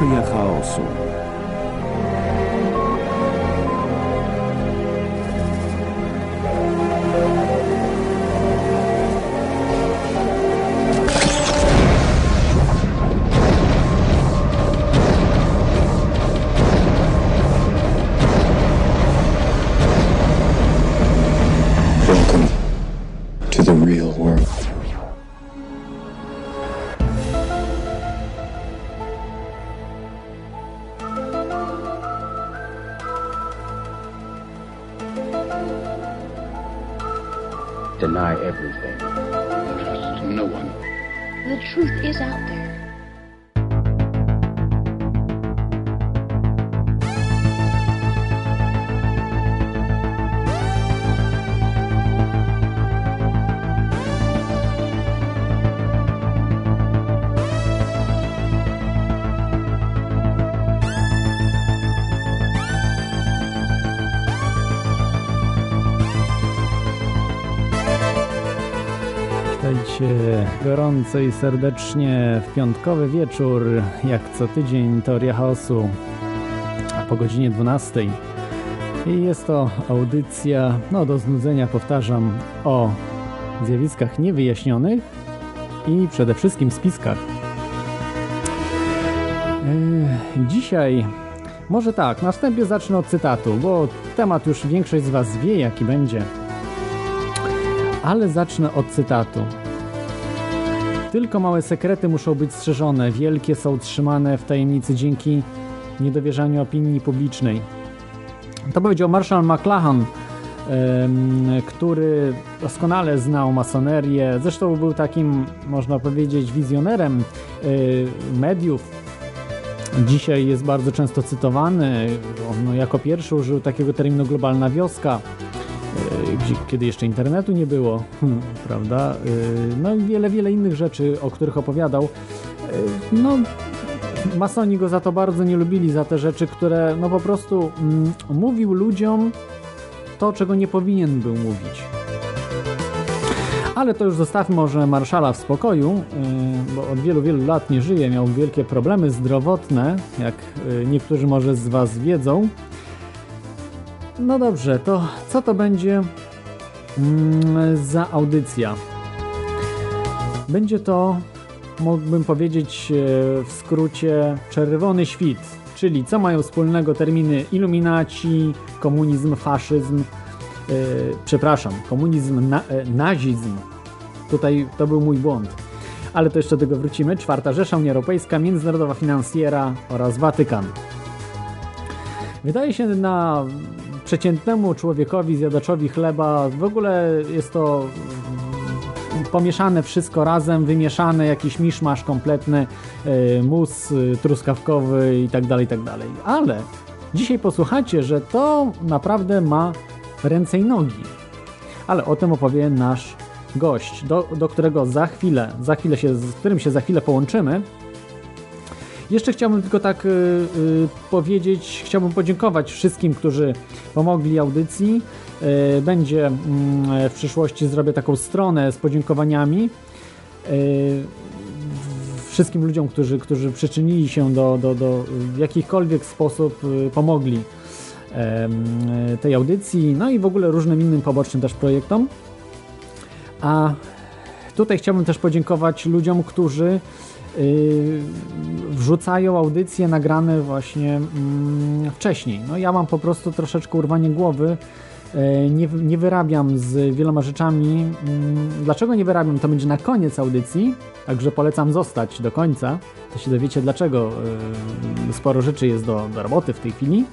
Teoria chaosu. Gorąco i serdecznie w piątkowy wieczór, jak co tydzień Teoria Chaosu po godzinie 12. I jest to audycja, no do znudzenia powtarzam, o zjawiskach niewyjaśnionych i przede wszystkim spiskach. Yy, Dzisiaj, może tak, na wstępie zacznę od cytatu, bo temat już większość z Was wie, jaki będzie. Ale zacznę od cytatu. Tylko małe sekrety muszą być strzeżone, wielkie są trzymane w tajemnicy dzięki niedowierzaniu opinii publicznej. To powiedział Marshall McLuhan, który doskonale znał masonerię. Zresztą był takim, można powiedzieć, wizjonerem y, mediów. Dzisiaj jest bardzo często cytowany. On jako pierwszy użył takiego terminu globalna wioska e, gdzie, kiedy jeszcze internetu nie było, hmm, prawda? E, No i wiele, wiele innych rzeczy, o których opowiadał. E, No, masoni go za to bardzo nie lubili, za te rzeczy, które no po prostu mm, mówił ludziom to, czego nie powinien był mówić. Ale to już zostawmy może Marszala w spokoju, bo od wielu, wielu lat nie żyje, miał wielkie problemy zdrowotne, jak niektórzy może z Was wiedzą. No dobrze, to co to będzie mm, za audycja? Będzie to, mógłbym powiedzieć e, w skrócie, czerwony świt, czyli co mają wspólnego terminy iluminaci, komunizm, faszyzm, e, przepraszam, komunizm, na, e, nazizm. Tutaj to był mój błąd. Ale to jeszcze do tego wrócimy. Czwarta Rzesza, Unia Europejska, Międzynarodowa Finansjera oraz Watykan. Wydaje się na przeciętnemu człowiekowi, zjadaczowi chleba, w ogóle jest to pomieszane wszystko razem, wymieszane, jakiś miszmasz kompletny, e, mus e, truskawkowy i tak dalej, i tak. Ale dzisiaj posłuchajcie, że to naprawdę ma ręce i nogi. Ale o tym opowie nasz gość, do, do którego za chwilę, za chwilę się, z którym się za chwilę połączymy. Jeszcze chciałbym tylko tak y, y, powiedzieć, chciałbym podziękować wszystkim, którzy pomogli audycji. Y, będzie mm, w przyszłości zrobię taką stronę z podziękowaniami. Wszystkim ludziom, którzy, którzy przyczynili się do, do, do w jakikolwiek sposób pomogli tej audycji, no i w ogóle różnym innym pobocznym też projektom. A tutaj chciałbym też podziękować ludziom, którzy wrzucają audycje nagrane właśnie mm, wcześniej. No ja mam po prostu troszeczkę urwanie głowy. Yy, nie, nie wyrabiam z wieloma rzeczami. Yy, dlaczego nie wyrabiam? To będzie na koniec audycji, także polecam zostać do końca. To się dowiecie dlaczego yy, sporo rzeczy jest do, do roboty w tej chwili.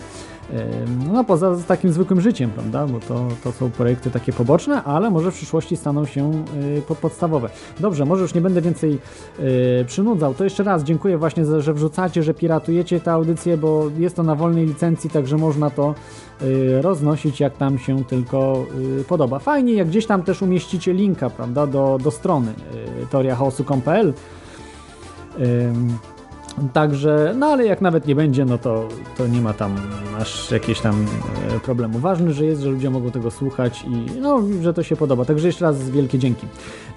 No poza takim zwykłym życiem, prawda? Bo to, to są projekty takie poboczne, ale może w przyszłości staną się y, po- podstawowe. Dobrze, może już nie będę więcej y, przynudzał. To jeszcze raz dziękuję właśnie, za, że wrzucacie, że piratujecie tę audycję, bo jest to na wolnej licencji, także można to y, roznosić jak tam się tylko podoba. Fajnie, jak gdzieś tam też umieścicie linka, prawda, do, do strony teoriachaosu.pl Także, no ale jak nawet nie będzie, no to, to nie ma tam aż jakieś tam e, problemu. Ważne, że jest, że ludzie mogą tego słuchać i no, że to się podoba. Także jeszcze raz wielkie dzięki.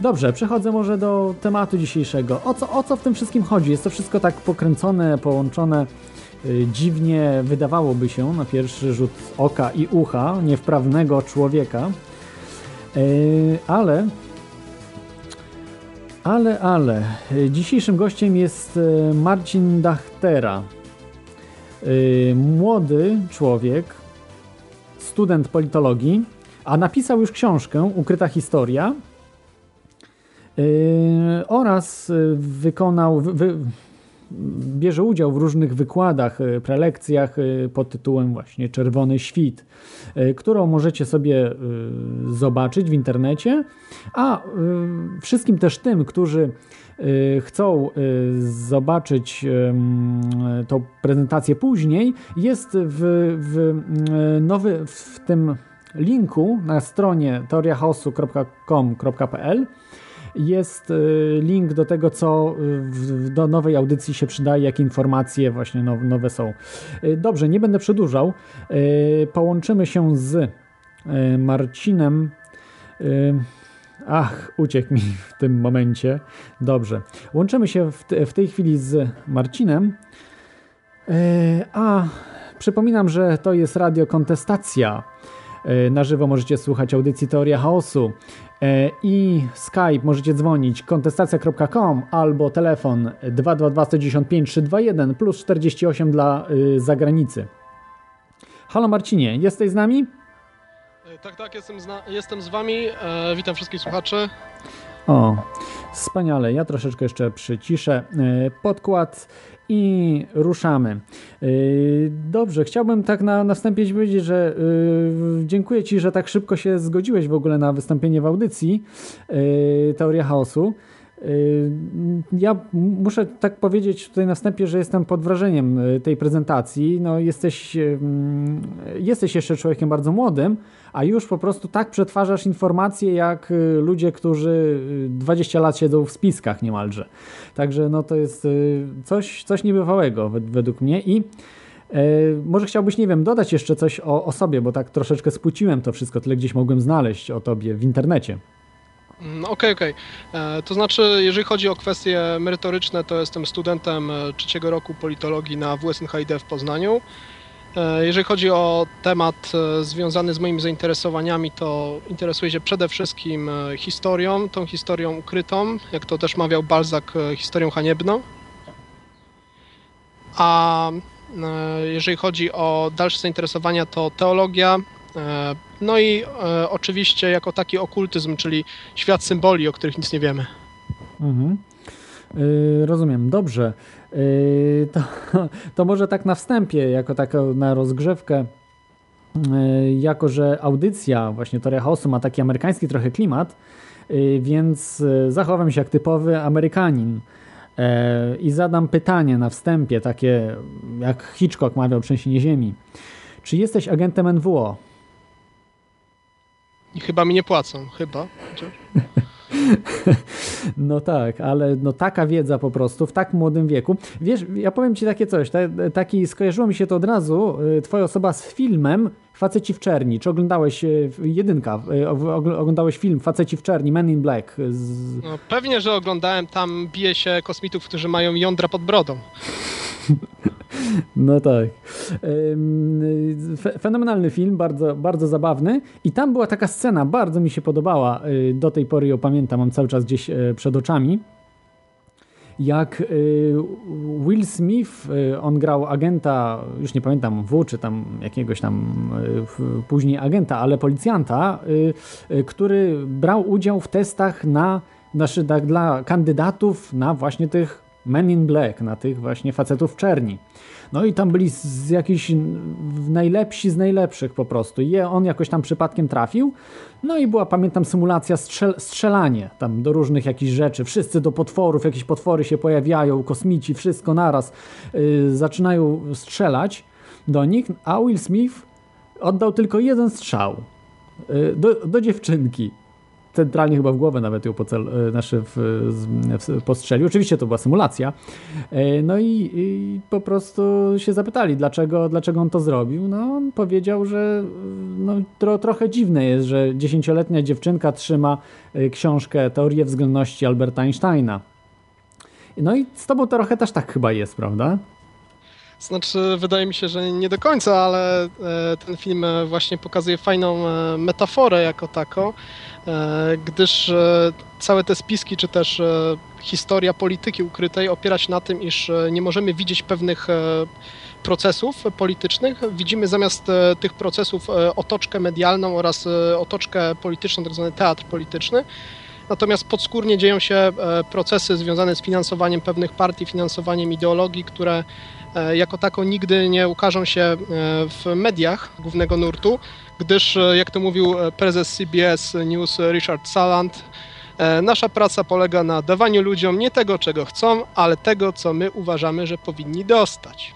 Dobrze, przechodzę może do tematu dzisiejszego. O co, o co w tym wszystkim chodzi? Jest to wszystko tak pokręcone, połączone y, dziwnie, wydawałoby się na pierwszy rzut oka i ucha niewprawnego człowieka. Y, ale ale, ale. Dzisiejszym gościem jest e, Marcin Dachtera. E, młody człowiek, student politologii, a napisał już książkę Ukryta historia e, oraz wykonał, wy, bierze udział w różnych wykładach, prelekcjach pod tytułem właśnie Czerwony Świt, którą możecie sobie zobaczyć w internecie. A wszystkim też tym, którzy chcą zobaczyć tą prezentację później, jest w, w, nowy, w tym linku na stronie teoriachaosu.com.pl jest link do tego, co do nowej audycji się przydaje, jakie informacje właśnie nowe są. Dobrze, nie będę przedłużał. Połączymy się z Marcinem. Ach, uciekł mi w tym momencie. Dobrze. Łączymy się w, te, w tej chwili z Marcinem. A przypominam, że to jest radio Kontestacja. Na żywo możecie słuchać audycji Teoria Chaosu i Skype możecie dzwonić kontestacja.com albo telefon 222 195 321 plus 48 dla zagranicy. Halo Marcinie, jesteś z nami? Tak, tak, jestem, jestem z Wami. E, witam wszystkich słuchaczy. O, wspaniale. Ja troszeczkę jeszcze przyciszę e, podkład i ruszamy. E, dobrze, chciałbym tak na, na wstępie powiedzieć, że e, dziękuję Ci, że tak szybko się zgodziłeś w ogóle na wystąpienie w audycji e, Teoria Chaosu. Ja muszę tak powiedzieć tutaj na wstępie, że jestem pod wrażeniem tej prezentacji. No, jesteś, jesteś jeszcze człowiekiem bardzo młodym, a już po prostu tak przetwarzasz informacje jak ludzie, którzy 20 lat siedzą w spiskach niemalże. Także no, to jest coś, coś niebywałego według mnie i może chciałbyś, nie wiem, dodać jeszcze coś o, o sobie, bo tak troszeczkę spłuciłem to wszystko, tyle gdzieś mogłem znaleźć o tobie w internecie. Mm, okej, okay, okej. Okay. To znaczy, jeżeli chodzi o kwestie merytoryczne, to jestem studentem e, trzeciego roku politologii na WSNHID w Poznaniu. E, jeżeli chodzi o temat e, związany z moimi zainteresowaniami, to interesuję się przede wszystkim historią, tą historią ukrytą, jak to też mawiał Balzac, historią haniebną. A jeżeli chodzi o dalsze zainteresowania, to teologia, E, no i e, oczywiście jako taki okultyzm, czyli świat symboli, o których nic nie wiemy. Mhm. Rozumiem, dobrze. Yy, to, to może tak na wstępie, jako taką na rozgrzewkę, yy, jako że audycja, właśnie Toria Chaosu ma taki amerykański trochę klimat, więc zachowam się jak typowy Amerykanin i zadam pytanie na wstępie, takie jak Hitchcock mawiał Trzęsienie Ziemi. Czy jesteś agentem NWO? I chyba mi nie płacą, chyba. No tak, ale no taka wiedza po prostu w tak młodym wieku. Wiesz, ja powiem ci takie coś, taki skojarzyło mi się to od razu, y, twoja osoba z filmem Faceci w czerni. Czy oglądałeś y, jedynka, y, oglądałeś film Faceci w czerni, Men in Black? Z... No, pewnie, że oglądałem, tam bije się kosmitów, którzy mają jądra pod brodą. No tak. Fenomenalny film, bardzo, bardzo zabawny. I tam była taka scena, bardzo mi się podobała. Y, do tej pory ją pamiętam, mam cały czas gdzieś e, przed oczami. Jak y, Will Smith, y, on grał agenta, już nie pamiętam W, czy tam jakiegoś tam później agenta, ale policjanta, który brał udział w testach na, znaczy, tak, dla kandydatów na właśnie tych Men in Black, na tych właśnie facetów czerni. No i tam byli z jakichś najlepsi z najlepszych po prostu. I on jakoś tam przypadkiem trafił. No i była, pamiętam, symulacja strzel strzelanie tam do różnych jakichś rzeczy. Wszyscy do potworów, jakieś potwory się pojawiają, kosmici, wszystko naraz yy, zaczynają strzelać do nich, a Will Smith oddał tylko jeden strzał yy, do, do dziewczynki. Centralnie chyba w głowę nawet ją pocel, znaczy w, w, postrzelił. Oczywiście to była symulacja. No i, i, po prostu się zapytali, dlaczego, dlaczego on to zrobił. No on powiedział, że no, tro, trochę dziwne jest, że dziesięcioletnia dziewczynka trzyma książkę Teorie względności Alberta Einsteina. No i z tobą trochę też tak chyba jest, prawda? Znaczy, wydaje mi się, że nie do końca, ale e, ten film e, właśnie pokazuje fajną e, metaforę jako taką, gdyż całe te spiski, czy też historia polityki ukrytej opiera się na tym, iż nie możemy widzieć pewnych procesów politycznych. Widzimy zamiast tych procesów otoczkę medialną oraz otoczkę polityczną, tak zwany teatr polityczny. Natomiast podskórnie dzieją się procesy związane z finansowaniem pewnych partii, finansowaniem ideologii, które E, jako taką nigdy nie ukażą się e, w mediach głównego nurtu, gdyż, e, jak to mówił prezes CBS News Richard Saland, nasza praca polega na dawaniu ludziom nie tego, czego chcą, ale tego, co my uważamy, że powinni dostać.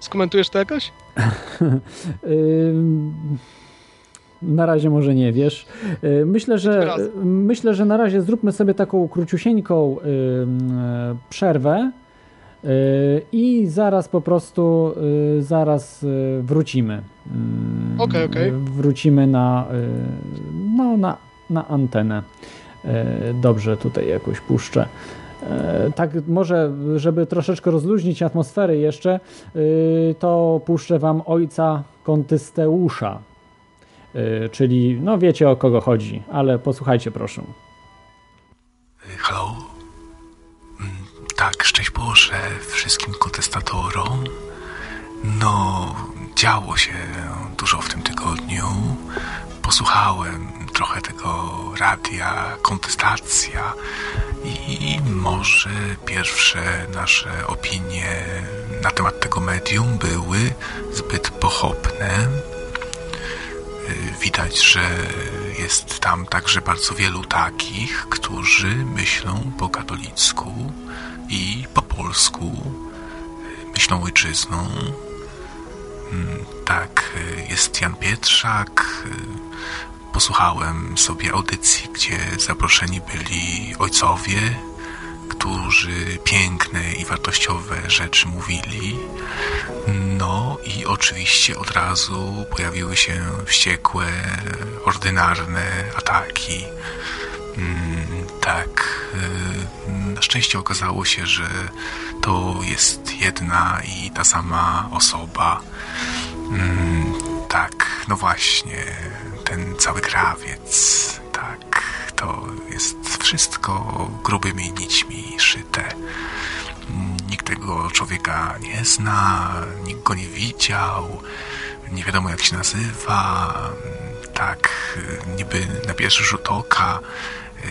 Skomentujesz to jakoś? Na razie może nie wiesz. Myślę, że myślę, że na razie zróbmy sobie taką króciusieńką przerwę i zaraz po prostu y, zaraz y, wrócimy. Mm, okej, okay, okej. Okay. Wrócimy na, no, na, na antenę. Dobrze, tutaj jakoś puszczę. Tak, może, żeby troszeczkę rozluźnić atmosferę jeszcze, to puszczę wam ojca Kontysteusza. Czyli, no wiecie o kogo chodzi, ale posłuchajcie proszę. Tak, szczęść Boże wszystkim kontestatorom. No, działo się dużo w tym tygodniu. Posłuchałem trochę tego radia, kontestacja i może pierwsze nasze opinie na temat tego medium były zbyt pochopne. Widać, że jest tam także bardzo wielu takich, którzy myślą po katolicku i po polsku myślą ojczyzną. Mm, tak, jest Jan Pietrzak. Posłuchałem sobie audycji, gdzie zaproszeni byli ojcowie, którzy piękne i wartościowe rzeczy mówili. No i oczywiście od razu pojawiły się wściekłe, ordynarne ataki. Mm, tak, y, na szczęście okazało się, że to jest jedna i ta sama osoba. Mm, tak, no właśnie, ten cały krawiec, tak, to jest wszystko grubymi nićmi szyte. Nikt tego człowieka nie zna, nikt go nie widział, nie wiadomo jak się nazywa. Tak, niby na pierwszy rzut oka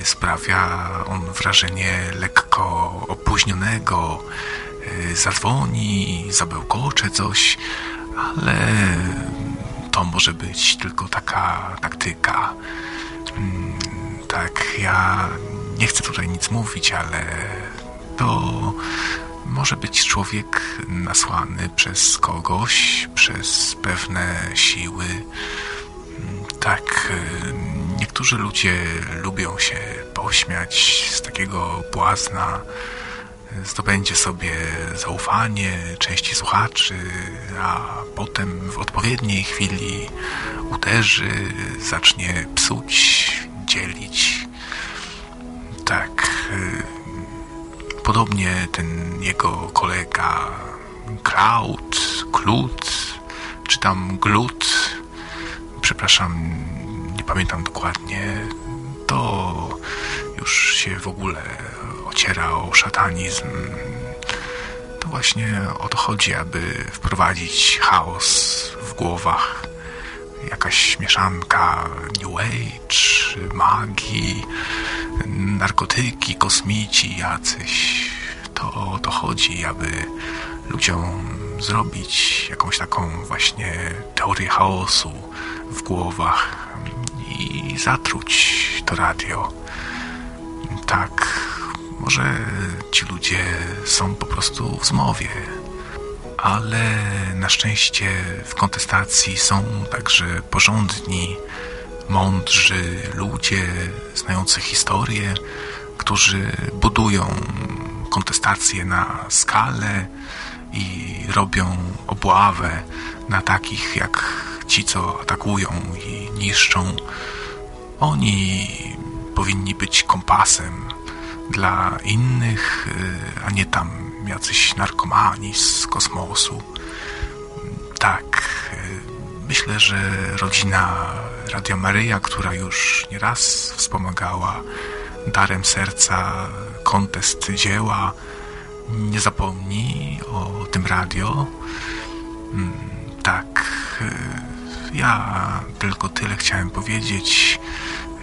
sprawia on wrażenie lekko opóźnionego. Zadzwoni, zabełkocze coś, ale to może być tylko taka taktyka. Mm, tak, ja nie chcę tutaj nic mówić, ale to może być człowiek nasłany przez kogoś, przez pewne siły. Mm, tak, niektórzy ludzie lubią się pośmiać z takiego błazna, zdobędzie sobie zaufanie części słuchaczy, a potem w odpowiedniej chwili uderzy, zacznie psuć, dzielić. Tak. Y, podobnie ten jego kolega Kraut, Klut, czy tam Glut, przepraszam, nie pamiętam dokładnie, to już się w ogóle ociera o szatanizm. To właśnie o to chodzi, aby wprowadzić chaos w głowach. Jakaś mieszanka New Age, magii, narkotyki, kosmici jacyś. To o to chodzi, aby ludziom zrobić jakąś taką właśnie teorię chaosu w głowach i zatruć to radio. Tak, może ci ludzie są po prostu w zmowie, ale na szczęście w kontestacji są także porządni mądrzy ludzie, znający historię, którzy budują kontestację na skalę i robią obławę na takich jak ci, co atakują i niszczą. Oni powinni być kompasem dla innych, y, a nie tam jacyś narkomani z kosmosu. Tak, y, myślę, że rodzina Radio Maryja, która już nieraz wspomagała darem serca kontest dzieła, nie zapomni o tym radio. Mm, Tak, y, ja tylko tyle chciałem powiedzieć.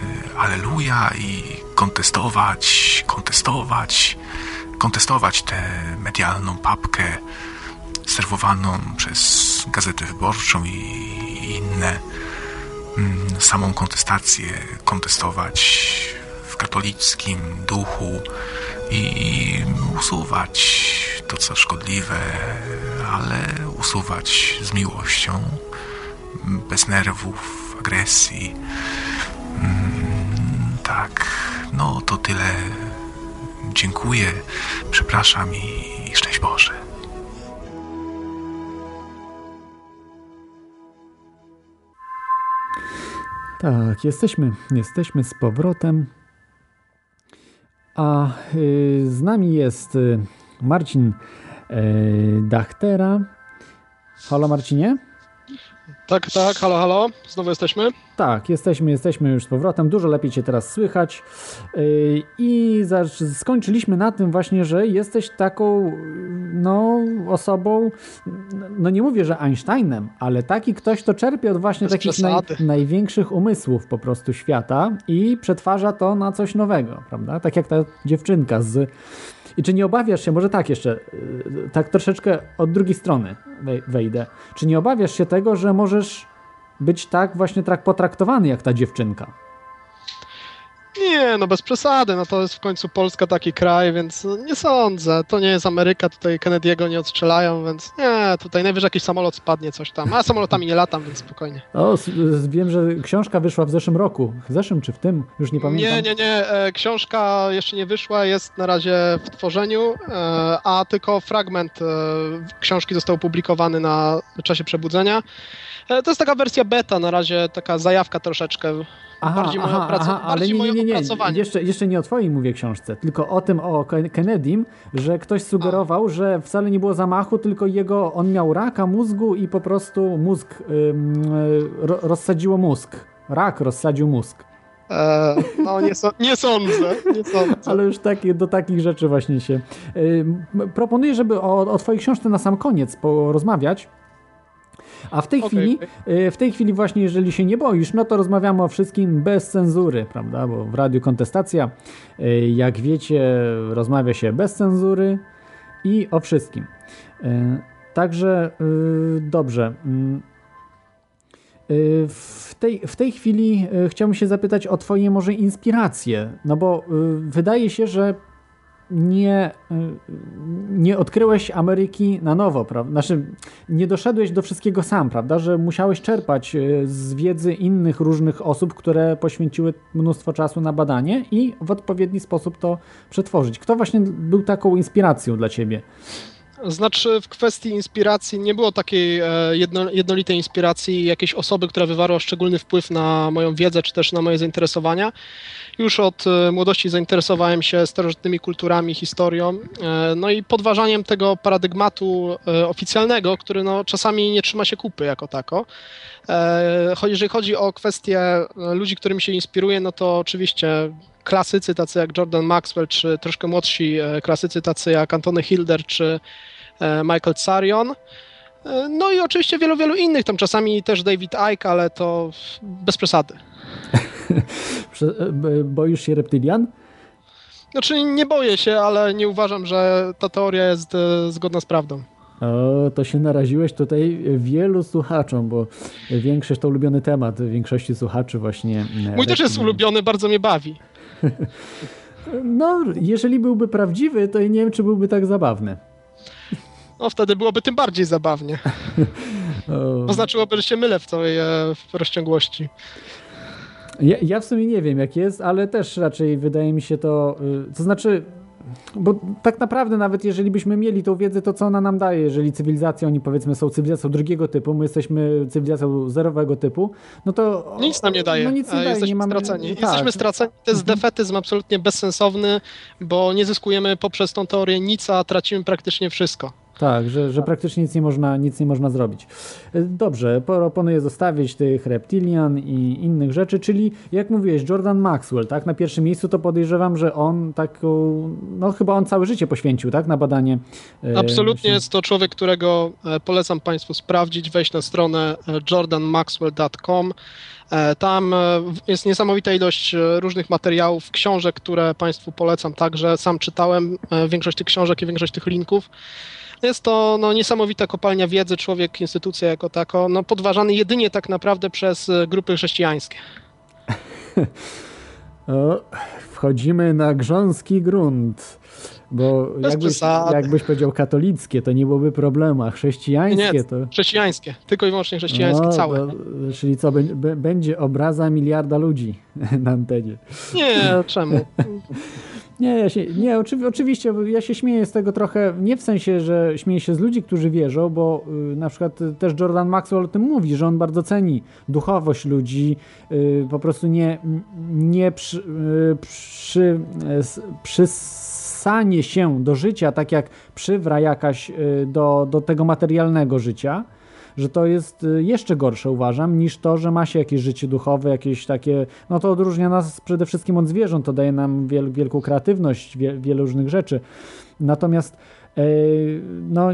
Y, Aleluja i kontestować, kontestować, kontestować tę medialną papkę serwowaną przez Gazetę Wyborczą i inne mm, samą kontestację kontestować w katolickim duchu i usuwać to, co szkodliwe, ale usuwać z miłością, bez nerwów, agresji. Mm, Tak, no to tyle. Dziękuję, przepraszam i szczęść Boże. Tak, jesteśmy, jesteśmy z powrotem. A y, z nami jest y, Marcin y, Dachtera. Halo Marcinie? Tak, tak, halo, halo, znowu jesteśmy. Tak, jesteśmy, jesteśmy już z powrotem. Dużo lepiej Cię teraz słychać. Yy, I skończyliśmy na tym właśnie, że jesteś taką no, osobą, no nie mówię, że Einsteinem, ale taki ktoś, kto czerpie od właśnie takich naj, największych umysłów po prostu świata i przetwarza to na coś nowego, prawda? Tak jak ta dziewczynka z... I czy nie obawiasz się, może tak jeszcze, yy, tak troszeczkę od drugiej strony wej- wejdę. Czy nie obawiasz się tego, że możesz być tak właśnie trak potraktowany jak ta dziewczynka. Nie, no bez przesady, no to jest w końcu Polska taki kraj, więc nie sądzę. To nie jest Ameryka, tutaj Kennedy'ego nie odstrzelają, więc nie, tutaj najwyżej jakiś samolot spadnie, coś tam. A samolotami nie latam, więc spokojnie. O, wiem, że książka wyszła w zeszłym roku. W zeszłym czy w tym? Już nie pamiętam. Nie, nie, nie, e, książka jeszcze nie wyszła, jest na razie w tworzeniu, e, a tylko fragment e, książki został opublikowany na czasie przebudzenia. To jest taka wersja beta, na razie taka zajawka troszeczkę. Aha, bardziej aha, opracow- aha, ale bardziej nie, nie, nie, nie. opracowanie. Jeszcze, jeszcze nie o twojej mówię książce, tylko o tym o Ken- Kennedym, że ktoś sugerował, że wcale nie było zamachu, tylko jego, on miał raka mózgu i po prostu mózg, ym, ro, rozsadziło mózg. Rak rozsadził mózg. E, no nie, so, nie sądzę, nie sądzę. Ale już takie, do takich rzeczy właśnie się. Ym, proponuję, żeby o, o twojej książce na sam koniec porozmawiać. A w tej Okej, chwili, y, w tej chwili właśnie, jeżeli się nie boisz, no to rozmawiamy o wszystkim bez cenzury, prawda? Bo w Radiu Kontestacja, y, jak wiecie, rozmawia się bez cenzury i o wszystkim. Y, Także dobrze. Mm, W tej, w tej chwili chciałbym się zapytać o Twoje może inspiracje, no bo wydaje się, że nie, y, nie odkryłeś Ameryki na nowo, prawda? Znaczy, nie doszedłeś do wszystkiego sam, prawda? Że musiałeś czerpać y, z wiedzy innych różnych osób, które poświęciły mnóstwo czasu na badanie i w odpowiedni sposób to przetworzyć. Kto właśnie był taką inspiracją dla Ciebie? Znaczy, w kwestii inspiracji nie było takiej e, jedno, jednolitej inspiracji jakiejś osoby, która wywarła szczególny wpływ na moją wiedzę czy też na moje zainteresowania. Już od e, młodości zainteresowałem się starożytnymi kulturami, historią, e, no i podważaniem tego paradygmatu oficjalnego, który no, czasami nie trzyma się kupy jako tako. Jeżeli chodzi o kwestie e, ludzi, którymi się inspiruję, no to oczywiście klasycy tacy jak Jordan Maxwell, czy troszkę młodsi e, klasycy tacy jak Antony Hilder, czy e, Michael Tsarion. E, No i oczywiście wielu, wielu innych, tam czasami też David Icke, ale to bez przesady. Boisz się reptylian? Znaczy nie boję się, ale nie uważam, że ta teoria jest zgodna z prawdą. O, to się naraziłeś tutaj wielu słuchaczom, bo większość to ulubiony temat większości słuchaczy właśnie. Mój też jest ulubiony, bardzo mnie bawi. No, jeżeli byłby prawdziwy, to nie wiem, czy byłby tak zabawny. No wtedy byłoby tym bardziej zabawnie. Oznaczyłoby, że się mylę w całej e, w rozciągłości. Ja, ja w sumie nie wiem jak jest, ale też raczej wydaje mi się to, y, to znaczy, bo tak naprawdę nawet jeżeli byśmy mieli tą wiedzę, to co ona nam daje, jeżeli cywilizacje, oni powiedzmy są cywilizacją drugiego typu, my jesteśmy cywilizacją zerowego typu, no to... Nic nam nie daje. No nic nie E, daje, Jesteśmy nie mamy... straceni. tak. Jesteśmy straceni. To jest defetyzm absolutnie bezsensowny, bo nie zyskujemy poprzez tą teorię nic, a tracimy praktycznie wszystko. Tak, że, że praktycznie nic nie, można, nic nie można zrobić. E, Dobrze, proponuję zostawić tych reptilian i innych rzeczy, czyli jak mówiłeś, Jordan Maxwell, tak? Na pierwszym miejscu to podejrzewam, że on taką, no chyba on całe życie poświęcił, tak? Na badanie. e, Absolutnie jest to człowiek, którego e, polecam Państwu sprawdzić, wejść na stronę jordanmaxwell.com. Tam jest niesamowita ilość różnych materiałów, książek, które Państwu polecam także. Sam czytałem większość tych książek i większość tych linków. Jest to no, niesamowita kopalnia wiedzy, człowiek, instytucja jako tako, no, podważany jedynie tak naprawdę przez e, grupy chrześcijańskie. O, wchodzimy na grząski grunt. Bo jakbyś, jakbyś powiedział katolickie, to nie byłoby problemu, a chrześcijańskie Nie, to... chrześcijańskie, tylko i wyłącznie chrześcijańskie, No, całe. to- czyli co, bę- bę- będzie obraza miliarda ludzi na antenie. Nie, czemu? Nie, ja się, nie oczywi, oczywiście ja się śmieję z tego trochę, nie w sensie, że śmieję się z ludzi, którzy wierzą, bo y, na przykład y, też Jordan Maxwell o tym mówi, że on bardzo ceni duchowość ludzi, y, po prostu nie, nie przy, y, przy, s- przysanie się do życia, tak jak przywra jakaś y, do, do tego materialnego życia, że to jest y, jeszcze gorsze uważam niż to, że ma się jakieś życie duchowe, jakieś takie, no to odróżnia nas przede wszystkim od zwierząt, to daje nam wiel, wielką kreatywność, wie, wiele różnych rzeczy. Natomiast e, no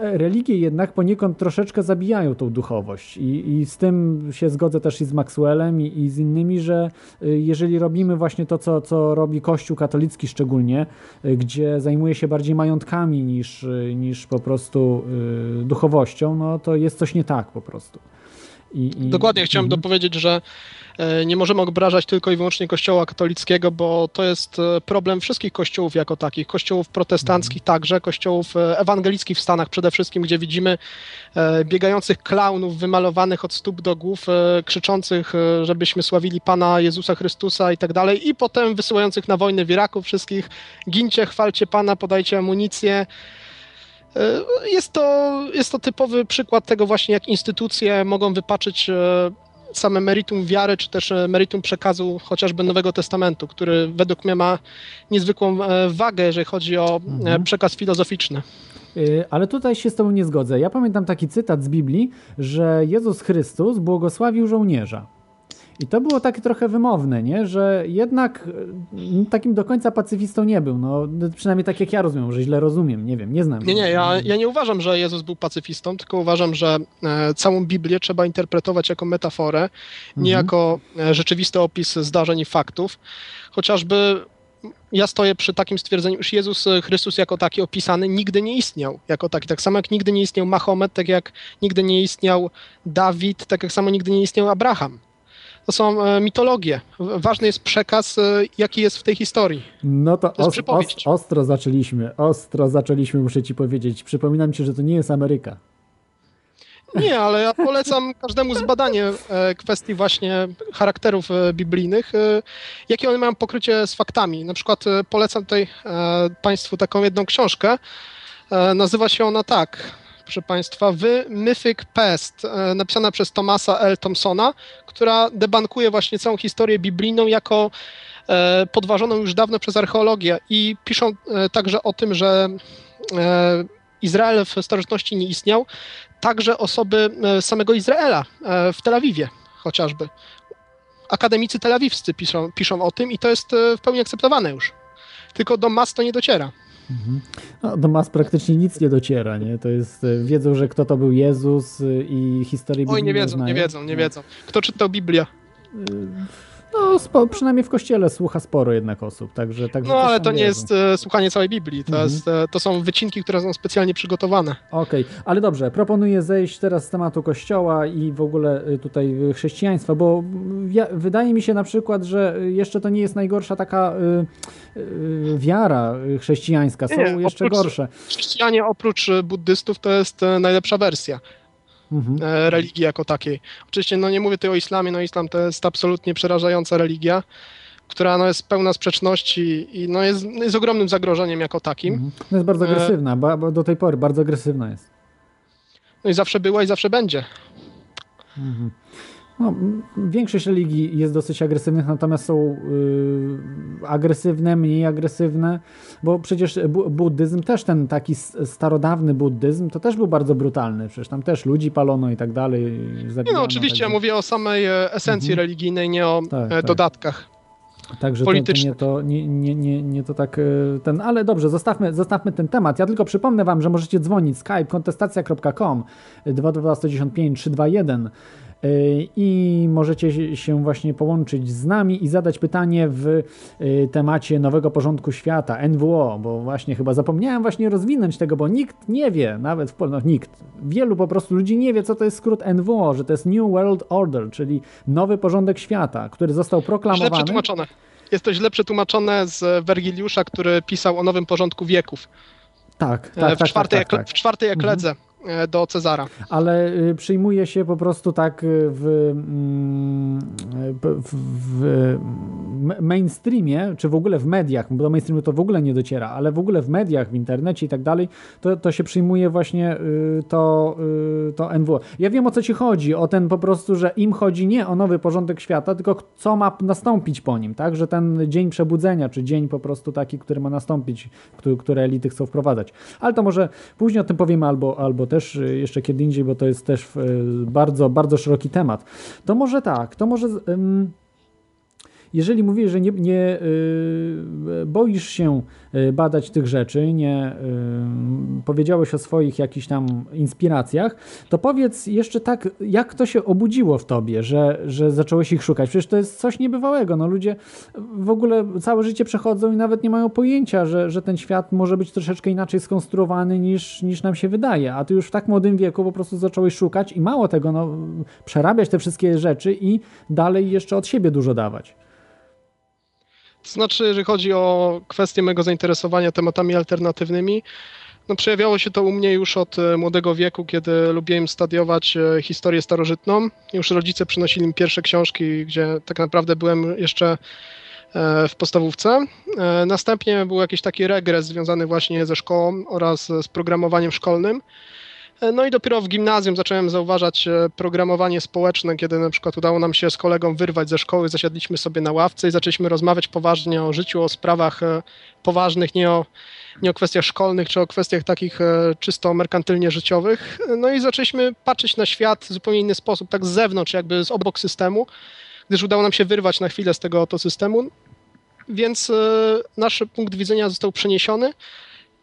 religie jednak poniekąd troszeczkę zabijają tą duchowość i, i z tym się zgodzę też i z Maxwellem i, i z innymi, że y, jeżeli robimy właśnie to, co, co robi Kościół katolicki szczególnie, y, gdzie zajmuje się bardziej majątkami niż, y, niż po prostu duchowością, no to jest coś nie tak po prostu. I, i, Dokładnie, chciałem Mhm. dopowiedzieć, że e, nie możemy obrażać tylko i wyłącznie Kościoła katolickiego, bo to jest e, problem wszystkich kościołów jako takich. Kościołów protestanckich także, kościołów e, ewangelickich w Stanach przede wszystkim, gdzie widzimy biegających klaunów wymalowanych od stóp do głów, krzyczących, żebyśmy sławili Pana Jezusa Chrystusa i tak dalej, i potem wysyłających na wojnę w Iraku wszystkich, gincie, chwalcie Pana, podajcie amunicję. E, Jest to, jest to typowy przykład tego właśnie, jak instytucje mogą wypaczyć e, same meritum wiary, czy też e, meritum przekazu chociażby Nowego Testamentu, który według mnie ma niezwykłą wagę, jeżeli chodzi o Mhm. przekaz filozoficzny. Ale tutaj się z Tobą nie zgodzę. Ja pamiętam taki cytat z Biblii, że Jezus Chrystus błogosławił żołnierza. I to było takie trochę wymowne, nie? że jednak y, takim do końca pacyfistą nie był. No, przynajmniej tak jak ja rozumiem, że źle rozumiem, nie wiem, nie znam. Nie, nie, ja, ja nie uważam, że Jezus był pacyfistą, tylko uważam, że e, całą Biblię trzeba interpretować jako metaforę, nie Mhm. jako e, rzeczywisty opis zdarzeń i faktów. Chociażby ja stoję przy takim stwierdzeniu, że Jezus e, Chrystus jako taki opisany nigdy nie istniał. Jako taki, tak samo jak nigdy nie istniał Mahomet, tak jak nigdy nie istniał Dawid, tak jak samo nigdy nie istniał Abraham. To są e, mitologie. Ważny jest przekaz, e, jaki jest w tej historii. No to To os, os, ostro zaczęliśmy, ostro zaczęliśmy, muszę Ci powiedzieć. Przypominam Ci, że to nie jest Ameryka. Nie, ale ja polecam każdemu zbadanie e, kwestii właśnie charakterów biblijnych, jakie one mają pokrycie z faktami. Na przykład polecam tutaj Państwu taką jedną książkę. Nazywa się ona tak, proszę Państwa, The Mythic Past, e, napisana przez Thomasa L. Thompsona, która debankuje właśnie całą historię biblijną jako e, podważoną już dawno przez archeologię i piszą e, także o tym, że Izrael w starożytności nie istniał, także osoby samego Izraela w Tel Awiwie chociażby. Akademicy telawiwscy piszą, piszą o tym i to jest w pełni akceptowane już. Tylko do mas to nie dociera. No, do mas praktycznie nic nie dociera, nie? To jest, e, wiedzą, że kto to był Jezus y, i historię Oj, nie wiedzą, nie wiedzą, nie No. wiedzą. Kto czytał Biblię? No, spo, przynajmniej w kościele słucha sporo jednak osób, także, także No ale to nie wiedzą. jest e, słuchanie całej Biblii. To, Mhm. jest, e, to są wycinki, które są specjalnie przygotowane. Okej, ale dobrze, proponuję zejść teraz z tematu kościoła i w ogóle y, tutaj y, chrześcijaństwa, bo ja, wydaje mi się na przykład, że y, jeszcze to nie jest najgorsza taka y, y, wiara chrześcijańska, są Nie, jeszcze oprócz- gorsze. Chrześcijanie oprócz e, buddystów to jest e, najlepsza wersja. E, religii jako takiej. Oczywiście no nie mówię tutaj o islamie, no islam to jest absolutnie przerażająca religia, która no, jest pełna sprzeczności i no, jest, jest ogromnym zagrożeniem jako takim. No jest bardzo E, agresywna, bo, bo do tej pory bardzo agresywna jest. No i zawsze była i zawsze będzie. No, większość religii jest dosyć agresywnych, natomiast są y, agresywne, mniej agresywne, bo przecież bu buddyzm też ten taki starodawny buddyzm to też był bardzo brutalny, przecież tam też ludzi palono i tak dalej. Zabijano, no, oczywiście ja także- mówię o samej e, esencji religijnej, nie o Tak, e, tak. dodatkach. Także to, to nie, to nie, nie, nie, nie to tak e, ten, ale dobrze, zostawmy, zostawmy ten temat. Ja tylko przypomnę wam, że możecie dzwonić skype kontestacja.com 222 195 321 e, i możecie się- właśnie połączyć z nami i zadać pytanie w e, temacie nowego porządku świata, NWO, bo właśnie chyba zapomniałem właśnie rozwinąć tego, bo nikt nie wie, nawet w Polsce, no, nikt, wielu po prostu ludzi nie wie, co to jest skrót NWO, że to jest New World Order, czyli nowy porządek świata, który został Źle proklamowany. przetłumaczone. Jest to źle przetłumaczone z Wergiliusza, który pisał o nowym porządku wieków. Tak, e, tak, w, tak, czwartej, tak, tak, tak. w czwartej ekledze e, do Cezara. Ale y, przyjmuje się po prostu tak y, w, mm, w, w m- mainstreamie, czy w ogóle w mediach, bo do mainstreamu to w ogóle nie dociera, ale w ogóle w mediach, w internecie i tak dalej, to, to się przyjmuje właśnie y, to, y, to NWO. Ja wiem o co ci chodzi, o ten po prostu, że im chodzi nie o nowy porządek świata, tylko co ma nastąpić po nim, tak? Że ten dzień przebudzenia, czy dzień po prostu taki, który ma nastąpić, który, które elity chcą wprowadzać. Ale to może później o tym powiemy, albo, albo też y, jeszcze kiedy indziej, bo to jest też y, bardzo, bardzo szeroki temat. To może tak, to może... jeżeli mówisz, że nie, nie y, boisz się y, badać tych rzeczy, nie y, powiedziałeś o swoich jakichś tam inspiracjach, to powiedz jeszcze tak, jak to się obudziło w tobie, że, że zacząłeś ich szukać? Przecież to jest coś niebywałego. No ludzie w ogóle całe życie przechodzą i nawet nie mają pojęcia, że, że ten świat może być troszeczkę inaczej skonstruowany niż, niż nam się wydaje. A ty już w tak młodym wieku po prostu zacząłeś szukać i mało tego, no, przerabiać te wszystkie rzeczy i dalej jeszcze od siebie dużo dawać. Znaczy, jeżeli chodzi o kwestię mego zainteresowania tematami alternatywnymi, no przejawiało się to u mnie już od e, młodego wieku, kiedy lubiłem studiować e, historię starożytną. Już rodzice przynosili mi pierwsze książki, gdzie tak naprawdę byłem jeszcze e, w podstawówce. Następnie był jakiś taki regres związany właśnie ze szkołą oraz z programowaniem szkolnym. E, No i dopiero w gimnazjum zacząłem zauważać e, programowanie społeczne, kiedy na przykład udało nam się z kolegą wyrwać ze szkoły, zasiadliśmy sobie na ławce i zaczęliśmy rozmawiać poważnie o życiu, o sprawach e, poważnych, nie o, nie o kwestiach szkolnych, czy o kwestiach takich czysto merkantylnie życiowych. No i zaczęliśmy patrzeć na świat w zupełnie inny sposób, tak z zewnątrz, jakby z obok systemu, gdyż udało nam się wyrwać na chwilę z tego oto systemu, więc nasz punkt widzenia został przeniesiony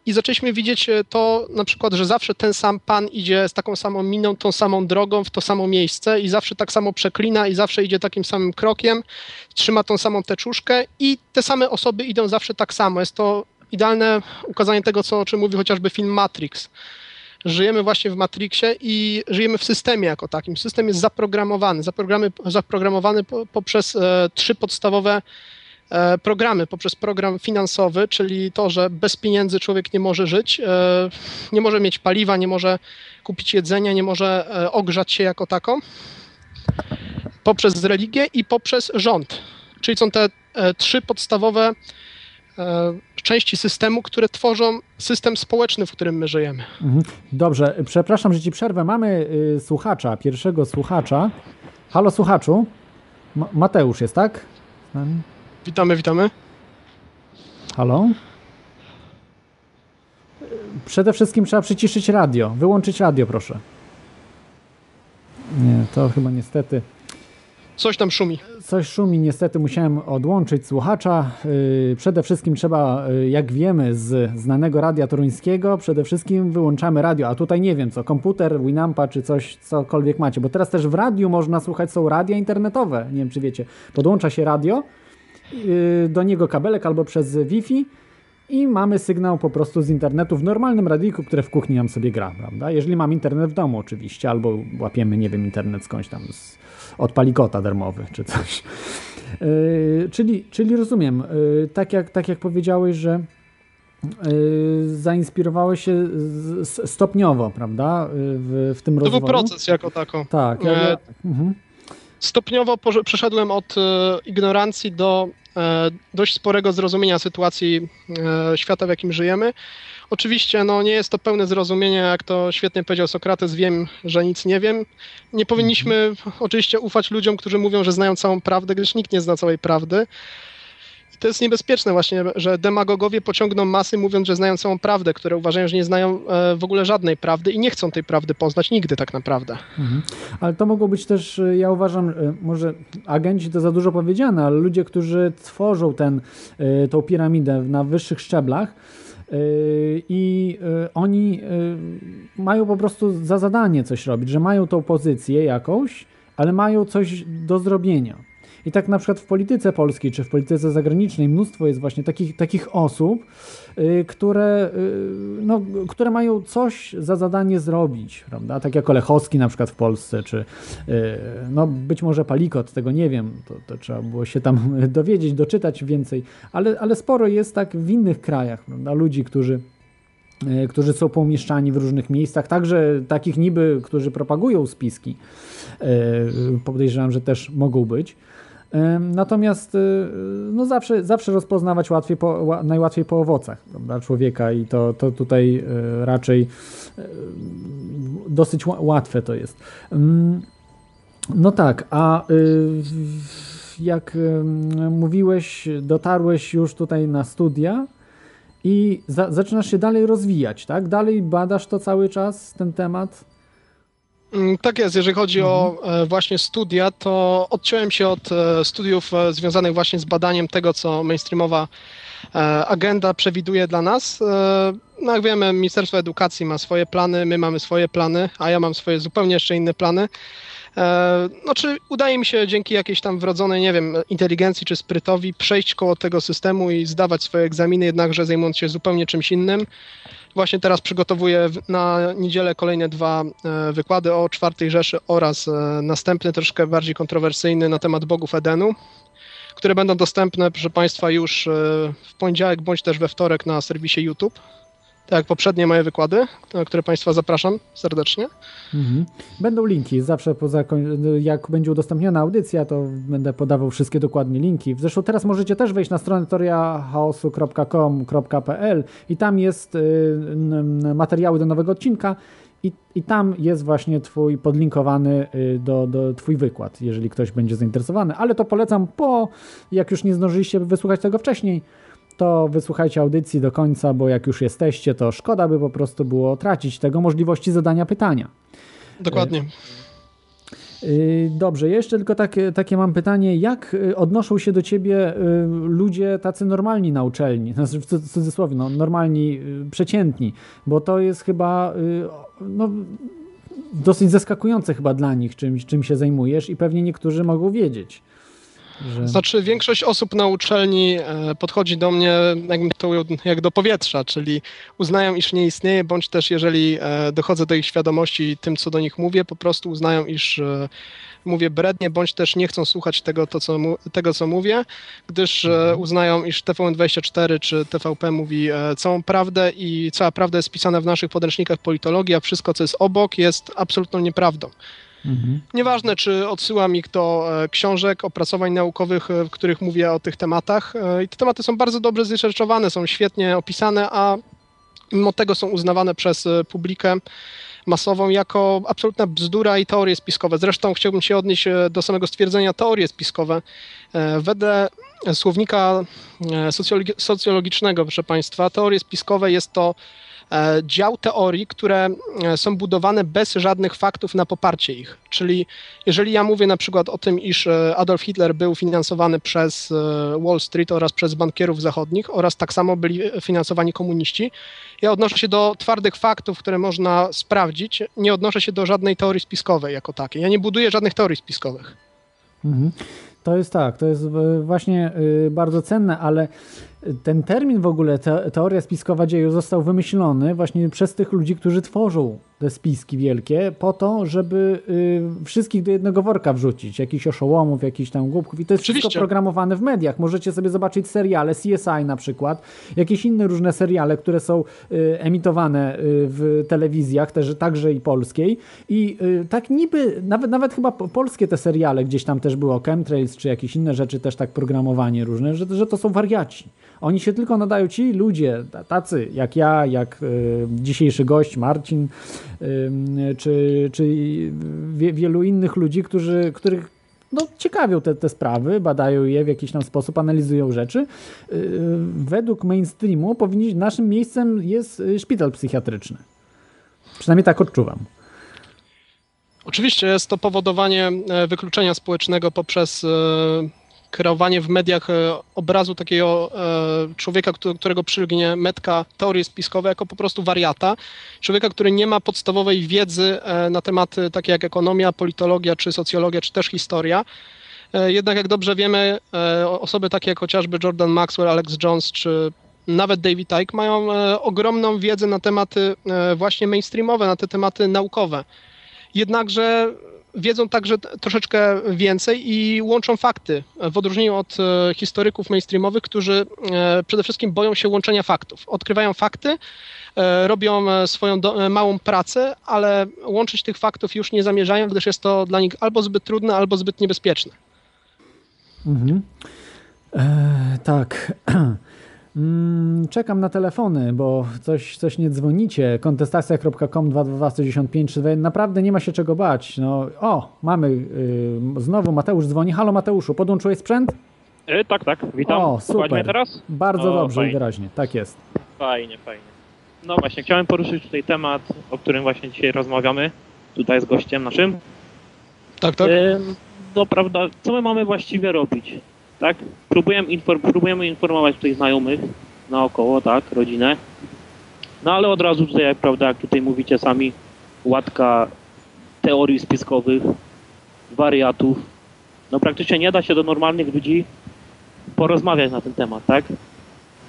i zaczęliśmy widzieć e, to na przykład, że zawsze ten sam pan idzie z taką samą miną, tą samą drogą w to samo miejsce i zawsze tak samo przeklina i zawsze idzie takim samym krokiem, trzyma tą samą teczuszkę i te same osoby idą zawsze tak samo. Jest to idealne ukazanie tego, co, o czym mówi chociażby film Matrix. Żyjemy właśnie w Matrixie i żyjemy w systemie jako takim. System jest zaprogramowany, zaprogramowany, zaprogramowany po- poprzez e, trzy podstawowe programy, poprzez program finansowy, czyli to, że bez pieniędzy człowiek nie może żyć, e, nie może mieć paliwa, nie może kupić jedzenia, nie może e, ogrzać się jako tako, poprzez religię i poprzez rząd. Czyli są te e, trzy podstawowe e, części systemu, które tworzą system społeczny, w którym my żyjemy. Mhm. Dobrze, przepraszam, że ci przerwę. Mamy y, słuchacza, pierwszego słuchacza. Halo słuchaczu. Ma- Mateusz jest, tak? Z nami? Witamy, witamy. Halo? Przede wszystkim trzeba przyciszyć radio. Wyłączyć radio, proszę. Nie, to chyba niestety. Coś tam szumi. Coś szumi, niestety musiałem odłączyć słuchacza. Yy, Przede wszystkim trzeba, yy, jak wiemy z znanego radia toruńskiego, przede wszystkim wyłączamy radio, a tutaj nie wiem co, komputer, Winampa czy coś, cokolwiek macie, bo teraz też w radiu można słuchać, są radia internetowe, nie wiem czy wiecie. Podłącza się radio, do niego kabelek albo przez Wi-Fi i mamy sygnał po prostu z internetu w normalnym radiku, które w kuchni nam sobie gra, prawda? Jeżeli mam internet w domu oczywiście, albo łapiemy, nie wiem, internet skądś tam z, od palikota darmowy czy coś. Yy, czyli, czyli rozumiem, yy, tak, jak, tak jak powiedziałeś, że y, zainspirowały się z- z- stopniowo, prawda? y, W, w tym To rozwoju. był proces jako tako. Tak. Ja, ja, mhm. Stopniowo przeszedłem od e, ignorancji do e, dość sporego zrozumienia sytuacji e, świata, w jakim żyjemy. Oczywiście no, nie jest to pełne zrozumienie, jak to świetnie powiedział Sokrates, wiem, że nic nie wiem. Nie powinniśmy oczywiście ufać ludziom, którzy mówią, że znają całą prawdę, gdyż nikt nie zna całej prawdy. To jest niebezpieczne właśnie, że demagogowie pociągną masy mówiąc, że znają całą prawdę, które uważają, że nie znają e, w ogóle żadnej prawdy i nie chcą tej prawdy poznać nigdy tak naprawdę. Ale to mogą być też, y, ja uważam, y, może agenci to za dużo powiedziane, ale ludzie, którzy tworzą ten, tą piramidę na wyższych szczeblach i oni mają po prostu za zadanie coś robić, że mają tą pozycję jakąś, ale mają coś do zrobienia. I tak na przykład w polityce polskiej czy w polityce zagranicznej mnóstwo jest właśnie takich, takich osób, y, które, y, no, które mają coś za zadanie zrobić, prawda? Tak jak Olechowski na przykład w Polsce, czy y, no, być może Palikot, tego nie wiem, to, to trzeba było się tam dowiedzieć, doczytać więcej, ale, ale sporo jest tak w innych krajach, prawda? Ludzi, którzy którzy są pomieszczani w różnych miejscach, także takich niby, którzy propagują spiski. Podejrzewam, że też mogą być. Natomiast e, no zawsze, zawsze rozpoznawać łatwiej po, ła- najłatwiej po owocach prawda, człowieka i to, to tutaj e, raczej e, dosyć ła- łatwe to jest. Mm, No tak, a y, jak mówiłeś, dotarłeś już tutaj na studia i za, zaczynasz się dalej rozwijać, tak? Dalej badasz to cały czas, ten temat? Mm, Tak jest, jeżeli chodzi o e, właśnie studia, to odciąłem się od e, studiów e, związanych właśnie z badaniem tego, co mainstreamowa agenda przewiduje dla nas. No jak wiemy, Ministerstwo Edukacji ma swoje plany, my mamy swoje plany, a ja mam swoje zupełnie jeszcze inne plany. No czy udaje mi się dzięki jakiejś tam wrodzonej, nie wiem, inteligencji czy sprytowi przejść koło tego systemu i zdawać swoje egzaminy, jednakże zajmując się zupełnie czymś innym. Właśnie teraz przygotowuję na niedzielę kolejne dwa e, wykłady o czwartej Rzeszy oraz e, następny, troszkę bardziej kontrowersyjny na temat bogów Edenu, które będą dostępne, proszę Państwa, już e, w poniedziałek bądź też we wtorek na serwisie YouTube. Tak jak poprzednie moje wykłady, na które Państwa zapraszam serdecznie. Mhm. Będą linki, zawsze po zakoń... jak będzie udostępniona audycja, to będę podawał wszystkie dokładnie linki. Zresztą teraz możecie też wejść na stronę teoriachaosu.com.pl i tam jest y, materiały do nowego odcinka i, i tam jest właśnie twój podlinkowany y, do, do twój wykład, jeżeli ktoś będzie zainteresowany, ale to polecam po, jak już nie zdążyliście wysłuchać tego wcześniej, to wysłuchajcie audycji do końca, bo jak już jesteście, to szkoda by po prostu było tracić tego możliwości zadania pytania. Dokładnie. Yy, Dobrze, jeszcze tylko takie, takie mam pytanie. Jak y, odnoszą się do ciebie y, ludzie tacy normalni na uczelni? Znaczy w cud- cudzysłowie, no, normalni, y, przeciętni, bo to jest chyba y, no, dosyć zaskakujące chyba dla nich, czym, czym się zajmujesz i pewnie niektórzy mogą wiedzieć. Że... Znaczy, większość osób na uczelni e, podchodzi do mnie jakbym to jak do powietrza, czyli uznają, iż nie istnieje, bądź też jeżeli e, dochodzę do ich świadomości tym, co do nich mówię, po prostu uznają, iż e, mówię brednie, bądź też nie chcą słuchać tego, to, co, tego co mówię, gdyż e, uznają, iż TVN24 czy TVP mówi całą prawdę i cała prawda jest pisana w naszych podręcznikach politologii, a wszystko, co jest obok, jest absolutną nieprawdą. Mhm. Nieważne, czy odsyła mi kto e, książek, opracowań naukowych, e, w których mówię o tych tematach. e, I te tematy są bardzo dobrze zresearchowane, są świetnie opisane, a mimo tego są uznawane przez publikę masową jako absolutna bzdura i teorie spiskowe. Zresztą chciałbym się odnieść do samego stwierdzenia teorie spiskowe. Wedle słownika socjologi- socjologicznego, proszę Państwa, teorie spiskowe jest to dział teorii, które e, są budowane bez żadnych faktów na poparcie ich. Czyli jeżeli ja mówię na przykład o tym, iż e, Adolf Hitler był finansowany przez e, Wall Street oraz przez bankierów zachodnich oraz tak samo byli finansowani komuniści, ja odnoszę się do twardych faktów, które można sprawdzić, nie odnoszę się do żadnej teorii spiskowej jako takiej. Ja nie buduję żadnych teorii spiskowych. Mhm. To jest tak, to jest e, właśnie e, bardzo cenne, ale ten termin w ogóle, te, teoria spiskowa dzieju został wymyślony właśnie przez tych ludzi, którzy tworzą te spiski wielkie, po to, żeby y, wszystkich do jednego worka wrzucić. Jakichś oszołomów, jakichś tam głupków. I to jest Oczywiście. wszystko programowane w mediach. Możecie sobie zobaczyć seriale, CSI na przykład, jakieś inne różne seriale, które są y, emitowane y, w telewizjach, też, także i polskiej. I y, tak niby, nawet, nawet chyba po- polskie te seriale gdzieś tam też było, chemtrails czy jakieś inne rzeczy, też tak programowanie różne, że, że to są wariaci. Oni się tylko nadają ci ludzie, ta- tacy jak ja, jak y, dzisiejszy gość Marcin, y, czy, czy wie, wielu innych ludzi, którzy, których no, ciekawią te, te sprawy, badają je w jakiś tam sposób, analizują rzeczy. Y, według mainstreamu powinni, naszym miejscem jest szpital psychiatryczny. Przynajmniej tak odczuwam. Oczywiście jest to powodowanie e, wykluczenia społecznego poprzez e, kreowanie w mediach e, obrazu takiego e, człowieka, któ- którego przylgnie metka teorii spiskowe jako po prostu wariata. Człowieka, który nie ma podstawowej wiedzy e, na tematy takie jak ekonomia, politologia, czy socjologia, czy też historia. Jednak jak dobrze wiemy, osoby takie jak chociażby Jordan Maxwell, Alex Jones, czy nawet David Icke mają ogromną wiedzę na tematy właśnie mainstreamowe, na te tematy naukowe jednakże wiedzą także troszeczkę więcej i łączą fakty, w odróżnieniu od e, historyków mainstreamowych, którzy e, przede wszystkim boją się łączenia faktów. Odkrywają fakty, e, robią e, swoją do, e, małą pracę, ale łączyć tych faktów już nie zamierzają, gdyż jest to dla nich albo zbyt trudne, albo zbyt niebezpieczne. Mhm. E, tak. Mm, Czekam na telefony, bo coś, coś nie dzwonicie. Kontestacja.com 222 Naprawdę nie ma się czego bać. No, o, mamy y, znowu Mateusz dzwoni. Halo Mateuszu, podłączyłeś sprzęt? E, tak, tak, witam. O, super. teraz? Bardzo O, dobrze i fajnie. wyraźnie. Tak jest. Fajnie, fajnie. No właśnie, chciałem poruszyć tutaj temat, o którym właśnie dzisiaj rozmawiamy. Tutaj z gościem naszym. Tak, tak. Ym, No prawda, co my mamy właściwie robić? Tak? Próbujemy, infor- próbujemy informować tutaj znajomych naokoło, tak, rodzinę. No ale od razu tutaj, jak prawda, jak tutaj mówicie sami, łatka teorii spiskowych, wariatów. No praktycznie nie da się do normalnych ludzi porozmawiać na ten temat, tak?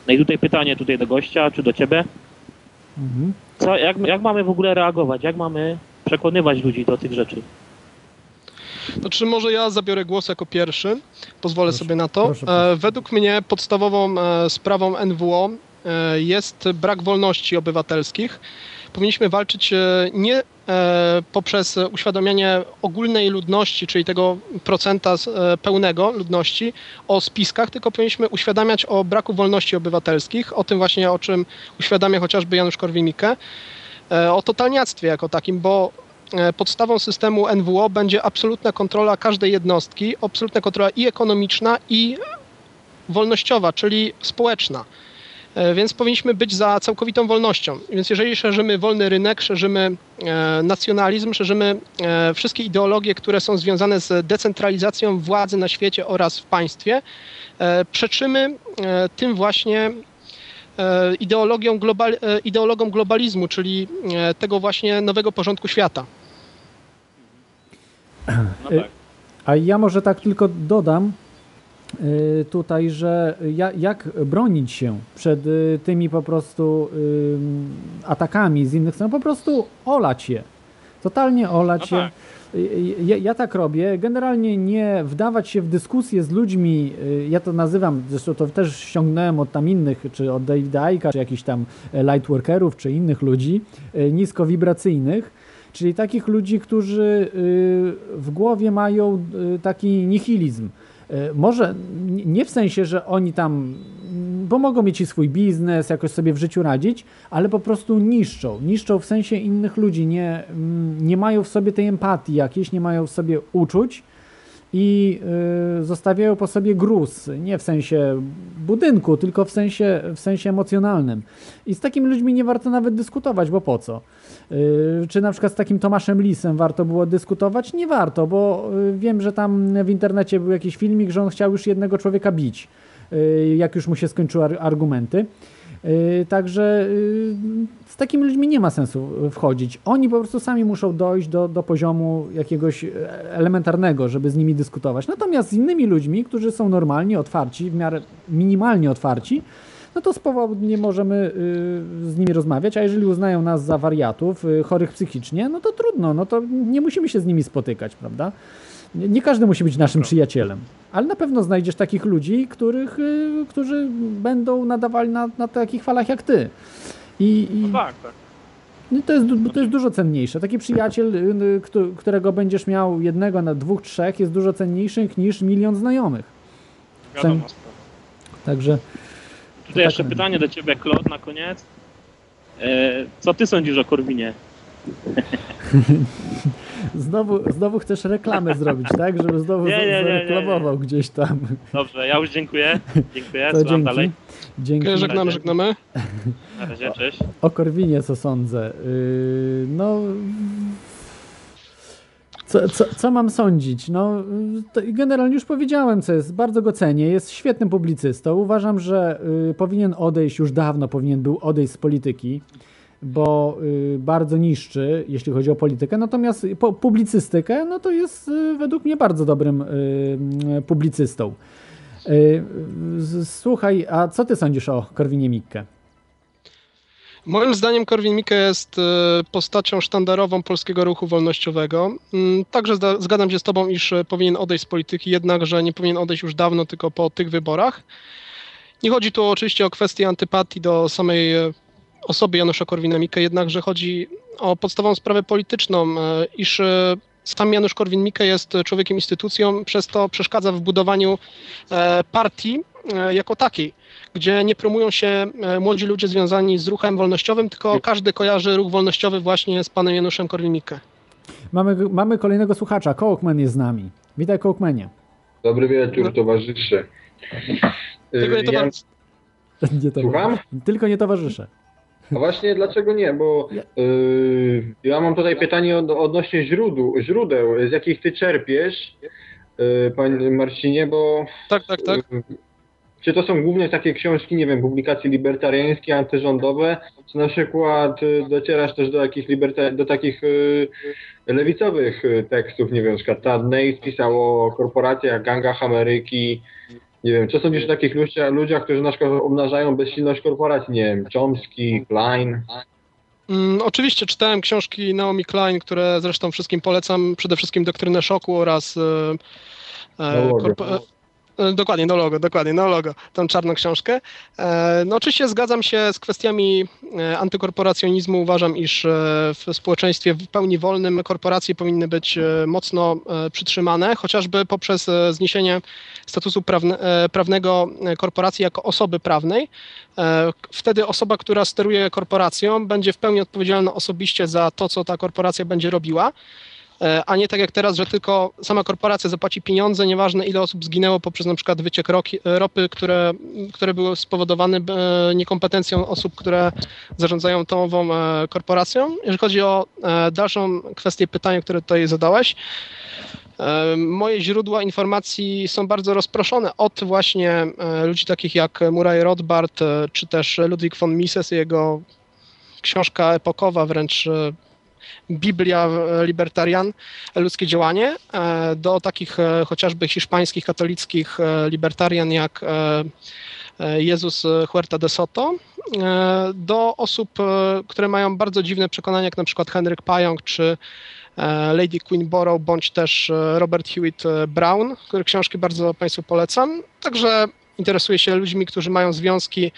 No i tutaj pytanie tutaj do gościa, czy do ciebie. Mhm. Co, jak, jak mamy w ogóle reagować? Jak mamy przekonywać ludzi do tych rzeczy? Czy może ja zabiorę głos jako pierwszy? Pozwolę Proszę, sobie na to. proszę, proszę. E, Według mnie podstawową e, sprawą NWO e, jest brak wolności obywatelskich. Powinniśmy walczyć nie poprzez uświadamianie ogólnej ludności, czyli tego procenta pełnego ludności o spiskach, tylko powinniśmy uświadamiać o braku wolności obywatelskich, o tym właśnie, o czym uświadamia chociażby Janusz Korwin-Mikke, o totalniactwie jako takim, bo podstawą systemu NWO będzie absolutna kontrola każdej jednostki, absolutna kontrola i ekonomiczna, i wolnościowa, czyli społeczna. E, Więc powinniśmy być za całkowitą wolnością. Więc jeżeli szerzymy wolny rynek, szerzymy e, nacjonalizm, szerzymy e, wszystkie ideologie, które są związane z decentralizacją władzy na świecie oraz w państwie, e, przeczymy e, tym właśnie e, ideologią, global, e, ideologom globalizmu, czyli e, tego właśnie nowego porządku świata. No tak. A ja może tak tylko dodam tutaj, że ja, jak bronić się przed tymi po prostu atakami z innych stron, po prostu olać je. Totalnie olać No je. tak. Y, Ja, ja tak robię. Generalnie nie wdawać się w dyskusję z ludźmi. y, Ja to nazywam, zresztą to też ściągnąłem od tam innych, czy od Davida Icka, czy jakichś tam e, lightworkerów, czy innych ludzi y, niskowibracyjnych. Czyli takich ludzi, którzy y, w głowie mają y, taki nihilizm. Y, Może nie w sensie, że oni tam, bo mogą mieć i swój biznes, jakoś sobie w życiu radzić, ale po prostu niszczą. Niszczą w sensie innych ludzi. Nie, mm, nie mają w sobie tej empatii jakiejś, nie mają w sobie uczuć i y, zostawiają po sobie gruz. Nie w sensie budynku, tylko w sensie, w sensie emocjonalnym. I z takimi ludźmi nie warto nawet dyskutować, bo po co? Y, Czy na przykład z takim Tomaszem Lisem warto było dyskutować? Nie warto, bo y, wiem, że tam w internecie był jakiś filmik, że on chciał już jednego człowieka bić, jak już mu się skończyły ar- argumenty. Y, Także y, z takimi ludźmi nie ma sensu wchodzić. Oni po prostu sami muszą dojść do, do poziomu jakiegoś e, elementarnego, żeby z nimi dyskutować. Natomiast z innymi ludźmi, którzy są normalnie otwarci, w miarę minimalnie otwarci, no to swobodnie możemy y, z nimi rozmawiać, a jeżeli uznają nas za wariatów, y, chorych psychicznie, no to trudno, no to nie musimy się z nimi spotykać, prawda? Nie, nie każdy musi być naszym przyjacielem, ale na pewno znajdziesz takich ludzi, których, y, którzy będą nadawali na, na takich falach jak ty. I, i Tak, tak. no to, jest, to jest dużo cenniejsze. Taki przyjaciel, y, y, któ- którego będziesz miał jednego na dwóch, trzech, jest dużo cenniejszy niż milion znajomych. Wiadomo. Cen- Także Tutaj jeszcze tak. pytanie do ciebie, Klot, na koniec. E, co ty sądzisz o Korwinie? znowu, znowu chcesz reklamę zrobić, tak? Żeby znowu Nie, nie, nie, nie, nie. zareklamował gdzieś tam. Dobrze, ja już dziękuję. Dziękuję, To dzięki. dalej. Dzięki. Żegnamy, żegnamy. Na razie, cześć. O Korwinie co sądzę? Yy, no... Co, co, co mam sądzić? No, to generalnie już powiedziałem, co jest. Bardzo go cenię. Jest świetnym publicystą. Uważam, że yy, powinien odejść już dawno, powinien był odejść z polityki, bo yy, bardzo niszczy, jeśli chodzi o politykę. Natomiast publicystykę, no to jest yy, według mnie bardzo dobrym yy, publicystą. Słuchaj, a co ty sądzisz o Korwinie Mikke? Moim zdaniem Korwin-Mikke jest e, postacią sztandarową polskiego ruchu wolnościowego. Mm, Także zgadzam się z tobą, iż powinien odejść z polityki, jednakże nie powinien odejść już dawno, tylko po tych wyborach. Nie chodzi tu oczywiście o kwestię antypatii do samej osoby Janusza Korwina-Mikke, jednakże chodzi o podstawową sprawę polityczną, e, iż e, sam Janusz Korwin-Mikke jest człowiekiem instytucją, przez to przeszkadza w budowaniu e, partii jako takiej gdzie nie promują się młodzi ludzie związani z ruchem wolnościowym, tylko każdy kojarzy ruch wolnościowy właśnie z panem Januszem Korwin-Mikke. Mamy, mamy kolejnego słuchacza. Kołkman jest z nami. Witaj, Kołkmanie. Dobry wieczór, towarzysze. Tego nie ja, towarzyszy. Nie towarzysze. Słucham? Tylko nie towarzysze. A właśnie dlaczego nie? Bo y, ja mam tutaj pytanie od, odnośnie źródeł, źródeł, z jakich ty czerpiesz, y, panie Marcinie, bo Tak, tak, tak. y, czy to są głównie takie książki, nie wiem, publikacje libertariańskie, antyrządowe, czy na przykład y, docierasz też do jakichś liberta- do takich y, lewicowych y, tekstów, nie wiem, na przykład Tad Nate pisał o korporacjach, gangach Ameryki, nie wiem, co sądzisz o takich ludziach, ludziach, którzy na przykład obnażają bezsilność korporacji, nie wiem, Chomsky, Klein, Mm, oczywiście czytałem książki Naomi Klein, które zresztą wszystkim polecam, przede wszystkim Doktrynę Szoku oraz... E, e, No korpo- e, Dokładnie, no logo, dokładnie, no logo, tą czarną książkę. E, No oczywiście zgadzam się z kwestiami e, antykorporacjonizmu. Uważam, iż e, w społeczeństwie w pełni wolnym korporacje powinny być e, mocno e, przytrzymane, chociażby poprzez e, zniesienie statusu prawne, e, prawnego e, korporacji jako osoby prawnej. E, Wtedy osoba, która steruje korporacją, będzie w pełni odpowiedzialna osobiście za to, co ta korporacja będzie robiła. E, A nie tak jak teraz, że tylko sama korporacja zapłaci pieniądze, nieważne ile osób zginęło poprzez na przykład wyciek roki, ropy, które, które były spowodowane e, niekompetencją osób, które zarządzają tą ową e, korporacją. Jeżeli chodzi o e, dalszą kwestię pytania, które tutaj zadałeś, e, Moje źródła informacji są bardzo rozproszone od właśnie e, ludzi takich jak Murray Rothbard, e, czy też Ludwig von Mises jego książka epokowa, wręcz e, Biblia Libertarian, ludzkie działanie, e, do takich e, chociażby hiszpańskich, katolickich e, libertarian jak Jezus Huerta de Soto, do osób, które mają bardzo dziwne przekonania, jak na przykład Henryk Pająk czy Lady Queen Borough, bądź też Robert Hewitt Brown, które książki bardzo Państwu polecam. Także interesuję się ludźmi, którzy mają związki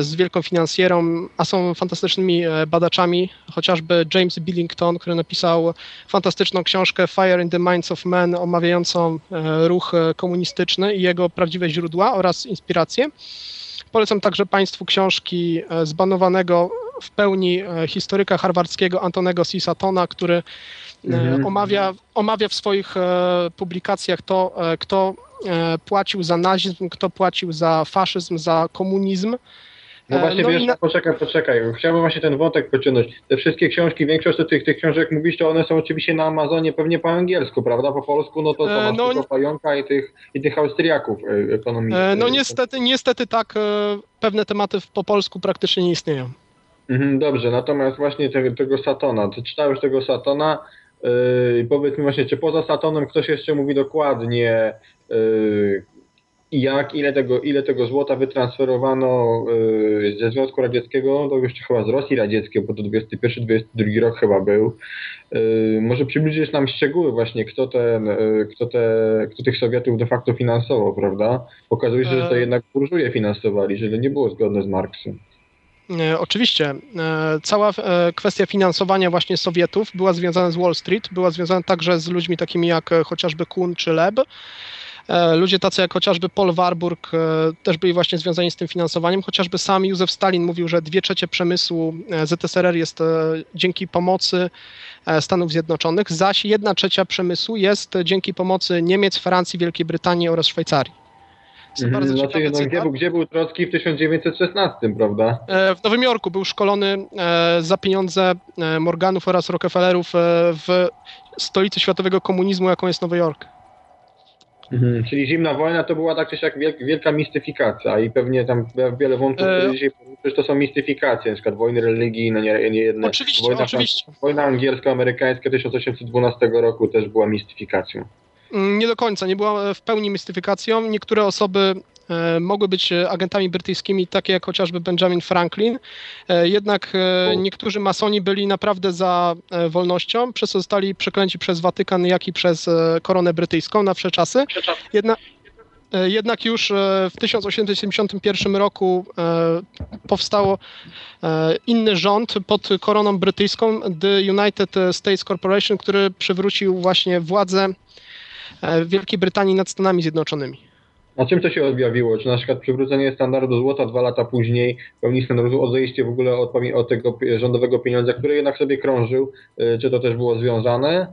z wielką finansjerą, a są fantastycznymi e, badaczami, chociażby James Billington, który napisał fantastyczną książkę Fire in the Minds of Men, omawiającą e, ruch e, komunistyczny i jego prawdziwe źródła oraz inspiracje. Polecam także Państwu książki e, zbanowanego w pełni e, historyka harwardzkiego Antonego C. Satona, który e, Mhm. omawia, omawia w swoich e, publikacjach to, e, kto e, płacił za nazizm, kto płacił za faszyzm, za komunizm. No E, właśnie, no wiesz, na- poczekaj, poczekaj. Chciałbym właśnie ten wątek pociągnąć. Te wszystkie książki, większość z tych, tych książek mówiliście, one są oczywiście na Amazonie pewnie po angielsku, prawda? Po polsku, no to, to E, masz no tylko Pająka i tych, i tych Austriaków e, ekonomicznych. E, No niestety, niestety tak, e, pewne tematy po polsku praktycznie nie istnieją. Mhm, dobrze, natomiast właśnie tego, tego Satona, ty czytałeś tego Satona yy, i powiedz mi właśnie, czy poza Satonem ktoś jeszcze mówi dokładnie jak, ile tego, ile tego złota wytransferowano y, ze Związku Radzieckiego, to jeszcze chyba z Rosji Radzieckiej, bo to 21-22 rok chyba był. Y, może przybliżysz nam szczegóły właśnie, kto, ten, kto, te, kto tych Sowietów de facto finansował, prawda? Pokazuje się, że to jednak burżuje finansowali, że to nie było zgodne z Marksem. Oczywiście. Cała kwestia finansowania właśnie Sowietów była związana z Wall Street, była związana także z ludźmi takimi jak e, chociażby Kuhn czy Leb. E, Ludzie tacy jak chociażby Paul Warburg e, też byli właśnie związani z tym finansowaniem. Chociażby sam Józef Stalin mówił, że dwie trzecie przemysłu e, ZSRR jest dzięki pomocy Stanów Zjednoczonych, zaś jedna trzecia przemysłu jest dzięki pomocy Niemiec, Francji, Wielkiej Brytanii oraz Szwajcarii. Mhm, znaczy, no, gdzie, był, gdzie był Trocki w 1916, prawda? W Nowym Jorku był szkolony za pieniądze Morganów oraz Rockefellerów w stolicy światowego komunizmu, jaką jest Nowy Jork. Mhm. Czyli zimna wojna to była tak czy siak wielk, wielka mistyfikacja i pewnie tam wiele wątków, E. które dzisiaj poruszysz, to są mistyfikacje, na przykład wojny religijne, nie, nie jedne. Oczywiście, wojna, oczywiście. Wojna angielsko-amerykańska 1812 roku też była mistyfikacją. Mm, Nie do końca, nie była w pełni mistyfikacją. Niektóre osoby mogły być e, agentami brytyjskimi, takie jak chociażby Benjamin Franklin. E, Jednak e, niektórzy masoni byli naprawdę za e, wolnością, przez co zostali przeklęci przez Watykan, jak i przez e, koronę brytyjską na wsze czasy. Jedna, e, jednak już e, w 1871 roku e, powstało e, inny rząd pod koroną brytyjską, The United States Corporation, który przywrócił właśnie władzę e, Wielkiej Brytanii nad Stanami Zjednoczonymi. A czym to się objawiło? Czy na przykład przywrócenie standardu złota dwa lata później, pełni standardu, odejście w ogóle od, od tego rządowego pieniądza, który jednak sobie krążył, y, czy to też było związane?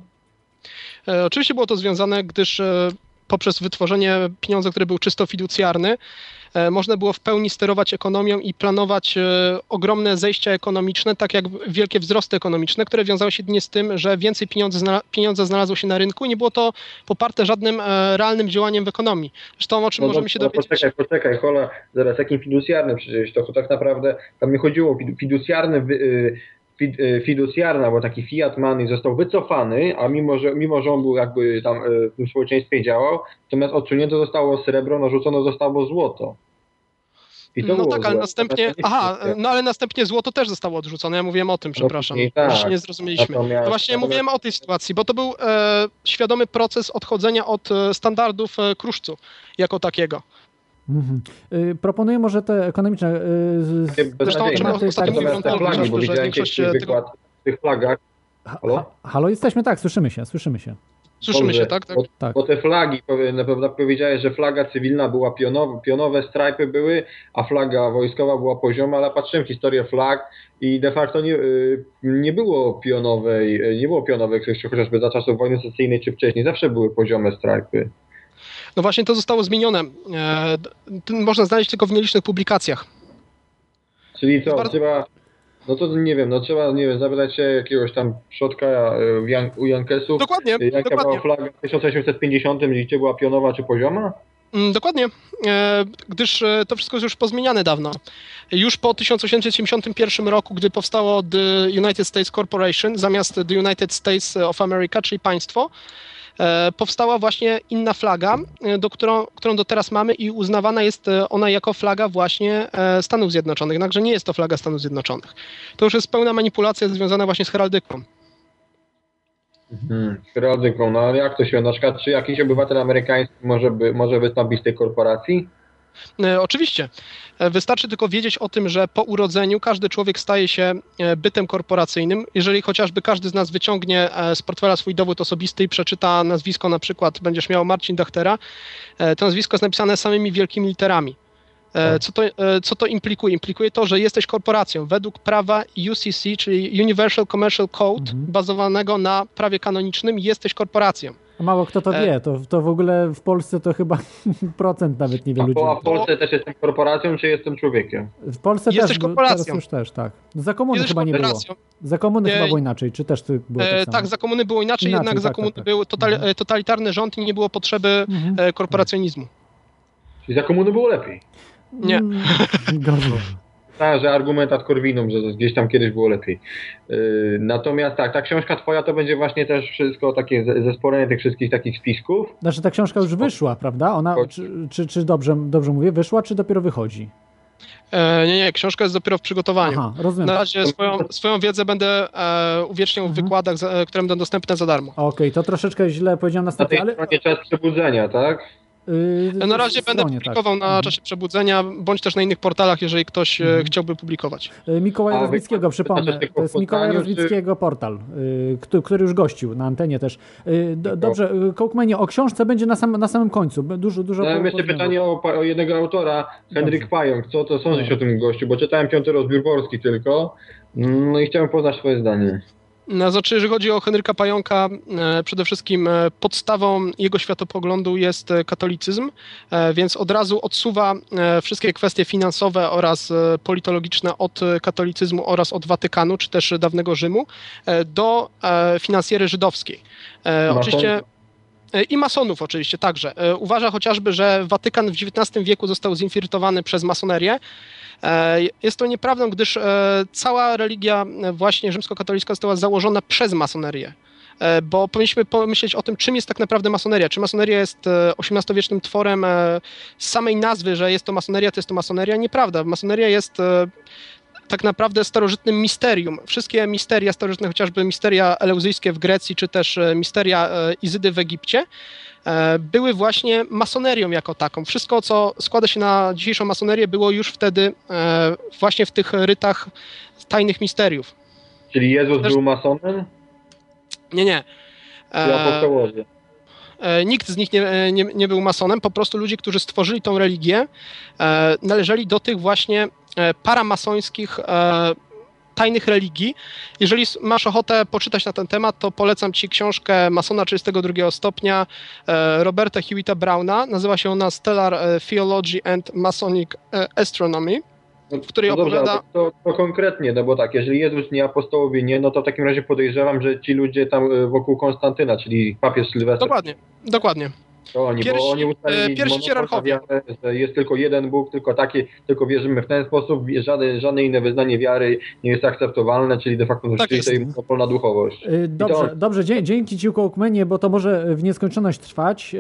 E, Oczywiście było to związane, gdyż e, poprzez wytworzenie pieniądza, który był czysto fiducjarny, e, można było w pełni sterować ekonomią i planować e, ogromne zejścia ekonomiczne, tak jak wielkie wzrosty ekonomiczne, które wiązały się jedynie z tym, że więcej pieniądza znalazło się na rynku i nie było to poparte żadnym e, realnym działaniem w ekonomii. Zresztą o czym możemy się no, dowiedzieć. Poczekaj, poczekaj, hola, zaraz, jakim fiducjarnym przecież, to tak naprawdę tam nie chodziło o fidu- fiducjarny, wy- fid- y, fiducjarny, bo taki fiat money został wycofany, a mimo, że, mimo, że on był jakby tam y, w tym społeczeństwie działał, natomiast odsunięte zostało srebro, narzucono zostało złoto. No tak, ale złe. następnie. Aha, no ale następnie złoto też zostało odrzucone. Ja mówiłem o tym, przepraszam. później tak. Się nie zrozumieliśmy. Natomiast- No właśnie natomiast- mówiłem o tej sytuacji, bo to był e, świadomy proces odchodzenia od e, standardów e, kruszcu jako takiego. Mhm. Y, Proponuję może te ekonomiczne. Zresztą o czym ostatnio tak, Paul, flagi, bo widziałem kiedyś tego- wykład w tych flagach. ha, Halo? ha, halo, jesteśmy, tak, słyszymy się, słyszymy się. Słyszymy Dobrze, się, tak? tak? Bo, Tak. bo te flagi, na pewno powiedziałeś, że flaga cywilna była pionowa, pionowe strajpy były, a flaga wojskowa była pozioma, ale patrzyłem historię flag i de facto nie, y, nie było pionowej, y, nie było jeszcze chociażby za czasów wojny secesyjnej czy wcześniej, zawsze były poziome strajpy. No właśnie to zostało zmienione. E, można znaleźć tylko w nielicznych publikacjach. Czyli co, Bardzo- trzeba, no to nie wiem, no trzeba, nie wiem, zapytać się jakiegoś tam przodka Jan, u Jankesów, Dokładnie, y, jaka dokładnie. była flaga w 1850, gdzie była pionowa czy pozioma? Mm, Dokładnie, e, gdyż e, to wszystko jest już pozmieniane dawno. Już po 1871 roku, gdy powstało The United States Corporation zamiast The United States of America, czyli państwo, e, powstała właśnie inna flaga, e, do którą, którą do teraz mamy i uznawana jest e, ona jako flaga właśnie e, Stanów Zjednoczonych. Jednakże nie jest to flaga Stanów Zjednoczonych. To już jest pełna manipulacja związana właśnie z heraldyką. Hmm, heraldyką, no ale jak to się, na przykład czy jakiś obywatel amerykański może, by, może wystąpić z tej korporacji? E, Oczywiście. E, Wystarczy tylko wiedzieć o tym, że po urodzeniu każdy człowiek staje się e, bytem korporacyjnym. Jeżeli chociażby każdy z nas wyciągnie z portfela swój dowód osobisty i przeczyta nazwisko, na przykład będziesz miał Marcin Dachtera, to nazwisko jest napisane samymi wielkimi literami. E, Co to, co to implikuje? Implikuje to, że jesteś korporacją. Według prawa UCC, czyli Universal Commercial Code, bazowanego na prawie kanonicznym, jesteś korporacją. Mało kto to E. wie, to, to w ogóle w Polsce to chyba procent nawet nie wie ludzi. a w Polsce też jestem korporacją, czy jestem człowiekiem? W Polsce Jesteś też, korporacją. teraz już też, tak. Za komuny Jesteś chyba nie było. Za komuny Nie. chyba było inaczej, czy też ty było tak E, samo? tak, za komuny było inaczej, Inaczej, jednak za tak, komuny tak, tak. był totali- Mhm. e, totalitarny rząd i nie było potrzeby Mhm. e, korporacjonizmu. Czyli za komuny było lepiej. Nie. Mm, Gorzej. że argument ad Corvinum, że gdzieś tam kiedyś było lepiej. Yy, natomiast tak, ta książka twoja to będzie właśnie też wszystko takie ze- zesporenie tych wszystkich takich spisków. Znaczy ta książka już wyszła, prawda? Ona, czy, czy, czy dobrze, dobrze mówię, wyszła, czy dopiero wychodzi? E, nie, nie, książka jest dopiero w przygotowaniu. Aha, rozumiem. Na razie swoją, swoją wiedzę będę e, uwieczniał w wykładach, za, e, które będą dostępne za darmo. Okej, to troszeczkę źle powiedziałem na Na tej stopie, ale... czas przebudzenia, tak? Yy, Na razie będę stronie, tak. publikował na czasie przebudzenia, bądź też na innych portalach, jeżeli ktoś e, chciałby publikować. Y, Mikołaja Rozwickiego, przypomnę. To jest Mikołaja Rozwickiego portal, y, który, już gościł na antenie też. Y, do, dobrze, y, Kołkmenie, o książce będzie na, sam, na samym końcu. Dużo, dużo Ja mam jeszcze pytanie o, o jednego autora, Henryk Pająk. Co to sądzisz o tym gościu? Bo czytałem piąty rozbiór polski tylko. No i chciałem poznać twoje zdanie. No, znaczy, jeżeli chodzi o Henryka Pająka, e, przede wszystkim e, podstawą jego światopoglądu jest e, katolicyzm, więc od razu odsuwa wszystkie kwestie finansowe oraz politologiczne od katolicyzmu oraz od Watykanu, czy też dawnego Rzymu, do finansjery żydowskiej. Oczywiście i masonów oczywiście także. Uważa chociażby, że Watykan w XIX wieku został zinfiltrowany przez masonerię. E, Jest to nieprawdą, gdyż e, cała religia e, właśnie rzymskokatolicka została założona przez masonerię. Bo powinniśmy pomyśleć o tym, czym jest tak naprawdę masoneria. Czy masoneria jest XVIII-wiecznym tworem z samej nazwy, że jest to masoneria, to jest to masoneria? Nieprawda. Masoneria jest tak naprawdę starożytnym misterium. Wszystkie misteria starożytne, chociażby misteria eleuzyjskie w Grecji, czy też e, misteria e, Izydy w Egipcie, e, były właśnie masonerią jako taką. Wszystko, co składa się na dzisiejszą masonerię, było już wtedy właśnie w tych rytach tajnych misteriów. Czyli Jezus Też- był masonem? Nie, nie. E, Nikt z nich nie, nie, nie był masonem, po prostu ludzie, którzy stworzyli tą religię, e, należeli do tych właśnie e, paramasońskich e, tajnych religii. Jeżeli masz ochotę poczytać na ten temat, to polecam Ci książkę Masona 32 stopnia e, Roberta Hewitta Browna. Nazywa się ona Stellar e, Theology and Masonic e, Astronomy. W której no dobrze, opowiada- to, to konkretnie, no bo tak, jeżeli Jezus nie, apostołowie nie, no to w takim razie podejrzewam, że ci ludzie tam e, wokół Konstantyna, czyli papież Sylwester, Dokładnie, dokładnie. To oni, Pierwsi- bo oni ustalili e, wiarę, że jest tylko jeden Bóg, tylko taki, tylko wierzymy w ten sposób, żadne, żadne inne wyznanie wiary nie jest akceptowalne, czyli de facto Tak rzeczywiście jest. monopol na duchowość. Y, Dobrze, on- dobrze dzie- dzięki Ci Kołkmenie, bo to może w nieskończoność trwać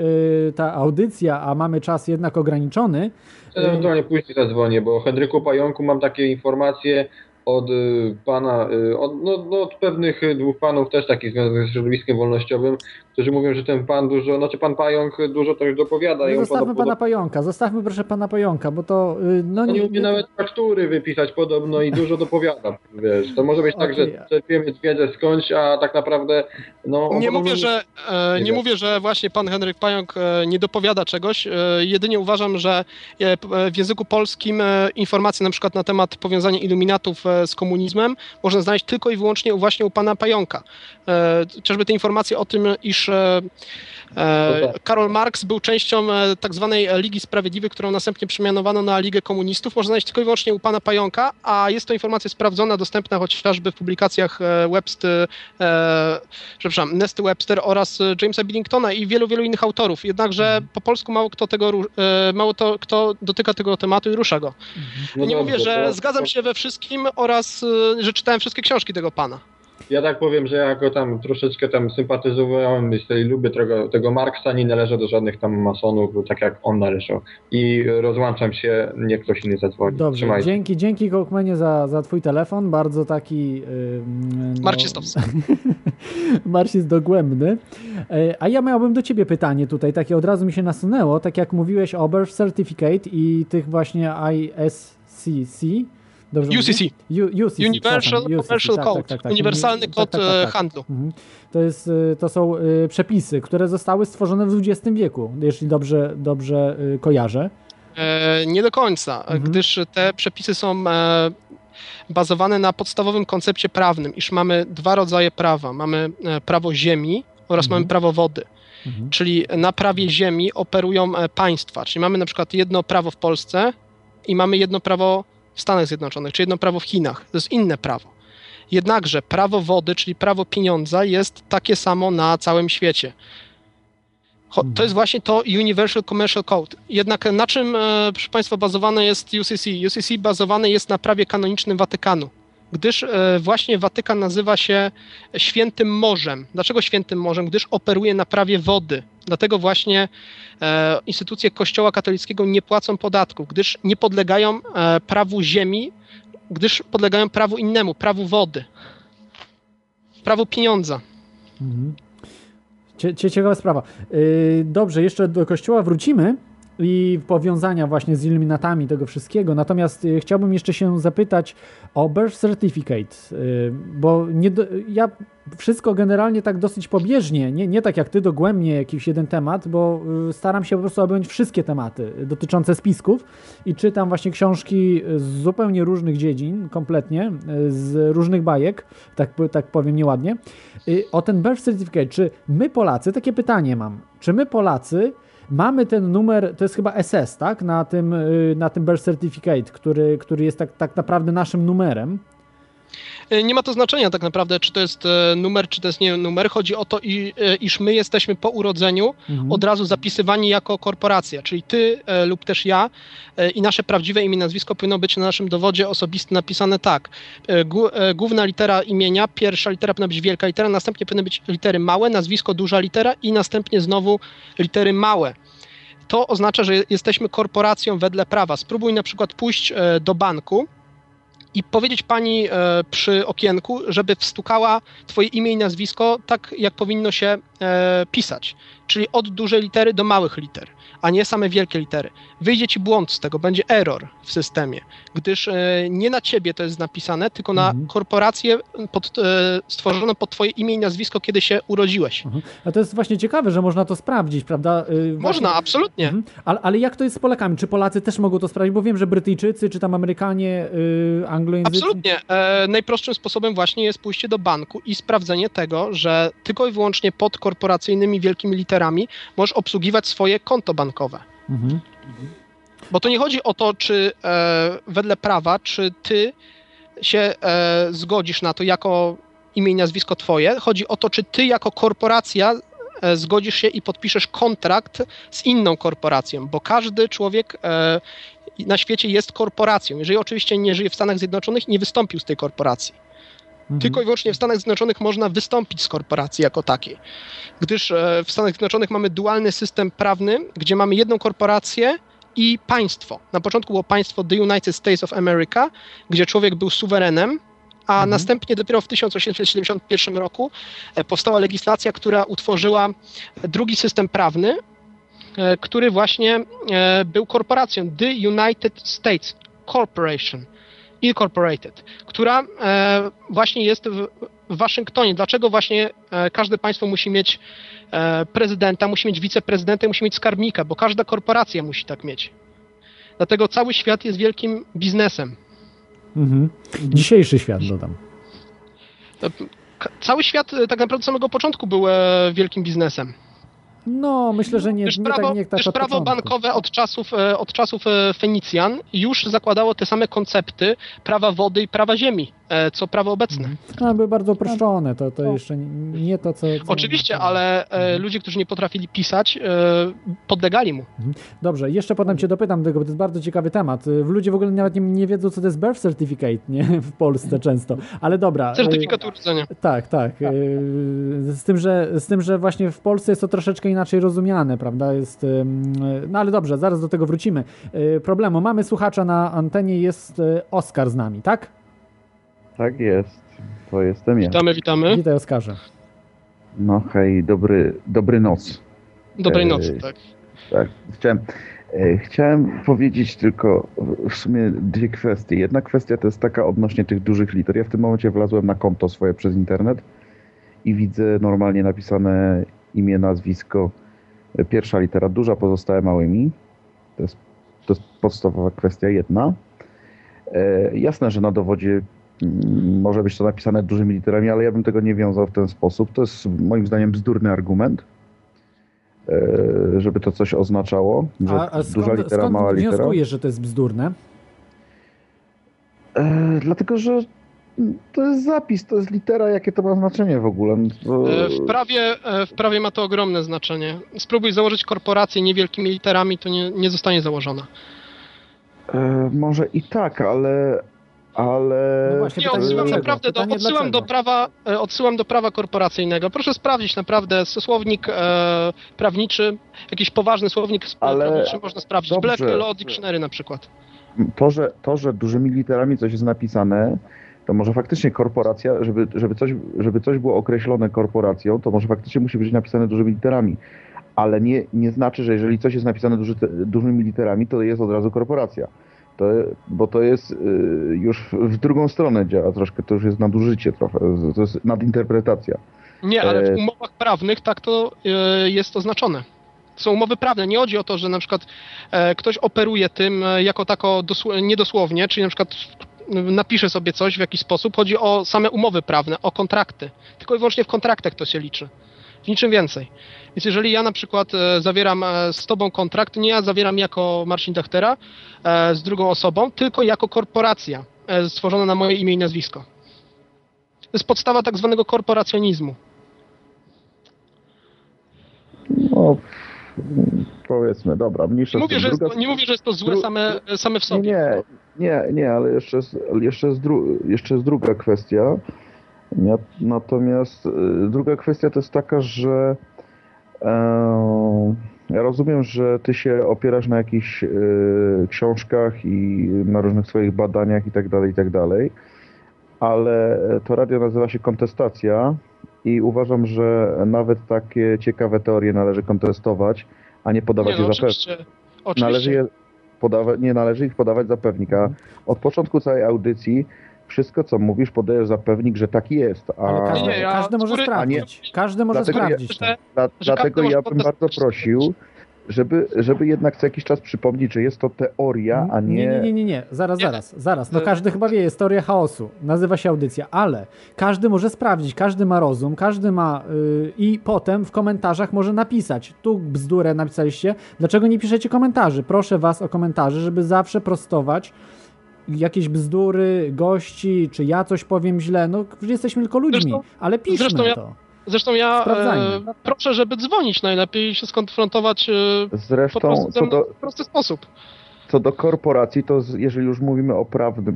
y, ta audycja, a mamy czas jednak ograniczony. Ja Ewentualnie później zadzwonię, bo Henryku Pająku mam takie informacje od y, pana, y, od, no, no, od pewnych y, dwóch panów też takich związanych z środowiskiem wolnościowym, którzy mówią, że ten pan dużo, znaczy pan Pająk dużo to już dopowiada. i No zostawmy podobno- pana Pająka, zostawmy proszę pana Pająka, bo to y, no On nie, nie umie nawet faktury wypisać podobno i dużo dopowiada, wiesz. To może być tak, Okej. że czerpiemy wiedzę skądś, a tak naprawdę no... Nie mówię, że, e, Nie nie mówię, że właśnie pan Henryk Pająk e, nie dopowiada czegoś. E, jedynie uważam, że e, e, w języku polskim e, informacje na przykład na temat powiązania iluminatów e, z komunizmem można znaleźć tylko i wyłącznie u- właśnie u pana Pająka. E, Chociażby te informacje o tym, iż e, e. Karol Marx był częścią e, tak zwanej Ligi Sprawiedliwych, którą następnie przemianowano na Ligę Komunistów, można znaleźć tylko i wyłącznie u pana Pająka, a jest to informacja sprawdzona, dostępna chociażby w publikacjach Webster, przepraszam, Nesty Webster oraz Jamesa Billingtona i wielu, wielu innych autorów. Jednakże po polsku mało kto tego, mało to, kto dotyka tego tematu i rusza go. no nie dobrze, mówię, że zgadzam się we wszystkim oraz, że czytałem wszystkie książki tego pana. Ja tak powiem, że ja go tam troszeczkę tam sympatyzowałem, jeśli lubię tego, tego Marksa, nie należę do żadnych tam masonów, tak jak on należał. I rozłączam się, niech ktoś inny zadzwoni. Dobrze, Trzymajcie. dzięki, dzięki Kołkmenie za, za twój telefon, bardzo taki... Yy, no, Marcistowski. Marcin dogłębny. E, A ja miałbym do ciebie pytanie tutaj, takie od razu mi się nasunęło, tak jak mówiłeś o Birth Certificate i tych właśnie ISCC. Dobrze UCC. U, UCC, Universal UCC, Commercial tak, Code, tak, tak, tak. uniwersalny Tak, kod tak, tak, e, tak. handlu. Mhm. To, jest, y, to są y, przepisy, które zostały stworzone w XX wieku, jeśli dobrze, dobrze y, kojarzę. E, nie do końca, Mhm. gdyż te przepisy są e, bazowane na podstawowym koncepcie prawnym, iż mamy dwa rodzaje prawa. Mamy e, prawo ziemi oraz Mhm. mamy prawo wody. Mhm. Czyli na prawie ziemi operują e, państwa. Czyli mamy na przykład jedno prawo w Polsce i mamy jedno prawo w Stanach Zjednoczonych, czy jedno prawo w Chinach. To jest inne prawo. Jednakże prawo wody, czyli prawo pieniądza jest takie samo na całym świecie. To jest właśnie to Universal Commercial Code. Jednak na czym, e, proszę Państwa, bazowane jest UCC? UCC bazowany jest na prawie kanonicznym Watykanu, gdyż e, właśnie Watykan nazywa się Świętym Morzem. Dlaczego Świętym Morzem? Gdyż operuje na prawie wody. Dlatego właśnie e, instytucje Kościoła katolickiego nie płacą podatków, gdyż nie podlegają e, prawu ziemi, gdyż podlegają prawu innemu, prawu wody, prawu pieniądza. Mhm. Cie, cie, ciekawa sprawa. Yy, dobrze, jeszcze do kościoła wrócimy i powiązania właśnie z iluminatami tego wszystkiego. Natomiast yy, chciałbym jeszcze się zapytać o birth certificate, yy, bo nie do, ja wszystko generalnie tak dosyć pobieżnie, nie, nie tak jak ty dogłębnie jakiś jeden temat, bo yy, staram się po prostu objąć wszystkie tematy dotyczące spisków i czytam właśnie książki z zupełnie różnych dziedzin, kompletnie, z różnych bajek, tak, tak powiem nieładnie. Y, o ten birth certificate, czy my Polacy, takie pytanie mam, czy my Polacy mamy ten numer, to jest chyba SS, tak, na tym, y, na tym birth certificate, który, który jest tak, tak naprawdę naszym numerem. E, Nie ma to znaczenia tak naprawdę, czy to jest e, numer, czy to jest nie numer. Chodzi o to, e, iż my jesteśmy po urodzeniu Mhm. od razu zapisywani jako korporacja, czyli ty lub też ja i nasze prawdziwe imię, nazwisko powinno być na naszym dowodzie osobistym napisane tak. Główna litera imienia, pierwsza litera powinna być wielka litera, następnie powinny być litery małe, nazwisko duża litera i następnie znowu litery małe. To oznacza, że jesteśmy korporacją wedle prawa. Spróbuj na przykład pójść do banku i powiedzieć pani e, przy okienku, żeby wstukała twoje imię i nazwisko tak, jak powinno się e, pisać. Czyli od dużej litery do małych liter, a nie same wielkie litery. Wyjdzie ci błąd z tego, będzie error w systemie, gdyż e, nie na ciebie to jest napisane, tylko na Mhm. korporację pod, e, stworzoną pod twoje imię i nazwisko, kiedy się urodziłeś. Mhm. A to jest właśnie ciekawe, że można to sprawdzić, prawda? Y, Można, właśnie- absolutnie. Mhm. Ale, ale jak to jest z Polakami? Czy Polacy też mogą to sprawdzić? Bo wiem, że Brytyjczycy, czy tam Amerykanie, y, anglojęzyczni... Absolutnie. E, najprostszym sposobem właśnie jest pójście do banku i sprawdzenie tego, że tylko i wyłącznie pod korporacyjnymi wielkimi literami możesz obsługiwać swoje konto bankowe. Mhm. Bo to nie chodzi o to, czy e, wedle prawa, czy ty się e, zgodzisz na to jako imię i nazwisko twoje. Chodzi o to, czy ty jako korporacja e, zgodzisz się i podpiszesz kontrakt z inną korporacją, bo każdy człowiek e, na świecie jest korporacją. Jeżeli oczywiście nie żyje w Stanach Zjednoczonych nie wystąpił z tej korporacji. Mhm. Tylko i wyłącznie w Stanach Zjednoczonych można wystąpić z korporacji jako takiej. Gdyż e, w Stanach Zjednoczonych mamy dualny system prawny, gdzie mamy jedną korporację i państwo. Na początku było państwo The United States of America, gdzie człowiek był suwerenem, a Mhm. następnie dopiero w 1871 roku e, powstała legislacja, która utworzyła drugi system prawny, e, który właśnie był korporacją The United States Corporation. Incorporated, która e, właśnie jest w, w Waszyngtonie. Dlaczego właśnie e, każde państwo musi mieć e, prezydenta, musi mieć wiceprezydenta, i musi mieć skarbnika, bo każda korporacja musi tak mieć. Dlatego cały świat jest wielkim biznesem. Mhm. Dzisiejszy świat, dodam. Cały świat tak naprawdę od samego początku był wielkim biznesem. No, myślę, że nie, Też nie prawo, tak, nie tak też prawo początku. bankowe od czasów, e, od czasów e, Fenicjan już zakładało te same koncepty prawa wody i prawa ziemi, e, co prawo obecne. No, były bardzo uproszczone, to, to jeszcze nie to, co... co Oczywiście, ale e, ludzie, którzy nie potrafili pisać, podlegali mu. Dobrze, jeszcze potem cię dopytam tego, bo to jest bardzo ciekawy temat. Ludzie w ogóle nawet nie, nie wiedzą, co to jest birth certificate, nie? W Polsce często. Ale dobra. Certyfikat urodzenia. Tak, tak. y, Z tym, że, z tym, że właśnie w Polsce jest to troszeczkę inaczej rozumiane, prawda? Jest, no ale dobrze, zaraz do tego wrócimy. Y, Problemu. Mamy słuchacza na antenie, jest y, Oskar z nami, tak? Tak jest. To jestem ja. Witamy, witamy. Witaj, Oskarze. No hej, dobry, dobry noc. Dobrej Ej. nocy, tak. Tak, chciałem, e, chciałem powiedzieć tylko w sumie dwie kwestie. Jedna kwestia to jest taka odnośnie tych dużych liter. Ja w tym momencie wlazłem na konto swoje przez internet i widzę normalnie napisane imię, nazwisko, e, pierwsza litera duża, pozostałe małymi. To jest, to jest podstawowa kwestia jedna. E, jasne, że na dowodzie mm, może być to napisane dużymi literami, ale ja bym tego nie wiązał w ten sposób. To jest moim zdaniem bzdurny argument, e, żeby to coś oznaczało, że A, a duża skąd, litera, skąd mała litera. wnioskujesz, że to jest bzdurne? E, dlatego, że to jest zapis, to jest litera, jakie to ma znaczenie w ogóle. No to... E, W prawie, e, w prawie ma to ogromne znaczenie. Spróbuj założyć korporację niewielkimi literami, to nie, nie zostanie założona. E, może i tak, ale. Ale. No właśnie, Nie, odsyłam dlaczego? naprawdę do, odsyłam, do prawa, e, odsyłam do prawa korporacyjnego. Proszę sprawdzić naprawdę słownik e, prawniczy, jakiś poważny słownik Ale- prawniczy można sprawdzić. dobrze. Black Law Dictionary na przykład. to, że, to, że dużymi literami coś jest napisane, to może faktycznie korporacja, żeby, żeby, coś, żeby coś było określone korporacją, to może faktycznie musi być napisane dużymi literami. Ale nie, nie znaczy, że jeżeli coś jest napisane duży, dużymi literami, to jest od razu korporacja. To, bo to jest y, już w, drugą stronę działa troszkę, to już jest nadużycie trochę, to jest nadinterpretacja. Nie, ale E, w umowach prawnych tak to e, jest oznaczone. Są umowy prawne. Nie chodzi o to, że na przykład e, ktoś operuje tym e, jako tako dosł- niedosłownie, czyli na przykład napisze sobie coś w jakiś sposób. Chodzi o same umowy prawne, o kontrakty. Tylko i wyłącznie w kontraktach to się liczy. W niczym więcej. Więc jeżeli ja na przykład e, zawieram e, z tobą kontrakt, nie ja zawieram jako Marcin Dachtera e, z drugą osobą, tylko jako korporacja stworzona na moje imię i nazwisko. To jest podstawa tak zwanego korporacjonizmu. No, powiedzmy, dobra, mniejsza Mówię, że jest to, nie mówię, że jest to złe dru- same, same w sobie. nie, nie, nie, ale jeszcze jest, jeszcze jest, dru, jeszcze jest druga kwestia. Natomiast y, druga kwestia to jest taka, że e, ja rozumiem, że ty się opierasz na jakichś y, książkach i na różnych swoich badaniach i tak dalej, i tak dalej, ale to radio nazywa się Kontestacja i uważam, że nawet takie ciekawe teorie należy kontestować, a nie podawać Nie, no, je za pewne. Należy je podawać, nie należy ich podawać za pewnik, a od początku całej audycji wszystko, co mówisz, podajesz za pewnik, że tak jest. A Ale każdy, Nie, ja każdy może sprawdzić. Każdy może Dlatego ja- sprawdzić dla, że dlatego każdy ja bym bardzo prosił, żeby, żeby jednak co jakiś czas przypomnieć, że jest to teoria, a nie... Nie, nie, nie, nie, nie. Zaraz, Nie. zaraz, zaraz. No każdy chyba wie, jest teoria chaosu. Nazywa się audycja, ale każdy może sprawdzić, każdy ma rozum, każdy ma yy, i potem w komentarzach może napisać. Tu bzdurę napisaliście. Dlaczego nie piszecie komentarzy? Proszę was o komentarze, żeby zawsze prostować jakieś bzdury, gości, czy ja coś powiem źle. No, jesteśmy tylko ludźmi, Zresztą- ale piszmy zresztą ja- to. Zresztą ja e, proszę, żeby dzwonić najlepiej i się skonfrontować e, po Zresztą, prostu co do, w prosty sposób. co do korporacji, to z, jeżeli już mówimy o prawnym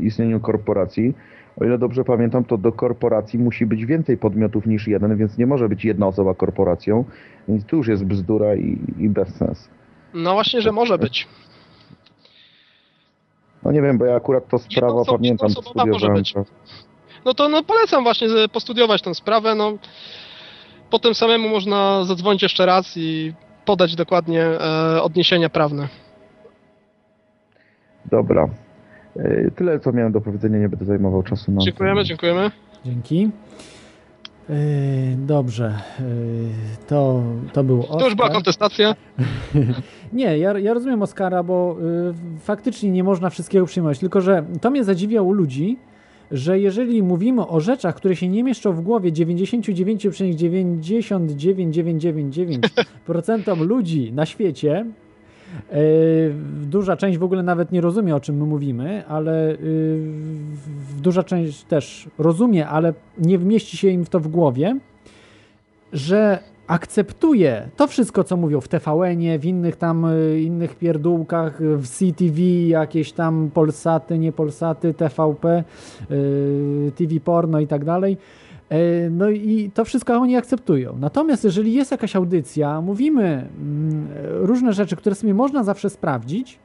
yy, istnieniu korporacji, o ile dobrze pamiętam, to do korporacji musi być więcej podmiotów niż jeden, więc nie może być jedna osoba korporacją, więc tu już jest bzdura i, i bezsens. No właśnie, że może być. No nie wiem, bo ja akurat to sprawa Jednoosob- pamiętam, jednoosobowa może być. to. No to no, polecam właśnie postudiować tę sprawę. No, potem samemu można zadzwonić jeszcze raz i podać dokładnie e, odniesienia prawne. Dobra. Yy, Tyle, co miałem do powiedzenia, nie będę zajmował czasu na Dziękujemy, dziękujemy. Dzięki. Yy, dobrze. Yy, to, to był To już była Oskar. kontestacja. Nie, ja, ja rozumiem Oskara, bo y, faktycznie nie można wszystkiego przyjmować, tylko że to mnie zadziwia u ludzi, że jeżeli mówimy o rzeczach, które się nie mieszczą w głowie 99,99999% ludzi na świecie, y, duża część w ogóle nawet nie rozumie, o czym my mówimy, ale y, w- duża część też rozumie, ale nie wmieści się im to w głowie, że akceptuje to wszystko, co mówią w TVN-ie, w innych tam y, innych pierdółkach, w CTV, jakieś tam Polsaty, nie Polsaty, TVP, y, TV Porno i tak dalej. Y, No i to wszystko oni akceptują. Natomiast jeżeli jest jakaś audycja, mówimy mm, różne rzeczy, które sobie można zawsze sprawdzić,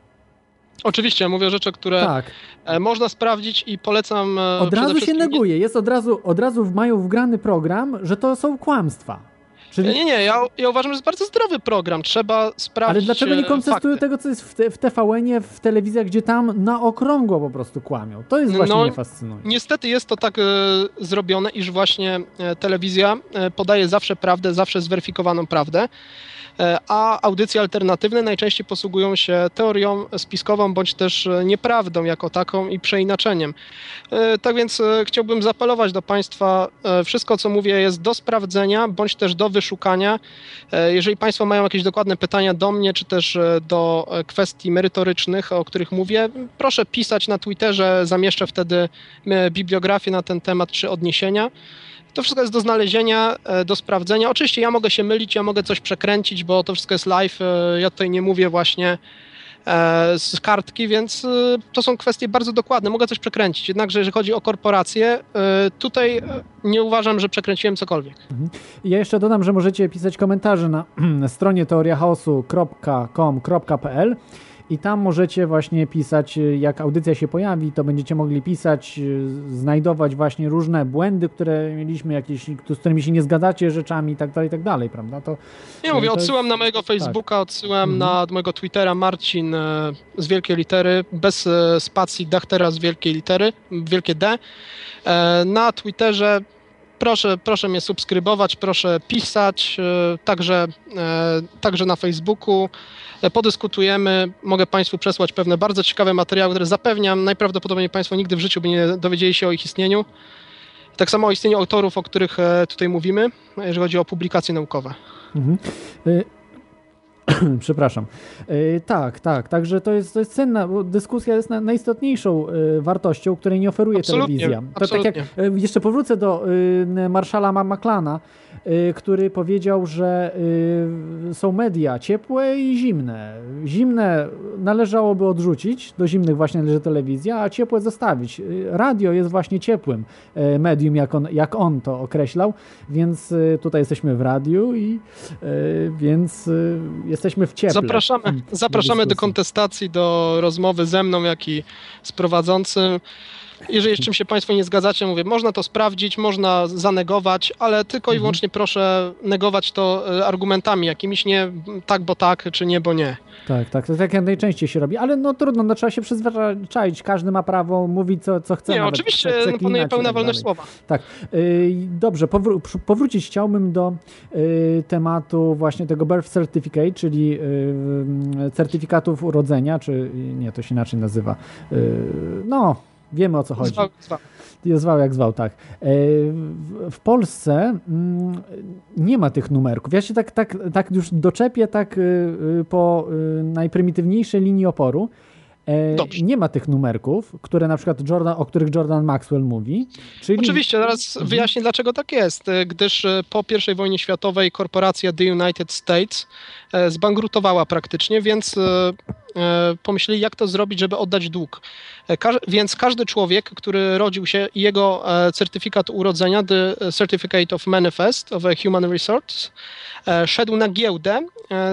Oczywiście, mówię rzeczy, które tak, e, można sprawdzić i polecam. e, od razu się neguje. Jest od razu, od razu mają wgrany program, że to są kłamstwa. Czyli Nie, nie, ja, ja uważam, że jest bardzo zdrowy program. Trzeba sprawdzić. Ale dlaczego nie e, kontestują tego, co jest w, te, w TVN-ie, w telewizjach, gdzie tam na okrągło po prostu kłamią? To jest właśnie No, mnie fascynuje. Niestety jest to tak e, zrobione, iż właśnie e, telewizja e, podaje zawsze prawdę, zawsze zweryfikowaną prawdę, a audycje alternatywne najczęściej posługują się teorią spiskową bądź też e, nieprawdą jako taką i przeinaczeniem. E, Tak więc e, chciałbym zaapelować do Państwa, e, wszystko co mówię jest do sprawdzenia bądź też do wyszukania. E, Jeżeli Państwo mają jakieś dokładne pytania do mnie, czy też e, do e, kwestii merytorycznych, o których mówię, proszę pisać na Twitterze, zamieszczę wtedy e, bibliografię na ten temat, czy odniesienia. To wszystko jest do znalezienia, e, do sprawdzenia. Oczywiście ja mogę się mylić, ja mogę coś przekręcić, bo to wszystko jest live. e, Ja tutaj nie mówię właśnie e, z kartki, więc to są kwestie bardzo dokładne. Mogę coś przekręcić. Jednakże jeżeli chodzi o korporacje, tutaj nie uważam, że przekręciłem cokolwiek. Ja jeszcze dodam, że możecie pisać komentarze na stronie teoriachaosu.com.pl i tam możecie właśnie pisać, y, jak audycja się pojawi, to będziecie mogli pisać, y, znajdować właśnie różne błędy, które mieliśmy, jakieś, z którymi się nie zgadzacie rzeczami i tak dalej, i tak dalej, prawda? To, Nie mówię, to jest- odsyłam na mojego Facebooka, odsyłam Mhm. na mojego Twittera Marcin z wielkiej litery, bez spacji Dachtera z wielkiej litery, wielkie D. E, Na Twitterze proszę, proszę mnie subskrybować, proszę pisać, e, także, e, także na Facebooku. E, Podyskutujemy, mogę Państwu przesłać pewne bardzo ciekawe materiały, które zapewniam, najprawdopodobniej Państwo nigdy w życiu by nie dowiedzieli się o ich istnieniu. Tak samo o istnieniu autorów, o których tutaj mówimy, jeżeli chodzi o publikacje naukowe. Mhm. Przepraszam. Y, Tak, tak. Także to jest, to jest cenna, bo dyskusja jest na, najistotniejszą y, wartością, której nie oferuje Absolutnie, telewizja. To tak jak absolutnie. y, jeszcze powrócę do marszala Ma- Maclana, y, który powiedział, że y, są media ciepłe i zimne. Zimne należałoby odrzucić, do zimnych właśnie należy telewizja, a ciepłe zostawić. Y, Radio jest właśnie ciepłym y, medium, jak on, jak on to określał, więc y, tutaj jesteśmy w radiu i y, więc y, jesteśmy w cieple. Zapraszamy, Mm, zapraszamy do kontestacji, do rozmowy ze mną, jak i z prowadzącym. Jeżeli z czym się Państwo nie zgadzacie, mówię, można to sprawdzić, można zanegować, ale tylko Mhm. i wyłącznie proszę negować to e, argumentami jakimiś, nie tak, bo tak, czy nie, bo nie. Tak, tak, to tak jak najczęściej się robi, ale no trudno, no trzeba się przyzwyczaić, każdy ma prawo mówić co, co chce. Nie, nawet oczywiście panuje pełna tak wolność słowa. Tak. Y, dobrze, powró- powrócić chciałbym do y, tematu właśnie tego birth certificate, czyli y, certyfikatów urodzenia, czy nie, to się inaczej nazywa. No, wiemy o co chodzi. Zwał, zwał. Jak zwał, tak. E, W, w Polsce mm, nie ma tych numerków. Ja się tak, tak, tak już doczepię tak y, y, po y, najprymitywniejszej linii oporu. E, Dobrze. Nie ma tych numerków, które na przykład Jordan, o których Jordan Maxwell mówi. Czyli Oczywiście, zaraz Mhm. wyjaśnię, dlaczego tak jest. E, Gdyż e, po I wojnie światowej korporacja The United States zbankrutowała praktycznie, więc pomyśleli, jak to zrobić, żeby oddać dług. Każ- Więc każdy człowiek, który rodził się i jego certyfikat urodzenia, The Certificate of Manifest of a Human Resource, szedł na giełdę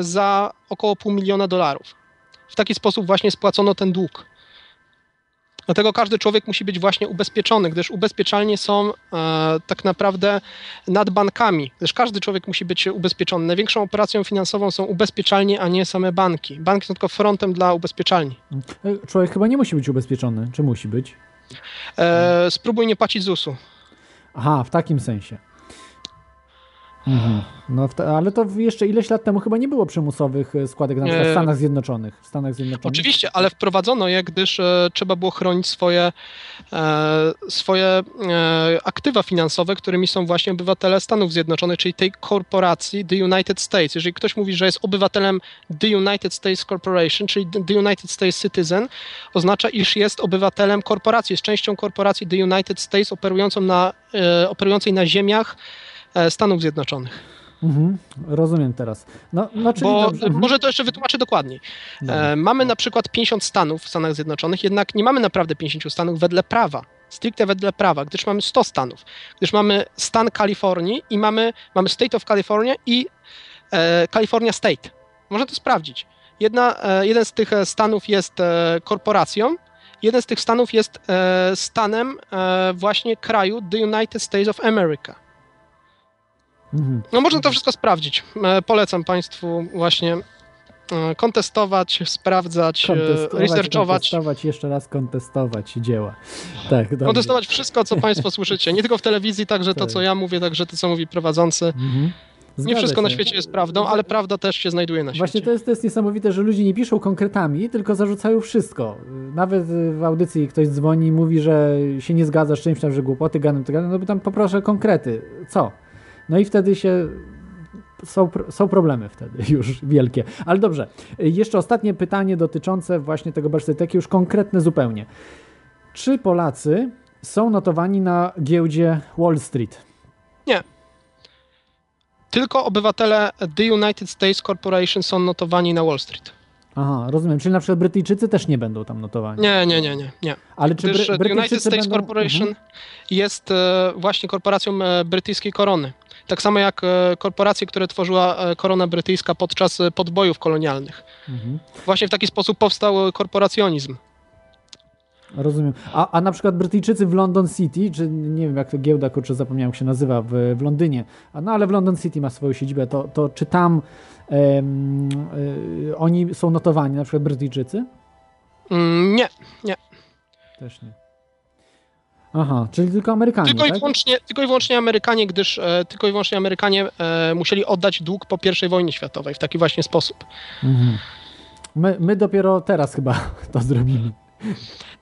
za około pół miliona dolarów. W taki sposób właśnie spłacono ten dług. Dlatego każdy człowiek musi być właśnie ubezpieczony, gdyż ubezpieczalnie są e, tak naprawdę nad bankami, gdyż każdy człowiek musi być ubezpieczony. Największą operacją finansową są ubezpieczalnie, a nie same banki. Banki są tylko frontem dla ubezpieczalni. człowiek chyba nie musi być ubezpieczony. Czy musi być? E, spróbuj nie płacić ZUS-u. Aha, w takim sensie. Mhm. No, ale to jeszcze ileś lat temu chyba nie było przymusowych e, składek na przykład w Nie. Stanach Zjednoczonych. W Stanach Zjednoczonych. Oczywiście, ale wprowadzono je, gdyż e, trzeba było chronić swoje, e, swoje e, aktywa finansowe, którymi są właśnie obywatele Stanów Zjednoczonych, czyli tej korporacji The United States. Jeżeli ktoś mówi, że jest obywatelem The United States Corporation, czyli The United States Citizen, oznacza, iż jest obywatelem korporacji, jest częścią korporacji The United States operującą na, e, operującej na ziemiach e, Stanów Zjednoczonych. Mhm. Rozumiem teraz. No, no Bo. Mhm. może to jeszcze wytłumaczę dokładniej. E, mamy na przykład 50 stanów w Stanach Zjednoczonych, jednak nie mamy naprawdę 50 stanów wedle prawa. Stricte wedle prawa, gdyż mamy 100 stanów. Gdyż mamy stan Kalifornii i mamy, mamy State of California i e, California State. Można to sprawdzić. Jedna, e, jeden z tych e, stanów jest e, korporacją, jeden z tych stanów jest e, stanem e, właśnie kraju The United States of America. Mhm. No można to wszystko sprawdzić. E, Polecam Państwu właśnie e, kontestować, sprawdzać, e, Kontestować, researchować, kontestować, jeszcze raz kontestować dzieła. Tak, dobrze. kontestować wszystko, co Państwo słyszycie. Nie tylko w telewizji, także to, Tak. co ja mówię, także to, co mówi prowadzący. Mhm. Nie Zgadza wszystko na się. świecie jest prawdą, ale prawda też się znajduje na świecie. Właśnie to jest, to jest niesamowite, że ludzie nie piszą konkretami, tylko zarzucają wszystko. Nawet w audycji ktoś dzwoni i mówi, że się nie zgadza z czymś tam, że głupoty gadam, to gadam, no by tam poproszę konkrety. Co? No i wtedy się są, są problemy wtedy już wielkie. Ale dobrze, jeszcze ostatnie pytanie dotyczące właśnie tego Berkshire, takie już konkretne zupełnie. Czy Polacy są notowani na giełdzie Wall Street? Tylko obywatele The United States Corporation są notowani na Wall Street. Aha, rozumiem. Czyli na przykład Brytyjczycy też nie będą tam notowani. Nie, nie, nie, nie. nie. Ale czy Gdyż Bry- United States będą... Corporation Mhm. jest e, właśnie korporacją e, brytyjskiej korony. Tak samo jak e, korporacje, które tworzyła e, korona brytyjska podczas e, podbojów kolonialnych. Mhm. Właśnie w taki sposób powstał korporacjonizm. Rozumiem. A, a na przykład Brytyjczycy w London City, czy nie wiem jak to giełda, kurczę zapomniałem jak się nazywa, w, w Londynie, a no ale w London City ma swoją siedzibę, to, to czy tam y, oni są notowani, na przykład Brytyjczycy? Mm, nie, Też nie. Aha, czyli tylko Amerykanie, tylko i, tak? wyłącznie, tylko i wyłącznie Amerykanie, gdyż e, tylko i wyłącznie Amerykanie e, musieli oddać dług po I wojnie światowej w taki właśnie sposób. Mhm. My, my dopiero teraz chyba to zrobimy.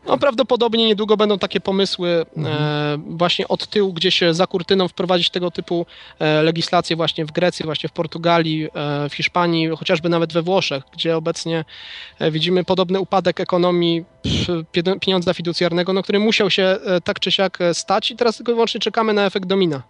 No, prawdopodobnie niedługo będą takie pomysły Mhm. właśnie od tyłu, gdzieś za kurtyną wprowadzić tego typu e, legislacje właśnie w Grecji, właśnie w Portugalii, e, w Hiszpanii, chociażby nawet we Włoszech, gdzie obecnie widzimy podobny upadek ekonomii pieniądza fiducjarnego, no, który musiał się tak czy siak stać i teraz tylko i wyłącznie czekamy na efekt domina.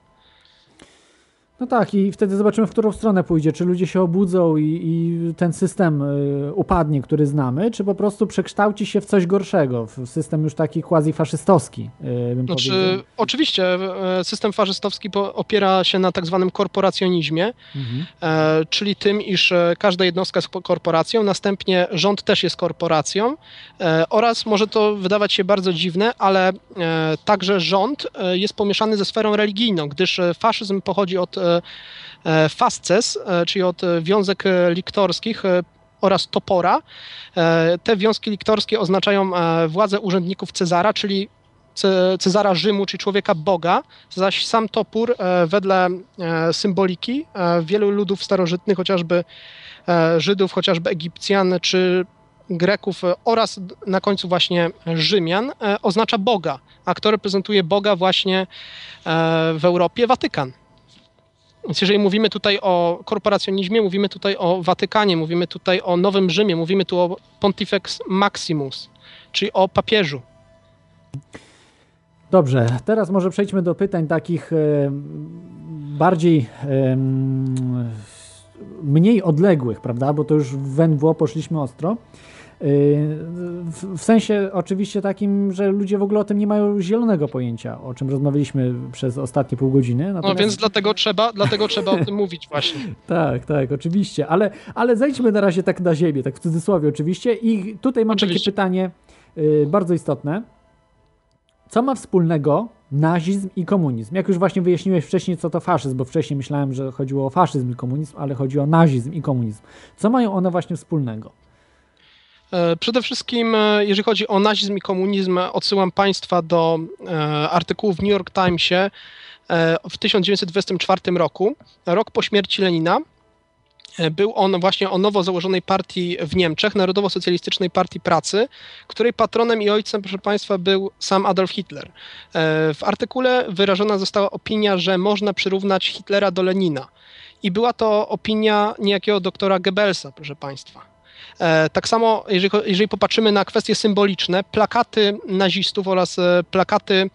No tak, i wtedy zobaczymy, w którą stronę pójdzie. Czy ludzie się obudzą i, i ten system y, upadnie, który znamy, czy po prostu przekształci się w coś gorszego, w system już taki quasi-faszystowski, y, bym Znaczy, powiedział. oczywiście e, system faszystowski opiera się na tak zwanym korporacjonizmie, Mhm. e, czyli tym, iż e, każda jednostka jest korporacją, następnie rząd też jest korporacją e, oraz może to wydawać się bardzo dziwne, ale e, także rząd jest pomieszany ze sferą religijną, gdyż faszyzm pochodzi od fasces, e, czyli od e, wiązek e, liktorskich e, oraz topora. E, Te wiązki liktorskie oznaczają e, władzę urzędników Cezara, czyli Ce- Cezara Rzymu, czyli człowieka Boga, zaś sam topór e, wedle e, symboliki e, wielu ludów starożytnych, chociażby e, Żydów, chociażby Egipcjan czy Greków e, oraz na końcu właśnie Rzymian e, oznacza Boga, a kto reprezentuje Boga właśnie e, w Europie? Watykan. Więc jeżeli mówimy tutaj o korporacjonizmie, mówimy tutaj o Watykanie, mówimy tutaj o Nowym Rzymie, mówimy tu o Pontifex Maximus, czyli o papieżu. Dobrze, teraz może przejdźmy do pytań takich e, bardziej em, mniej odległych, prawda? Bo to już w NWO poszliśmy ostro. E, W, sensie oczywiście takim, że ludzie w ogóle o tym nie mają zielonego pojęcia, o czym rozmawialiśmy przez ostatnie pół godziny. No Natomiast- więc dlatego trzeba, dlatego trzeba o tym mówić właśnie. Tak, tak, oczywiście, ale, ale zejdźmy na razie tak na ziemię, tak w cudzysłowie oczywiście. I tutaj mam Oczywiście. takie pytanie y, bardzo istotne. Co ma wspólnego nazizm i komunizm? Jak już właśnie wyjaśniłeś wcześniej, co to faszyzm, bo wcześniej myślałem, że chodziło o faszyzm i komunizm, ale chodzi o nazizm i komunizm. Co mają one właśnie wspólnego? E, Przede wszystkim, e, jeżeli chodzi o nazizm i komunizm, odsyłam Państwa do e, artykułu w New York Timesie w 1924 roku, rok po śmierci Lenina. Był on właśnie o nowo założonej partii w Niemczech, Narodowo-Socjalistycznej Partii Pracy, której patronem i ojcem, proszę Państwa, był sam Adolf Hitler. W artykule wyrażona została opinia, że można przyrównać Hitlera do Lenina. I była to opinia niejakiego doktora Goebbelsa, proszę Państwa. E, Tak samo, jeżeli, jeżeli popatrzymy na kwestie symboliczne, plakaty nazistów oraz e, plakaty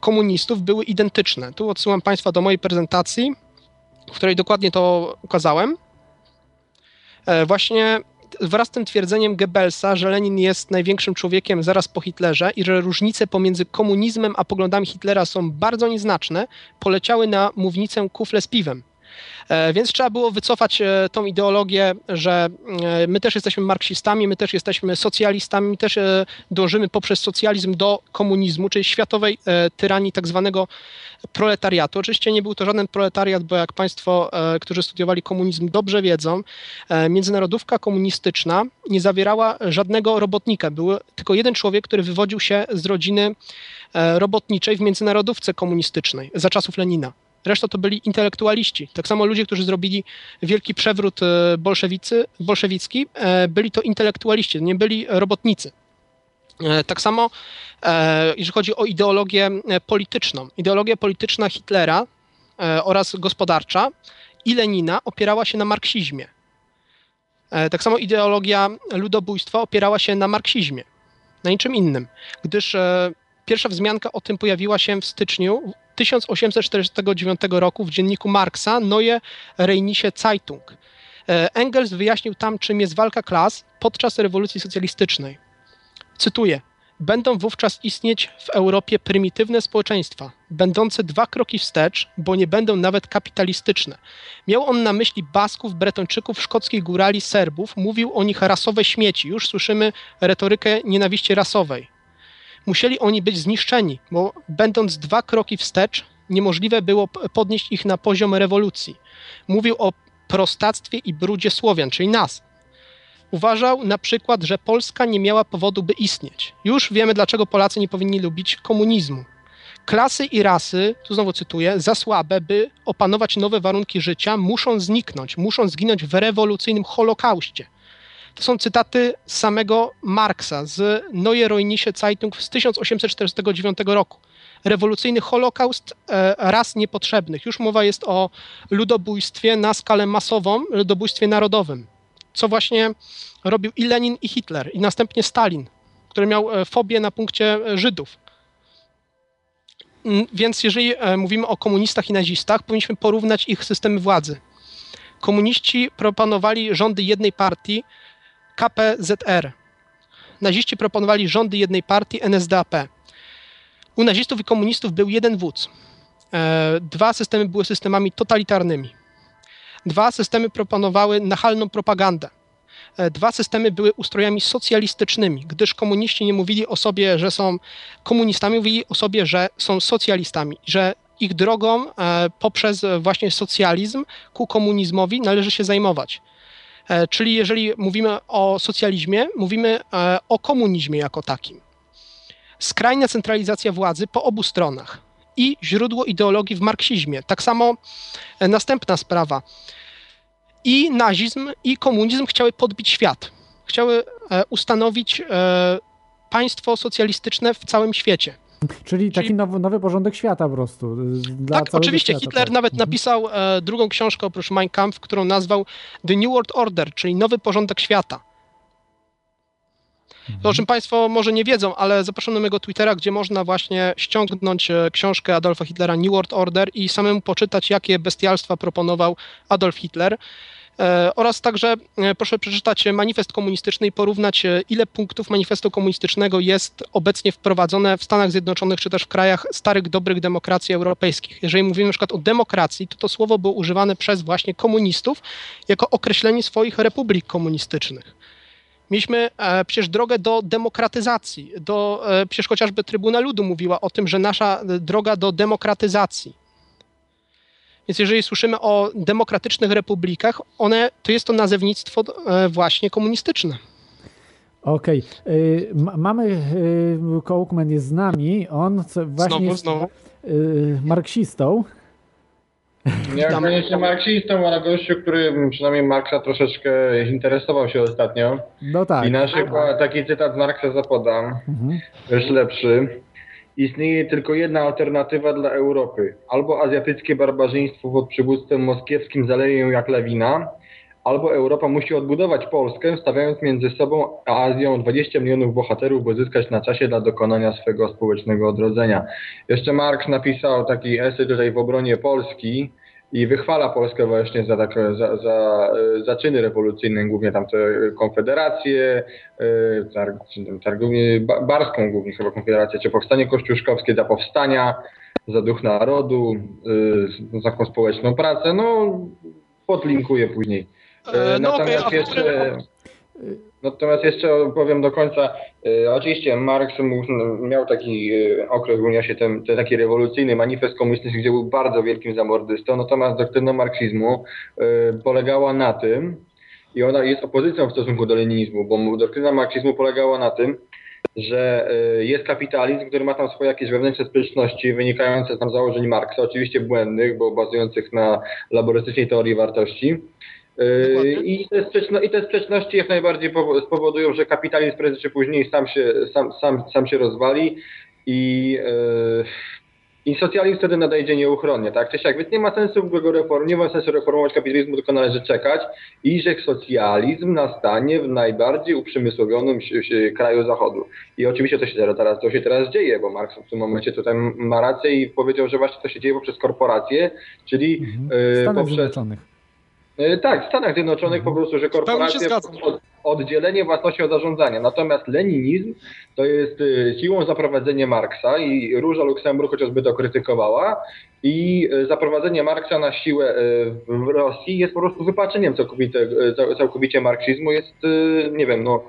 komunistów były identyczne. Tu odsyłam Państwa do mojej prezentacji, w której dokładnie to ukazałem. E, Właśnie wraz z tym twierdzeniem Goebbelsa, że Lenin jest największym człowiekiem zaraz po Hitlerze i że różnice pomiędzy komunizmem a poglądami Hitlera są bardzo nieznaczne, poleciały na mównicę kufle z piwem. E, Więc trzeba było wycofać e, tą ideologię, że e, my też jesteśmy marksistami, my też jesteśmy socjalistami, my też dążymy poprzez socjalizm do komunizmu, czyli światowej tyranii tak zwanego proletariatu. Oczywiście nie był to żaden proletariat, bo jak Państwo, którzy studiowali komunizm, dobrze wiedzą, międzynarodówka komunistyczna nie zawierała żadnego robotnika. Był tylko jeden człowiek, który wywodził się z rodziny robotniczej w międzynarodówce komunistycznej za czasów Lenina. Reszta to byli intelektualiści. Tak samo ludzie, którzy zrobili wielki przewrót e, bolszewicy, bolszewicki, e, byli to intelektualiści, nie byli robotnicy. E, Tak samo, jeżeli chodzi o ideologię polityczną. Ideologia polityczna Hitlera oraz gospodarcza i Lenina opierała się na marksizmie. Tak samo ideologia ludobójstwa opierała się na marksizmie, na niczym innym, gdyż pierwsza wzmianka o tym pojawiła się w styczniu 1849 roku w dzienniku Marksa Neue Rheinische Zeitung. E, Engels wyjaśnił tam, czym jest walka klas podczas rewolucji socjalistycznej. Cytuję: Będą wówczas istnieć w Europie prymitywne społeczeństwa, będące dwa kroki wstecz, bo nie będą nawet kapitalistyczne. Miał on na myśli Basków, Bretończyków, szkockich górali, Serbów. Mówił o nich rasowe śmieci. Już słyszymy retorykę nienawiści rasowej. Musieli oni być zniszczeni, bo będąc dwa kroki wstecz, niemożliwe było podnieść ich na poziom rewolucji. Mówił o prostactwie i brudzie Słowian, czyli nas. Uważał na przykład, że Polska nie miała powodu, by istnieć. Już wiemy, dlaczego Polacy nie powinni lubić komunizmu. Klasy i rasy, tu znowu cytuję, za słabe, by opanować nowe warunki życia, muszą zniknąć, muszą zginąć w rewolucyjnym holokauście. To są cytaty samego Marksa z Neue Rheinische Zeitung z 1849 roku. Rewolucyjny holokaust e, ras niepotrzebnych. Już mowa jest o ludobójstwie na skalę masową, ludobójstwie narodowym. Co właśnie robił i Lenin, i Hitler, i następnie Stalin, który miał e, fobię na punkcie e, Żydów. Mm, Więc jeżeli mówimy o komunistach i nazistach, powinniśmy porównać ich systemy władzy. Komuniści proponowali rządy jednej partii, KPZR. Naziści proponowali rządy jednej partii, NSDAP. U nazistów i komunistów był jeden wódz. E, Dwa systemy były systemami totalitarnymi. Dwa systemy proponowały nachalną propagandę. E, Dwa systemy były ustrojami socjalistycznymi, gdyż komuniści nie mówili o sobie, że są komunistami, mówili o sobie, że są socjalistami, że ich drogą e, poprzez właśnie socjalizm ku komunizmowi należy się zajmować. E, Czyli jeżeli mówimy o socjalizmie, mówimy e, o komunizmie jako takim. Skrajna centralizacja władzy po obu stronach i źródło ideologii w marksizmie. Tak samo e, następna sprawa. I nazizm, i komunizm chciały podbić świat. Chciały ustanowić państwo socjalistyczne w całym świecie. Czyli taki nowy, nowy porządek świata po prostu. y, tak, oczywiście świata, Hitler tak. nawet Mhm. napisał e, drugą książkę oprócz Mein Kampf, którą nazwał The New World Order, czyli nowy porządek świata. Mhm. To, o czym Państwo może nie wiedzą, ale zapraszam na mojego Twittera, gdzie można właśnie ściągnąć e, książkę Adolfa Hitlera New World Order i samemu poczytać, jakie bestialstwa proponował Adolf Hitler. E, Oraz także e, proszę przeczytać manifest komunistyczny i porównać, e, ile punktów manifestu komunistycznego jest obecnie wprowadzone w Stanach Zjednoczonych czy też w krajach starych, dobrych demokracji europejskich. Jeżeli mówimy na przykład o demokracji, to to słowo było używane przez właśnie komunistów jako określenie swoich republik komunistycznych. Mieliśmy e, przecież drogę do demokratyzacji. Do, e, przecież chociażby Trybuna Ludu mówiła o tym, że nasza droga do demokratyzacji. Więc jeżeli słyszymy o demokratycznych republikach, one, to jest to nazewnictwo e, właśnie komunistyczne. Okej. Y, ma- Mamy, y, Kołkman jest z nami, on właśnie Znowu, jest znowu. marksistą. Nie Witam. koniecznie marksistą, ale gościu, który przynajmniej Marksa troszeczkę interesował się ostatnio. No tak. I na przykład taki cytat z Marksa zapodam, Mhm. już lepszy. Istnieje tylko jedna alternatywa dla Europy. Albo azjatyckie barbarzyństwo pod przywództwem moskiewskim zaleje ją jak lawina, albo Europa musi odbudować Polskę, stawiając między sobą a Azją 20 milionów bohaterów, by zyskać na czasie dla dokonania swego społecznego odrodzenia. Jeszcze Marx napisał taki esej tutaj w obronie Polski i wychwala Polskę właśnie za, tak, za, za, e, za czyny rewolucyjne, głównie tam te konfederacje, e, targ, barską głównie chyba konfederację, czy powstanie kościuszkowskie za powstania, za duch narodu, e, za taką społeczną pracę, no podlinkuję później. No Natomiast w jeszcze, natomiast jeszcze powiem do końca, e, oczywiście Marx miał taki e, okres, unia się ten, ten taki rewolucyjny manifest komunistyczny, gdzie był bardzo wielkim zamordystą, natomiast doktryna marksizmu e, polegała na tym, i ona jest opozycją w stosunku do leninizmu, bo doktryna marksizmu polegała na tym, że jest kapitalizm, który ma tam swoje jakieś wewnętrzne sprzeczności wynikające tam z założeń Marksa, oczywiście błędnych, bo bazujących na laborystycznej teorii wartości. Dokładnie. I te, sprzeczno, I te sprzeczności jak najbardziej powo- spowodują, że kapitalizm prędzej czy później sam się, sam, sam, sam się rozwali i, e, i socjalizm wtedy nadejdzie nieuchronnie, tak? Czy siak, więc nie ma sensu go reform, nie ma sensu reformować kapitalizmu, tylko należy czekać i że socjalizm nastanie w najbardziej uprzemysłowionym kraju zachodu. I oczywiście to się teraz, to się teraz dzieje, bo Marx w tym momencie tutaj ma rację i powiedział, że właśnie to się dzieje poprzez korporacje, czyli e, Stanów poprzez... Zjednoczonych. E, Tak, w Stanach Zjednoczonych po prostu, że korporacje oddzielenie własności od zarządzania. Natomiast leninizm to jest e, siłą zaprowadzenie Marksa i Róża Luksemburg chociażby to krytykowała i e, zaprowadzenie Marksa na siłę w Rosji jest po prostu wypaczeniem całkowite, cał- całkowicie marksizmu. Jest, nie wiem, no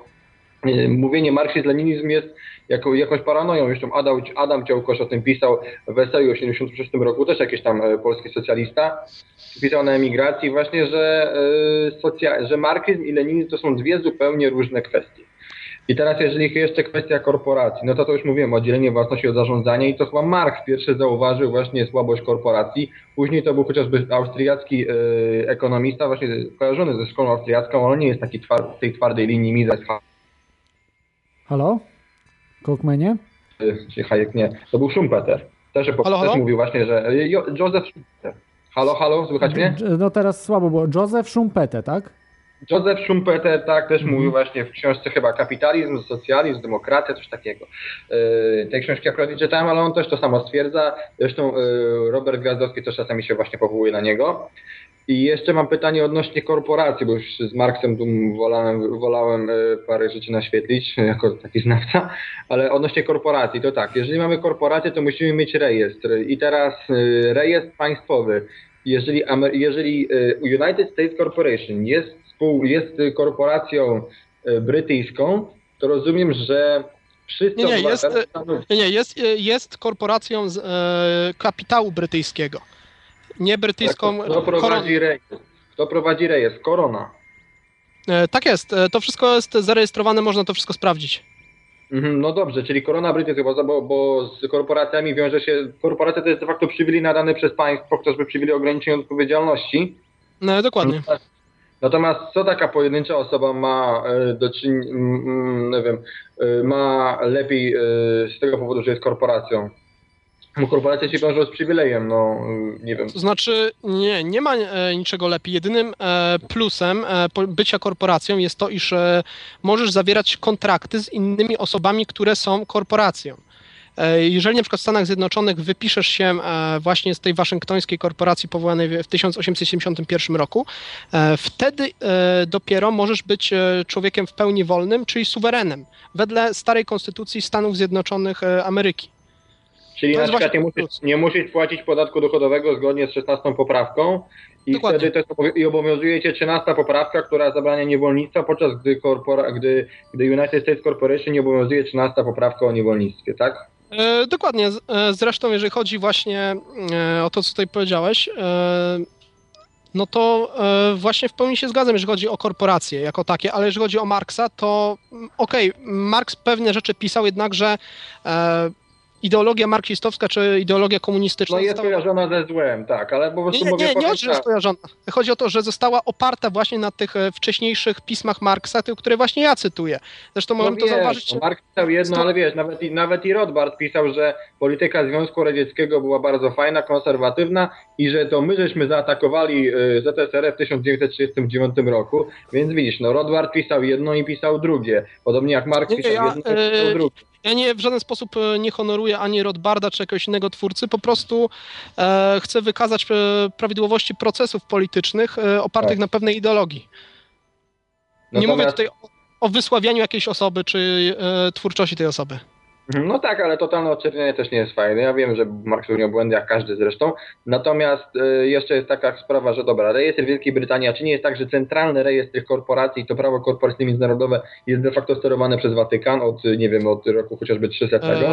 mówienie marksizm-leninizm jest jako, jakąś paranoją. Zresztą Adam, Adam Ciałkosz o tym pisał w eseju w 1986 roku, też jakiś tam e, polski socjalista pisał na emigracji właśnie, że, y, socja- że marksizm i leninizm to są dwie zupełnie różne kwestie. I teraz jeżeli jeszcze kwestia korporacji, no to to już mówiłem, oddzielenie własności od zarządzania i to chyba Marx pierwszy zauważył właśnie słabość korporacji. Później to był chociażby austriacki y, ekonomista, właśnie kojarzony ze szkołą austriacką, ale on nie jest taki tej twardej linii Mises, Halo? Kołkmenie? czy Hayek nie. To był Schumpeter. Też, Halo, też halo? mówił właśnie, że Jo- Joseph Schumpeter. Halo, halo, słychać mnie? No teraz słabo było. Józef Schumpeter, tak? Józef Schumpeter tak też mówił właśnie w książce chyba Kapitalizm, Socjalizm, Demokracja, coś takiego. Yy, tej książki akurat nie czytałem, ale on też to samo stwierdza. Zresztą yy, Robert Gwiazdowski też czasami się właśnie powołuje na niego. I jeszcze mam pytanie odnośnie korporacji, bo już z Marksem tu wolałem, wolałem yy, parę rzeczy naświetlić jako taki znawca, ale odnośnie korporacji to tak, jeżeli mamy korporację, to musimy mieć rejestr i teraz yy, rejestr państwowy. Jeżeli, jeżeli yy, United States Corporation jest, spół, jest korporacją brytyjską, to rozumiem, że wszyscy Nie, nie, jest, e, Nie, nie, jest, e, jest korporacją z e, kapitału brytyjskiego. Nie brytyjską. Tak, Kto prowadzi rejestr? Kto prowadzi rejestr? Korona. E, tak jest, e, to wszystko jest zarejestrowane, można to wszystko sprawdzić. Mhm, No dobrze, czyli korona brytyjska, bo, bo, z korporacjami wiąże się, korporacja to jest de facto przywilej nadany przez państwo, chociażby przywilej ograniczenia odpowiedzialności. E, dokładnie. Natomiast co taka pojedyncza osoba ma e, do czyn, mm, nie wiem, ma lepiej z tego powodu, że jest korporacją? Korporacja się wiąże z przywilejem, no nie wiem. To znaczy, nie, nie ma e, niczego lepiej. Jedynym e, plusem e, bycia korporacją jest to, iż możesz zawierać kontrakty z innymi osobami, które są korporacją. Jeżeli na przykład w Stanach Zjednoczonych wypiszesz się właśnie z tej waszyngtońskiej korporacji powołanej w w 1871 roku, wtedy dopiero możesz być człowiekiem w pełni wolnym, czyli suwerenem, wedle starej konstytucji Stanów Zjednoczonych Ameryki. Czyli na przykład nie musisz, nie musisz płacić podatku dochodowego zgodnie z 16 poprawką i Dokładnie. wtedy też i obowiązuje cię 13 poprawka, która zabrania niewolnictwa, podczas gdy, korpora, gdy, gdy United States Corporation nie obowiązuje 13 poprawka o niewolnictwie, tak? E, dokładnie. E, Zresztą, jeżeli chodzi właśnie e, o to, co tutaj powiedziałeś, e, no to e, właśnie w pełni się zgadzam, jeżeli chodzi o korporacje jako takie, ale jeżeli chodzi o Marksa, to mm, okej, Marks pewne rzeczy pisał, jednakże e, ideologia marksistowska czy ideologia komunistyczna No jest została... kojarzona ze złem, tak, ale po prostu Nie, nie, mówię nie, nie powiem chodzi, że jest kojarzona. Chodzi o to, że została oparta właśnie na tych e, wcześniejszych pismach Marksa, tych, które właśnie ja cytuję. Zresztą No mogłem to wiesz, zauważyć. no Marx pisał jedno, ale wiesz, nawet i, nawet i Rothbard pisał, że polityka Związku Radzieckiego była bardzo fajna, konserwatywna i że to my żeśmy zaatakowali y, ZSRR w 1939 roku, więc widzisz, no Rothbard pisał jedno i pisał drugie, podobnie jak Marx Nie, nie, pisał ja, jedno i pisał e, drugie. Ja nie w żaden sposób e, nie honoruję ani Rothbarda czy jakiegoś innego twórcy, po prostu e, chcę wykazać e, prawidłowości procesów politycznych e, opartych Tak. na pewnej ideologii. Nie mówię Natomiast- tutaj o, o wysławianiu jakiejś osoby czy e, twórczości tej osoby. Mhm, No tak, ale totalne odczernienie też nie jest fajne. Ja wiem, że Marx miał błędy, jak każdy zresztą. Natomiast y, jeszcze jest taka sprawa, że dobra, rejestr Wielkiej Brytanii, a czy nie jest tak, że centralny rejestr tych korporacji, to prawo korporacyjne międzynarodowe jest de facto sterowane przez Watykan od, nie wiem, od roku chociażby 300? E,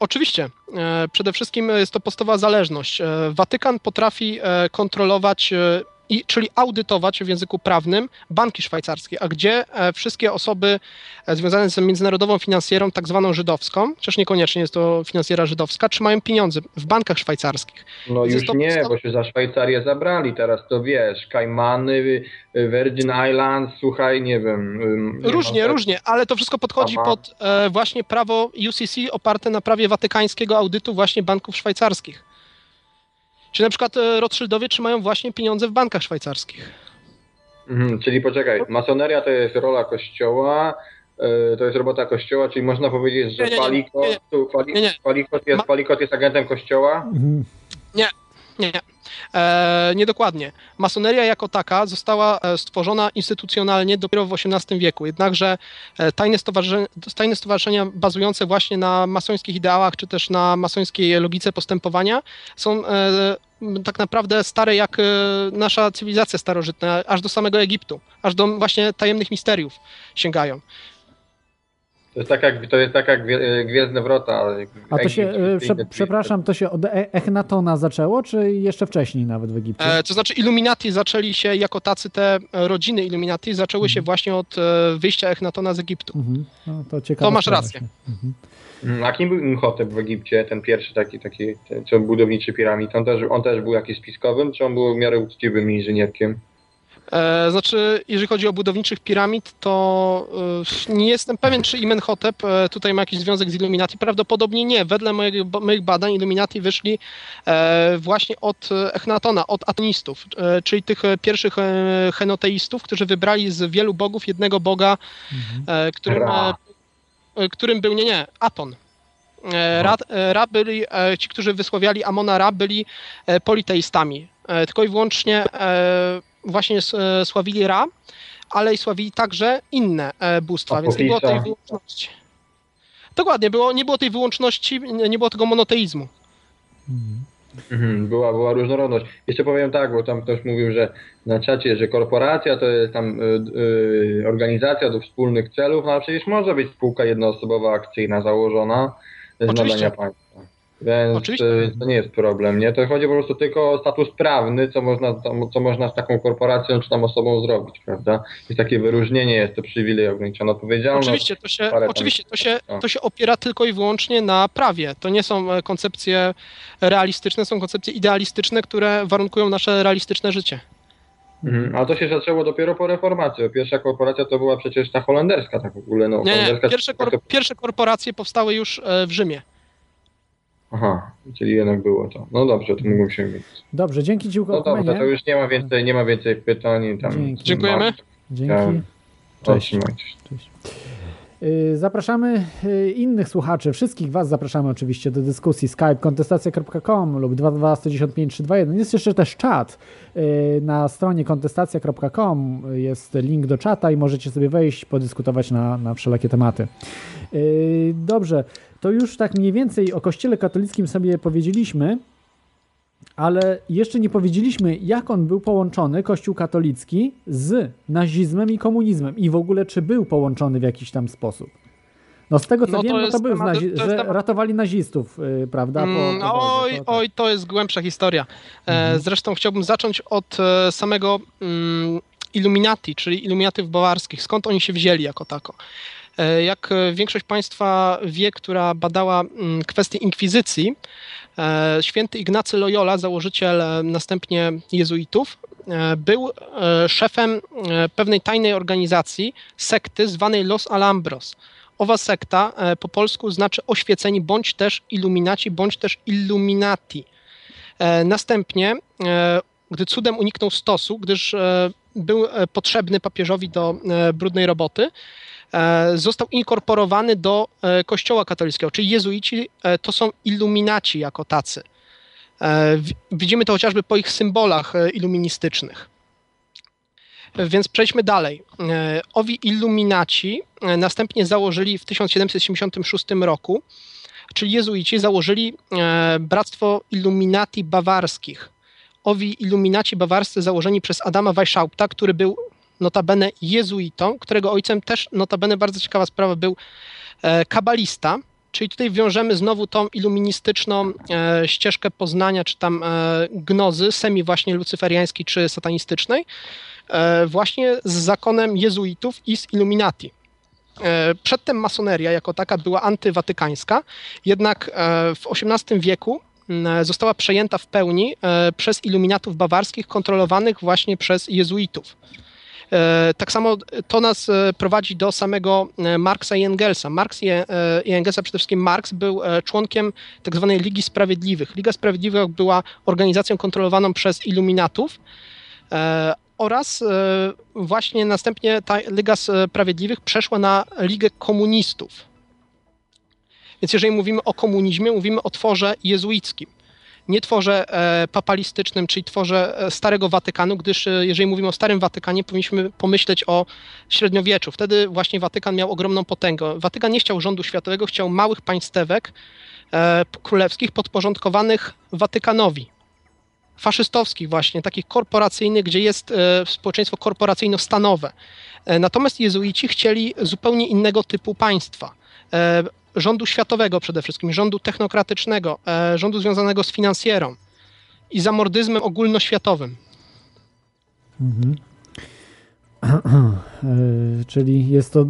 oczywiście. E, przede wszystkim jest to podstawowa zależność. E, Watykan potrafi kontrolować i, czyli audytować w języku prawnym banki szwajcarskie, a gdzie e, wszystkie osoby e, związane z międzynarodową finansjerą, tak zwaną żydowską, chociaż niekoniecznie jest to finansjera żydowska, trzymają pieniądze w bankach szwajcarskich. No Jest już nie, podstaw- bo się za Szwajcarię zabrali, teraz to wiesz, Kajmany, Virgin Islands, słuchaj, nie wiem. Różnie, tak- różnie, ale to wszystko podchodzi pod e, właśnie prawo UCC oparte na prawie watykańskiego audytu właśnie banków szwajcarskich. Czy na przykład e, Rothschildowie trzymają właśnie pieniądze w bankach szwajcarskich. Mhm, czyli poczekaj, masoneria to jest rola kościoła, y, to jest robota kościoła, czyli można powiedzieć, że Nie, nie, nie, Palikot, nie, nie. Nie, nie. Palikot, jest, Palikot jest agentem kościoła? Mhm. Nie, nie. E, niedokładnie. Masoneria jako taka została e, stworzona instytucjonalnie dopiero w XVIII wieku. Jednakże e, tajne, stowarzyszenia, tajne stowarzyszenia bazujące właśnie na masońskich ideałach, czy też na masońskiej logice postępowania są e, tak naprawdę stare jak e, nasza cywilizacja starożytna, aż do samego Egiptu, aż do właśnie tajemnych misteriów sięgają. To jest tak jak, to jest tak jak Gwie- Gwiezdne Wrota. ale A to się, e, prze, przepraszam, to się od E- Echnatona zaczęło, czy jeszcze wcześniej nawet w Egipcie? E, to znaczy Illuminati zaczęli się jako tacy te e, rodziny Illuminati zaczęły się właśnie od e, wyjścia Echnatona z Egiptu. Mhm. No, to ciekawe. To masz rację. Mm, A kim był Imhotep w Egipcie, ten pierwszy taki, taki ten, co budowniczy piramid? On też, on też był jakiś spiskowym, czy on był w miarę uczciwym inżynierkiem? E, znaczy, jeżeli chodzi o budowniczych piramid, to e, nie jestem pewien, czy Imenhotep e, tutaj ma jakiś związek z Illuminati. Prawdopodobnie nie. Wedle bo- moich badań Illuminati wyszli właśnie od Echnatona, od atonistów, czyli tych pierwszych henoteistów, którzy wybrali z wielu bogów jednego boga, e, którym, którym był, nie, nie, Aton. Ra, Ra byli, ci, którzy wysławiali Amona Ra, byli politeistami. Tylko i wyłącznie właśnie e, sławili Ra, ale i sławili także inne e, bóstwa, więc nie było tej wyłączności. Dokładnie, było, nie było tej wyłączności, nie było tego monoteizmu. Mhm, była, była różnorodność. Jeszcze powiem tak, bo tam ktoś mówił, że na czacie, że korporacja to jest tam y, y, organizacja do wspólnych celów, no a przecież może być spółka jednoosobowa akcyjna założona z Oczywiście. nadania państwa. Więc Oczywiście. y, to nie jest problem, nie? To chodzi po prostu tylko o status prawny, co można, co można z taką korporacją czy tam osobą zrobić, prawda? Jest takie wyróżnienie, jest to przywilej, ograniczona odpowiedzialność. Oczywiście, to się, parę tam- oczywiście to, się, no. to się opiera tylko i wyłącznie na prawie. To nie są e, koncepcje realistyczne, są koncepcje idealistyczne, które warunkują nasze realistyczne życie. Mhm, ale to się zaczęło dopiero po reformacji. Pierwsza korporacja to była przecież ta holenderska tak w ogóle. No, Nie, pierwsze, kor- pierwsze korporacje powstały już e, w Rzymie. Aha, czyli jednak było to. No dobrze, to mógłbym się mieć. Dobrze, dzięki Ci, No dobrze, to już nie ma więcej, nie ma więcej pytań. Tam Dzięki. Dziękujemy. Dzięki. Chciałem- Cześć. Cześć. Y, Zapraszamy y, innych słuchaczy, wszystkich Was zapraszamy oczywiście do dyskusji skype kontestacja.com lub 2215321. Jest jeszcze też czat. Y, Na stronie kontestacja.com jest link do czata i możecie sobie wejść, podyskutować na, na wszelakie tematy. Dobrze, to już tak mniej więcej o Kościele katolickim sobie powiedzieliśmy, ale jeszcze nie powiedzieliśmy, jak on był połączony, Kościół katolicki, z nazizmem i komunizmem i w ogóle, czy był połączony w jakiś tam sposób. No z tego co No to wiem, no to był, temat- nazi- to że temat- ratowali nazistów, yy, prawda? Po, po oj, wojnie, to, tak. oj, to jest głębsza historia. E, Zresztą chciałbym zacząć od e, samego mm, Illuminati, czyli Illuminatów bawarskich. Skąd oni się wzięli jako tako? E, Jak e, większość Państwa wie, która badała mm, kwestie inkwizycji, e, święty Ignacy Loyola, założyciel następnie jezuitów, był szefem pewnej tajnej organizacji, sekty zwanej Los Alambros. Owa sekta po polsku znaczy oświeceni, bądź też iluminaci, bądź też illuminati. Następnie, gdy cudem uniknął stosu, gdyż był potrzebny papieżowi do brudnej roboty, został inkorporowany do e, kościoła katolickiego, czyli jezuici e, to są iluminaci jako tacy. E, Widzimy to chociażby po ich symbolach e, iluministycznych. Więc przejdźmy dalej. E, Owi iluminaci e, następnie założyli w 1776 roku, czyli jezuici założyli e, Bractwo Illuminati Bawarskich. Owi iluminaci bawarscy założeni przez Adama Weishaupta, który był notabene jezuitą, którego ojcem też notabene bardzo ciekawa sprawa był e, kabalista, czyli tutaj wiążemy znowu tą iluministyczną e, ścieżkę poznania, czy tam e, gnozy, semi właśnie lucyferiańskiej czy satanistycznej, e, właśnie z zakonem jezuitów i z Illuminati. E, Przedtem masoneria jako taka była antywatykańska, jednak e, w XVIII wieku została przejęta w pełni przez iluminatów bawarskich kontrolowanych właśnie przez jezuitów. E, Tak samo to nas e, prowadzi do samego e, Marksa i Engelsa. Marx i, Engelsa, przede wszystkim Marx był członkiem tak zwanej Ligi Sprawiedliwych. Liga Sprawiedliwych była organizacją kontrolowaną przez iluminatów oraz właśnie następnie ta Liga Sprawiedliwych przeszła na Ligę Komunistów. Więc jeżeli mówimy o komunizmie, mówimy o tworze jezuickim nie tworze papalistycznym, czyli tworze Starego Watykanu, gdyż e, jeżeli mówimy o Starym Watykanie, powinniśmy pomyśleć o średniowieczu. Wtedy właśnie Watykan miał ogromną potęgę. Watykan nie chciał rządu światowego, chciał małych państewek e, królewskich podporządkowanych Watykanowi. Faszystowskich właśnie, takich korporacyjnych, gdzie jest e, społeczeństwo korporacyjno-stanowe. Natomiast jezuici chcieli zupełnie innego typu państwa. Rządu światowego przede wszystkim, rządu technokratycznego, e, rządu związanego z finansjerą i zamordyzmem ogólnoświatowym. Mhm. E, Czyli jest to e,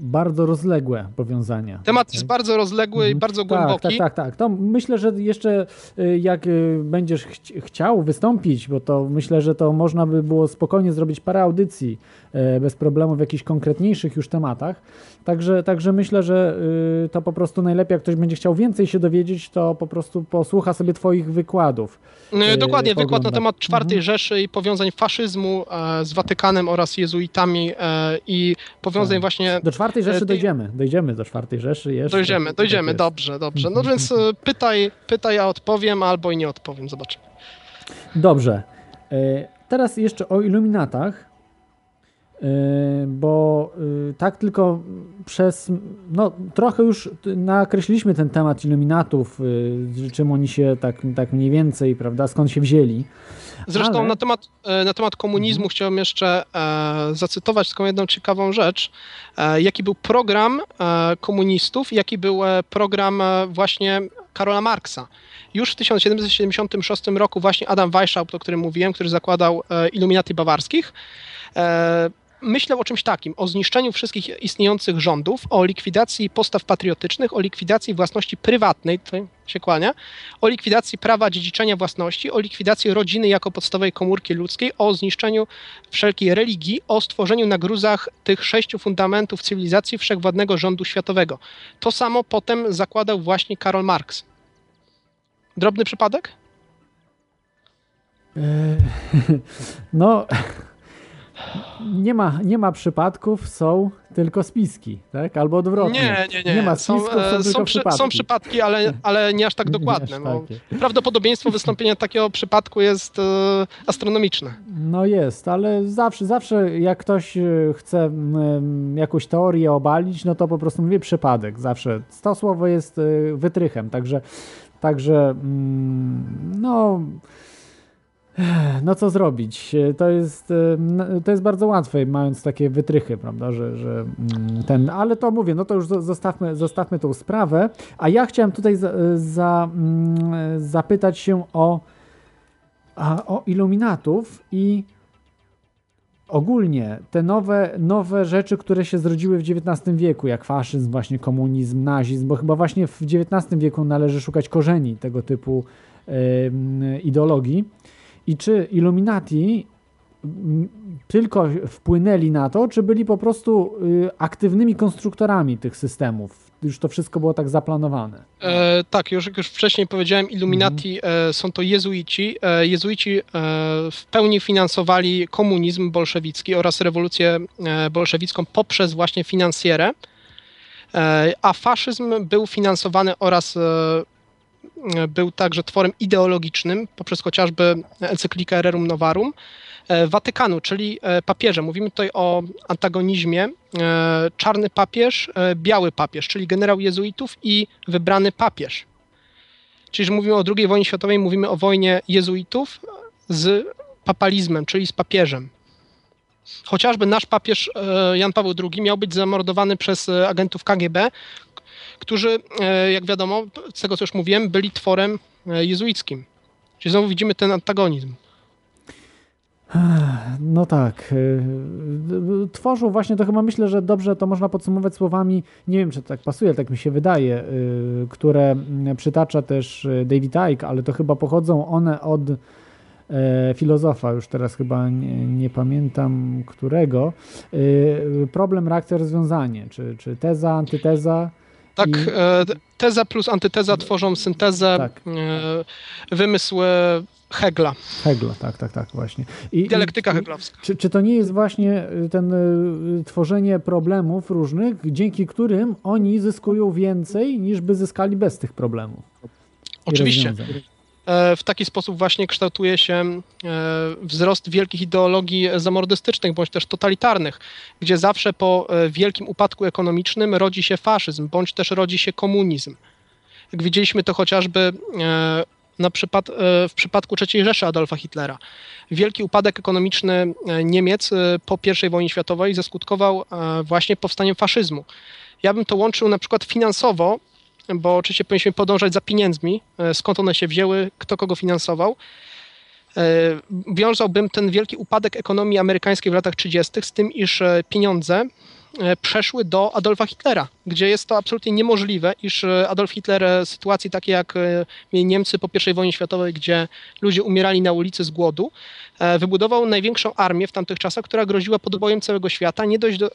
bardzo rozległe powiązanie. Temat jest bardzo rozległy i bardzo głęboki. Tak, tak, tak, tak. To myślę, że jeszcze y, jak y, będziesz chci- chciał wystąpić, bo to myślę, że to można by było spokojnie zrobić parę audycji e, bez problemu w jakichś konkretniejszych już tematach. Także, także myślę, że y, to po prostu najlepiej, jak ktoś będzie chciał więcej się dowiedzieć, to po prostu posłucha sobie twoich wykładów. E, Dokładnie, wykład na pogląda. temat czwartej Mhm. Rzeszy i powiązań faszyzmu e, z Watykanem oraz jezuitami e, i powiązań Tak. właśnie... Do czwartej Rzeszy e, dojdziemy. Dojdziemy do czwartej Rzeszy jeszcze. Dojdziemy, Tak dojdziemy, dobrze, dobrze. No Mhm, więc e, pytaj, pytaj, a odpowiem, albo i nie odpowiem, zobaczymy. Dobrze. E, Teraz jeszcze o iluminatach, bo tak tylko przez, no trochę już nakreśliliśmy ten temat iluminatów, czym oni się tak, tak mniej więcej, prawda, skąd się wzięli. Zresztą Ale- na, temat, e, na temat komunizmu chciałem jeszcze e, zacytować taką jedną ciekawą rzecz. E, jaki był program e, komunistów, jaki był e, program e, właśnie Karola Marksa. Już w 1776 roku właśnie Adam Weishaupt, o którym mówiłem, który zakładał e, Illuminati bawarskich, myślał o czymś takim, o zniszczeniu wszystkich istniejących rządów, o likwidacji postaw patriotycznych, o likwidacji własności prywatnej, tutaj się kłania, o likwidacji prawa dziedziczenia własności, o likwidacji rodziny jako podstawowej komórki ludzkiej, o zniszczeniu wszelkiej religii, o stworzeniu na gruzach tych sześciu fundamentów cywilizacji wszechwładnego rządu światowego. To samo potem zakładał właśnie Karol Marx. Drobny przypadek? E, No, nie ma, nie ma przypadków, są tylko spiski, tak? Albo odwrotnie. Nie, nie, nie. Nie ma są, spisków, są, e, tylko są, przy, przypadki. są przypadki, ale, ale nie aż tak dokładne. aż takie. prawdopodobieństwo wystąpienia takiego przypadku jest e, astronomiczne. No jest, ale zawsze, zawsze jak ktoś e, chce jakąś teorię obalić, no to po prostu mówię przypadek. Zawsze to słowo jest wytrychem, także, także mm, no. No co zrobić? E, To jest, e, to jest bardzo łatwe, mając takie wytrychy, prawda, że, że mm, ten, ale to mówię, no to już zo- zostawmy, zostawmy tą sprawę, a ja chciałem tutaj za, za, mm, zapytać się o, o iluminatów i ogólnie te nowe, nowe rzeczy, które się zrodziły w XIX wieku, jak faszyzm, właśnie komunizm, nazizm, bo chyba właśnie w XIX wieku należy szukać korzeni tego typu ideologii. I czy Illuminati tylko wpłynęli na to, czy byli po prostu y, aktywnymi konstruktorami tych systemów? Już to wszystko było tak zaplanowane. E, tak, już jak już wcześniej powiedziałem, Illuminati e, są to jezuici. E, jezuici e, w pełni finansowali komunizm bolszewicki oraz rewolucję e, bolszewicką poprzez właśnie finansjerę, e, a faszyzm był finansowany oraz był także tworem ideologicznym poprzez chociażby encyklikę Rerum Novarum e, Watykanu, czyli e, papieża. Mówimy tutaj o antagonizmie e, czarny papież, biały papież, czyli generał jezuitów i wybrany papież. Czyli, że mówimy o II wojnie światowej, mówimy o wojnie jezuitów z papalizmem, czyli z papieżem. chociażby nasz papież Jan Paweł II miał być zamordowany przez agentów KGB, którzy, e, jak wiadomo, z tego co już mówiłem, byli tworem e, jezuickim. Czyli znowu widzimy ten antagonizm. No tak. y, Tworzą właśnie, to chyba myślę, że dobrze to można podsumować słowami, nie wiem czy tak pasuje, tak mi się wydaje, które mm, przytacza też David Icke, ale to chyba pochodzą one od e, filozofa, już teraz chyba nie, nie pamiętam którego. Problem, reakcja, rozwiązanie, czy, czy teza, antyteza. Tak, e, teza plus antyteza tworzą syntezę, Tak. e, wymysł e, Hegla, Hegla, tak, tak, tak, właśnie. I, dialektyka i- heglowska. Czy, czy to nie jest właśnie ten y, tworzenie problemów różnych, dzięki którym oni zyskują więcej niż by zyskali bez tych problemów? Oczywiście. rozwiązań? E, W taki sposób właśnie kształtuje się e, wzrost wielkich ideologii zamordystycznych bądź też totalitarnych, gdzie zawsze po e, wielkim upadku ekonomicznym rodzi się faszyzm bądź też rodzi się komunizm. Jak widzieliśmy to chociażby na przypad, w przypadku III Rzeszy Adolfa Hitlera. Wielki upadek ekonomiczny Niemiec po I wojnie światowej zaskutkował właśnie powstaniem faszyzmu. Ja bym to łączył na przykład finansowo, bo oczywiście powinniśmy podążać za pieniędzmi, e, skąd one się wzięły, kto kogo finansował. E, Wiązałbym ten wielki upadek ekonomii amerykańskiej w latach 30. z tym, iż e, pieniądze przeszły do Adolfa Hitlera, gdzie jest to absolutnie niemożliwe, iż e, Adolf Hitler e, sytuacji takiej jak e, mieli Niemcy po I wojnie światowej, gdzie ludzie umierali na ulicy z głodu, e, wybudował największą armię w tamtych czasach, która groziła podbojem całego świata. Nie dość, do, e,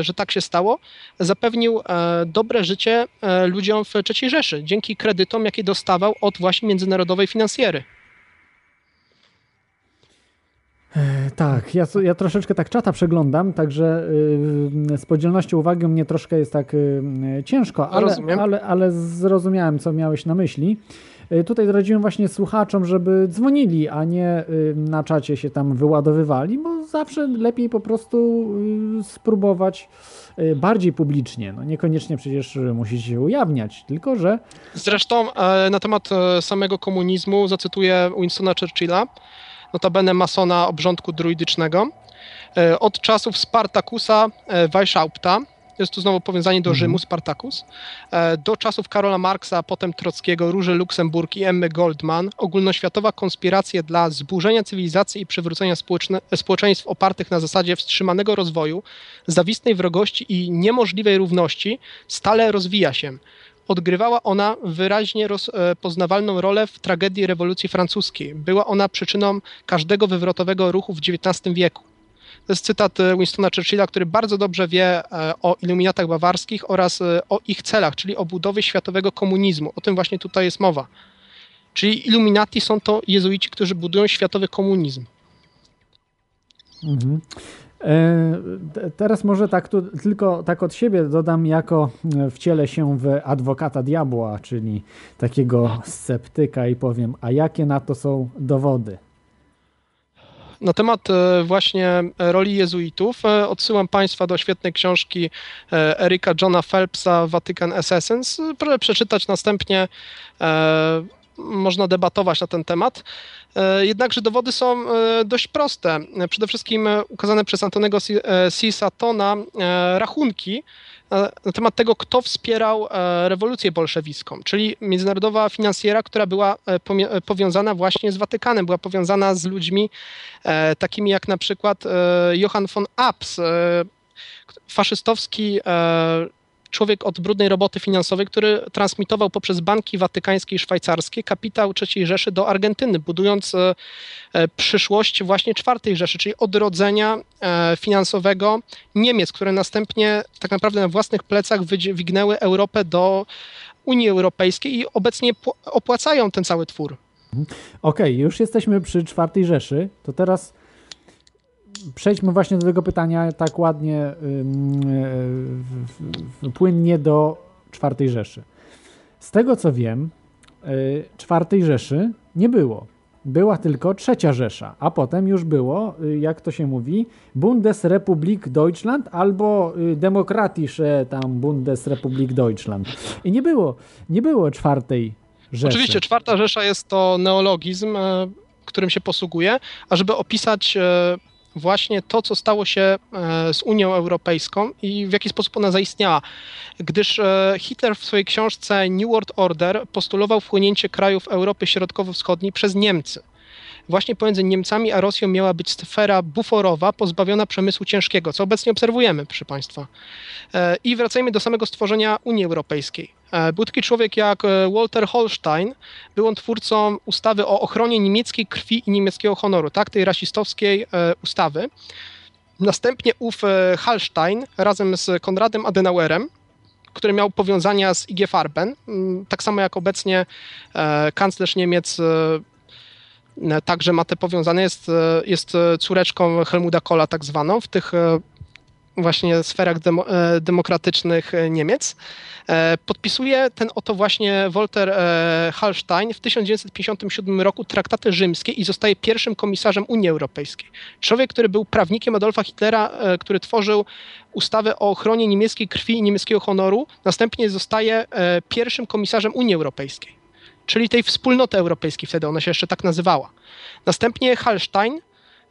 że tak się stało, zapewnił e, dobre życie e, ludziom w III Rzeszy dzięki kredytom, jakie dostawał od właśnie międzynarodowej finansjery. E, Tak, ja, ja troszeczkę tak czata przeglądam, także y, z podzielnością uwagi mnie troszkę jest tak y, ciężko, ale, ale, ale zrozumiałem, co miałeś na myśli. Y, Tutaj radziłem właśnie słuchaczom, żeby dzwonili, a nie y, na czacie się tam wyładowywali, bo zawsze lepiej po prostu y, spróbować y, bardziej publicznie. No niekoniecznie przecież musicie się ujawniać, tylko że Zresztą e, na temat samego komunizmu zacytuję Winstona Churchilla, notabene masona obrządku druidycznego. E, Od czasów Spartakusa e, Weishaupta, jest tu znowu powiązanie do Rzymu, Spartacus, e, do czasów Karola Marksa, potem Trockiego, Róży Luksemburg i Emmy Goldman, ogólnoświatowa konspiracja dla zburzenia cywilizacji i przywrócenia społeczeństw opartych na zasadzie wstrzymanego rozwoju, zawistnej wrogości i niemożliwej równości stale rozwija się. Odgrywała ona wyraźnie rozpoznawalną rolę w tragedii rewolucji francuskiej. Była ona przyczyną każdego wywrotowego ruchu w XIX wieku. To jest cytat e, Winstona Churchilla, który bardzo dobrze wie e, o iluminatach bawarskich oraz e, o ich celach, czyli o budowie światowego komunizmu. O tym właśnie tutaj jest mowa. Czyli iluminati są to jezuici, którzy budują światowy komunizm. Mhm. E, te- Teraz może tak tu, tylko tak od siebie dodam, jako e, wcielę się w adwokata diabła, czyli takiego sceptyka i powiem, a jakie na to są dowody? Na temat e, właśnie roli jezuitów odsyłam Państwa do świetnej książki Erika Johna Phelpsa Vatican Assassins. Proszę przeczytać następnie. Można debatować na ten temat. E, Jednakże dowody są e, dość proste. E, Przede wszystkim ukazane przez Antonego C. C. Satona e, rachunki na temat tego, kto wspierał rewolucję bolszewicką, czyli międzynarodowa finansjera, która była powiązana właśnie z Watykanem, była powiązana z ludźmi takimi jak na przykład Johann von e, faszystowski człowiek od brudnej roboty finansowej, który transmitował poprzez banki watykańskie i szwajcarskie kapitał III Rzeszy do Argentyny, budując e, e, przyszłość właśnie IV Rzeszy, czyli odrodzenia e, finansowego Niemiec, które następnie tak naprawdę na własnych plecach wydźwignęły Europę do Unii Europejskiej i obecnie pł- opłacają ten cały twór. Okej, już jesteśmy przy czwartej Rzeszy, to teraz przejdźmy właśnie do tego pytania tak ładnie, w- płynnie do czwartej Rzeszy. Z tego co wiem, y, czwartej Rzeszy nie było. Była tylko trzecia Rzesza, a potem już było, y, jak to się mówi, Bundesrepublik Deutschland albo y, Demokratische tam Bundesrepublik Deutschland. I nie było, nie było czwartej Rzeszy. Oczywiście, czwarta Rzesza jest to neologizm, e, którym się posługuje, a żeby opisać e, właśnie to, co stało się e, z Unią Europejską i w jaki sposób ona zaistniała. Gdyż e, Hitler w swojej książce New World Order postulował wchłonięcie krajów Europy Środkowo-Wschodniej przez Niemcy. Właśnie pomiędzy Niemcami a Rosją miała być sfera buforowa, pozbawiona przemysłu ciężkiego, co obecnie obserwujemy, proszę Państwa. E, I wracajmy do samego stworzenia Unii Europejskiej. E, Był taki człowiek jak e, Walter Holstein, był on twórcą ustawy o ochronie niemieckiej krwi i niemieckiego honoru, tak, tej rasistowskiej ustawy. Następnie ów Hallstein razem z Konradem Adenauerem, który miał powiązania z IG Farben, tak samo jak obecnie kanclerz Niemiec także ma te powiązane, jest, e, jest e, córeczką Helmuta Kohla tak zwaną w tych e, właśnie sferach demo, e, demokratycznych e, Niemiec. E, Podpisuje ten oto właśnie Walter e, Hallstein w 1957 roku traktaty rzymskie i zostaje pierwszym komisarzem Unii Europejskiej. Człowiek, który był prawnikiem Adolfa Hitlera, e, który tworzył ustawę o ochronie niemieckiej krwi i niemieckiego honoru, następnie zostaje e, pierwszym komisarzem Unii Europejskiej, czyli tej wspólnoty europejskiej, wtedy ona się jeszcze tak nazywała. Następnie Hallstein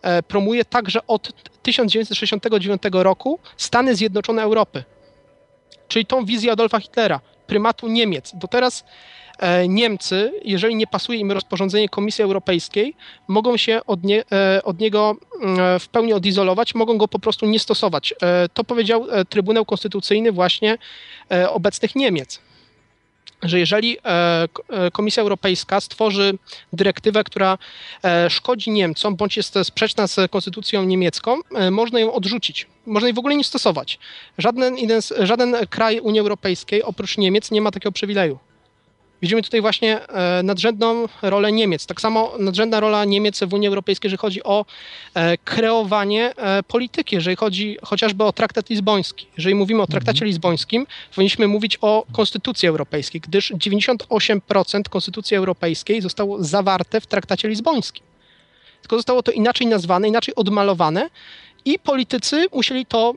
e, promuje także od 1969 roku Stany Zjednoczone Europy, czyli tą wizję Adolfa Hitlera, prymatu Niemiec. Do teraz e, Niemcy, jeżeli nie pasuje im rozporządzenie Komisji Europejskiej, mogą się od, nie, e, od niego mm, w pełni odizolować, mogą go po prostu nie stosować. To powiedział Trybunał Konstytucyjny właśnie obecnych Niemiec że jeżeli e, e, Komisja Europejska stworzy dyrektywę, która e, szkodzi Niemcom, bądź jest sprzeczna z konstytucją niemiecką, można ją odrzucić. Można jej w ogóle nie stosować. Żaden, żaden kraj Unii Europejskiej oprócz Niemiec nie ma takiego przywileju. Widzimy tutaj właśnie e, nadrzędną rolę Niemiec. Tak samo nadrzędna rola Niemiec w Unii Europejskiej, jeżeli chodzi o e, kreowanie e, polityki, jeżeli chodzi chociażby o traktat lizboński. Jeżeli mówimy o traktacie lizbońskim, powinniśmy mówić o Konstytucji Europejskiej, gdyż 98% Konstytucji Europejskiej zostało zawarte w traktacie lizbońskim. Tylko zostało to inaczej nazwane, inaczej odmalowane i politycy musieli to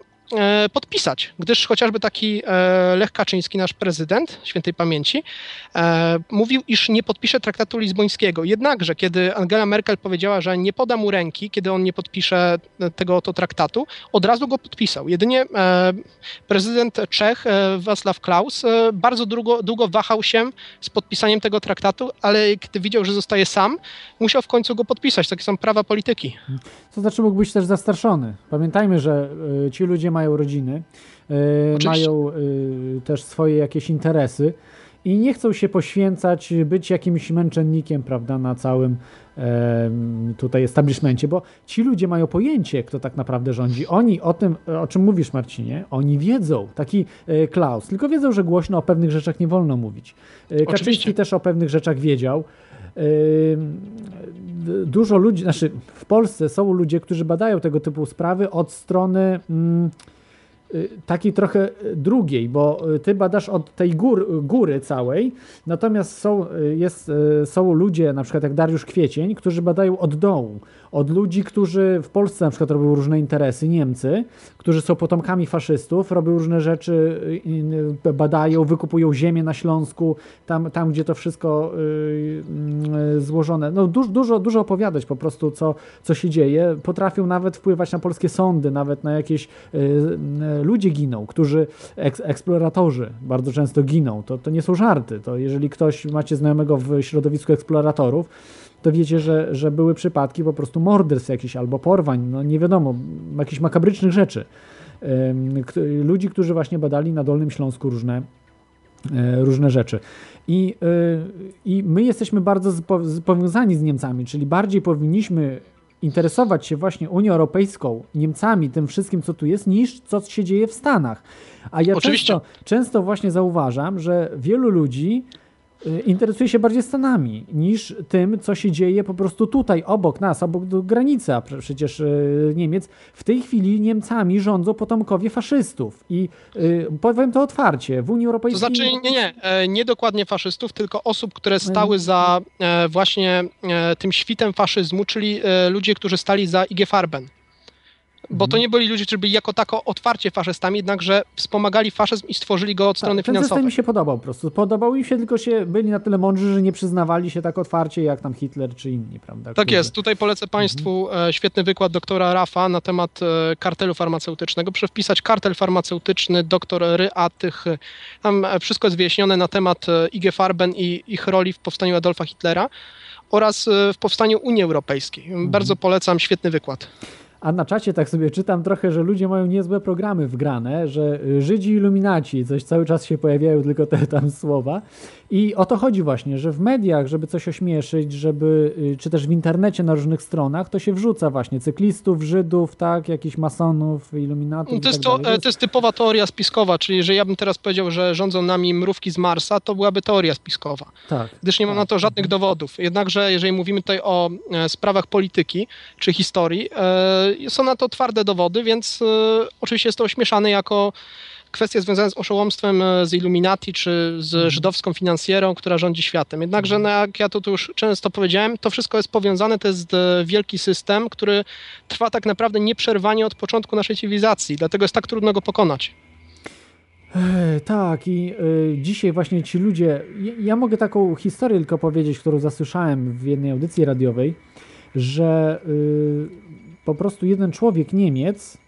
podpisać, gdyż chociażby taki e, Lech Kaczyński, nasz prezydent świętej pamięci, e, mówił, iż nie podpisze traktatu lizbońskiego. Jednakże, kiedy Angela Merkel powiedziała, że nie poda mu ręki, kiedy on nie podpisze e, tego oto traktatu, od razu go podpisał. Jedynie e, prezydent Czech, e, Václav Klaus, e, bardzo długo, długo wahał się z podpisaniem tego traktatu, ale kiedy widział, że zostaje sam, musiał w końcu go podpisać. Takie są prawa polityki. To znaczy mógł być też zastarszony. Pamiętajmy, że ci ludzie mają rodziny, Oczywiście. mają y, też swoje jakieś interesy i nie chcą się poświęcać, być jakimś męczennikiem, prawda, na całym em, tutaj establishmencie, bo ci ludzie mają pojęcie, kto tak naprawdę rządzi. Oni o tym, o czym mówisz, Marcinie, oni wiedzą, taki e, Klaus, tylko wiedzą, że głośno o pewnych rzeczach nie wolno mówić. E, Kaczyński Oczywiście. też o pewnych rzeczach wiedział. Dużo ludzi, znaczy w Polsce są ludzie, którzy badają tego typu sprawy od strony mm, takiej trochę drugiej, bo y, ty badasz od tej gór, góry całej, natomiast są, y, jest, y, są ludzie, na przykład jak Dariusz Kwiecień, którzy badają od dołu, od ludzi, którzy w Polsce na przykład robią różne interesy, Niemcy, którzy są potomkami faszystów, robią różne rzeczy, y, y, badają, wykupują ziemię na Śląsku, tam, tam gdzie to wszystko y, y, złożone. No dużo, dużo, dużo opowiadać po prostu, co, co się dzieje. Potrafią nawet wpływać na polskie sądy, nawet na jakieś y, y, ludzie giną, którzy, eks, eksploratorzy bardzo często giną. To, to nie są żarty. To jeżeli ktoś macie znajomego w środowisku eksploratorów, to wiecie, że, że były przypadki po prostu morderstw jakichś albo porwań, no nie wiadomo, jakichś makabrycznych rzeczy. Ludzi, którzy właśnie badali na Dolnym Śląsku różne, e, różne rzeczy. I, y, I my jesteśmy bardzo powiązani z Niemcami, czyli bardziej powinniśmy interesować się właśnie Unią Europejską, Niemcami, tym wszystkim, co tu jest, niż co się dzieje w Stanach. A ja Oczywiście. często, często właśnie zauważam, że wielu ludzi interesuje się bardziej Stanami niż tym, co się dzieje po prostu tutaj, obok nas, obok granicy, a przecież y, Niemiec. W tej chwili Niemcami rządzą potomkowie faszystów. I y, powiem to otwarcie, w Unii To Europejskiej... znaczy, nie, nie, e, nie dokładnie faszystów, tylko osób, które stały za e, właśnie e, tym świtem faszyzmu, czyli ludzie, którzy stali za IG Farben. Bo to nie byli ludzie, którzy byli jako tako otwarcie faszystami, jednakże wspomagali faszyzm i stworzyli go od strony Tak, ten system finansowej. mi się podobał po prostu. Podobał im się, tylko się byli na tyle mądrzy, że nie przyznawali się tak otwarcie jak tam Hitler czy inni, prawda? Tak jest. Tutaj polecę Państwu e, świetny wykład doktora Rafa na temat e, kartelu farmaceutycznego. Proszę wpisać kartel farmaceutyczny, doktor Ryatych. Tam e, wszystko jest wyjaśnione na temat IG Farben i ich roli w powstaniu Adolfa Hitlera oraz w powstaniu Unii Europejskiej. Bardzo polecam, świetny wykład. A na czacie tak sobie czytam trochę, że ludzie mają niezłe programy wgrane, że y, Żydzi iluminaci, coś cały czas się pojawiają tylko te tam słowa. I o to chodzi właśnie, że w mediach, żeby coś ośmieszyć, żeby, y, czy też w internecie na różnych stronach, to się wrzuca właśnie cyklistów, Żydów, tak, jakichś masonów, iluminatów To i jest, tak to, dalej. e, to jest typowa teoria spiskowa, czyli że ja bym teraz powiedział, że rządzą nami mrówki z Marsa, to byłaby teoria spiskowa. Tak. gdyż nie ma na to żadnych dowodów. Jednakże, jeżeli mówimy tutaj o e, sprawach polityki czy historii, e, są na to twarde dowody, więc e, oczywiście jest to ośmieszane jako kwestia związana z oszołomstwem e, z Illuminati czy z żydowską finansjerą, która rządzi światem. Jednakże, no, jak ja to tu już często powiedziałem, to wszystko jest powiązane, to jest e, wielki system, który trwa tak naprawdę nieprzerwanie od początku naszej cywilizacji, dlatego jest tak trudno go pokonać. E, Tak, i y, dzisiaj właśnie ci ludzie. Ja, ja mogę taką historię tylko powiedzieć, którą zasłyszałem w jednej audycji radiowej, że y, po prostu jeden człowiek, Niemiec,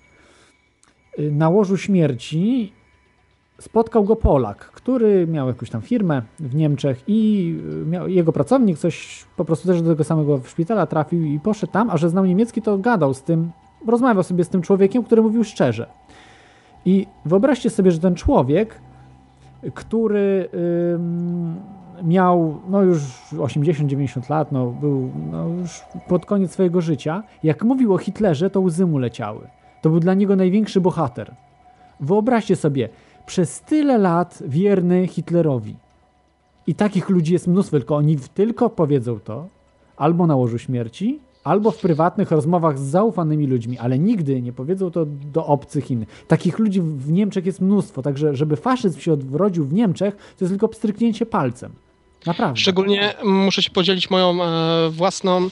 y, na łożu śmierci spotkał go Polak, który miał jakąś tam firmę w Niemczech i y, miał, jego pracownik coś po prostu też do tego samego szpitala trafił i poszedł tam, a że znał niemiecki, to gadał z tym, rozmawiał sobie z tym człowiekiem, który mówił szczerze. I wyobraźcie sobie, że ten człowiek, który ym, miał no już 80-90 lat, no, był no, już pod koniec swojego życia, jak mówił o Hitlerze, to łzy mu leciały. To był dla niego największy bohater. Wyobraźcie sobie, przez tyle lat wierny Hitlerowi. I takich ludzi jest mnóstwo, tylko oni tylko powiedzą to albo na łożu śmierci, albo w prywatnych rozmowach z zaufanymi ludźmi, ale nigdy nie powiedzą to do obcych innych. Takich ludzi w Niemczech jest mnóstwo, także żeby faszyzm się odrodził w Niemczech, to jest tylko pstryknięcie palcem. Naprawdę. Szczególnie muszę się podzielić moją e, własną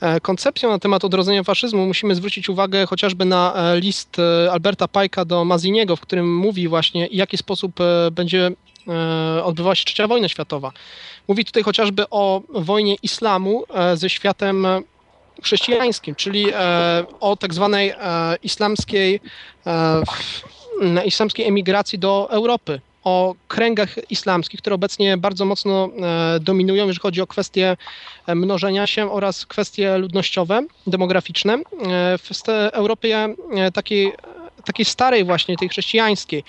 e, koncepcją na temat odrodzenia faszyzmu. Musimy zwrócić uwagę chociażby na e, list e, Alberta Pajka do Maziniego, w którym mówi właśnie, w jaki sposób będzie odbywała się trzecia wojna światowa. Mówi tutaj chociażby o wojnie islamu ze światem chrześcijańskim, czyli o tak zwanej islamskiej, islamskiej emigracji do Europy, o kręgach islamskich, które obecnie bardzo mocno e, dominują, jeżeli chodzi o kwestie e, mnożenia się oraz kwestie ludnościowe, demograficzne. E, w Europie takiej takiej starej właśnie, tej chrześcijańskiej.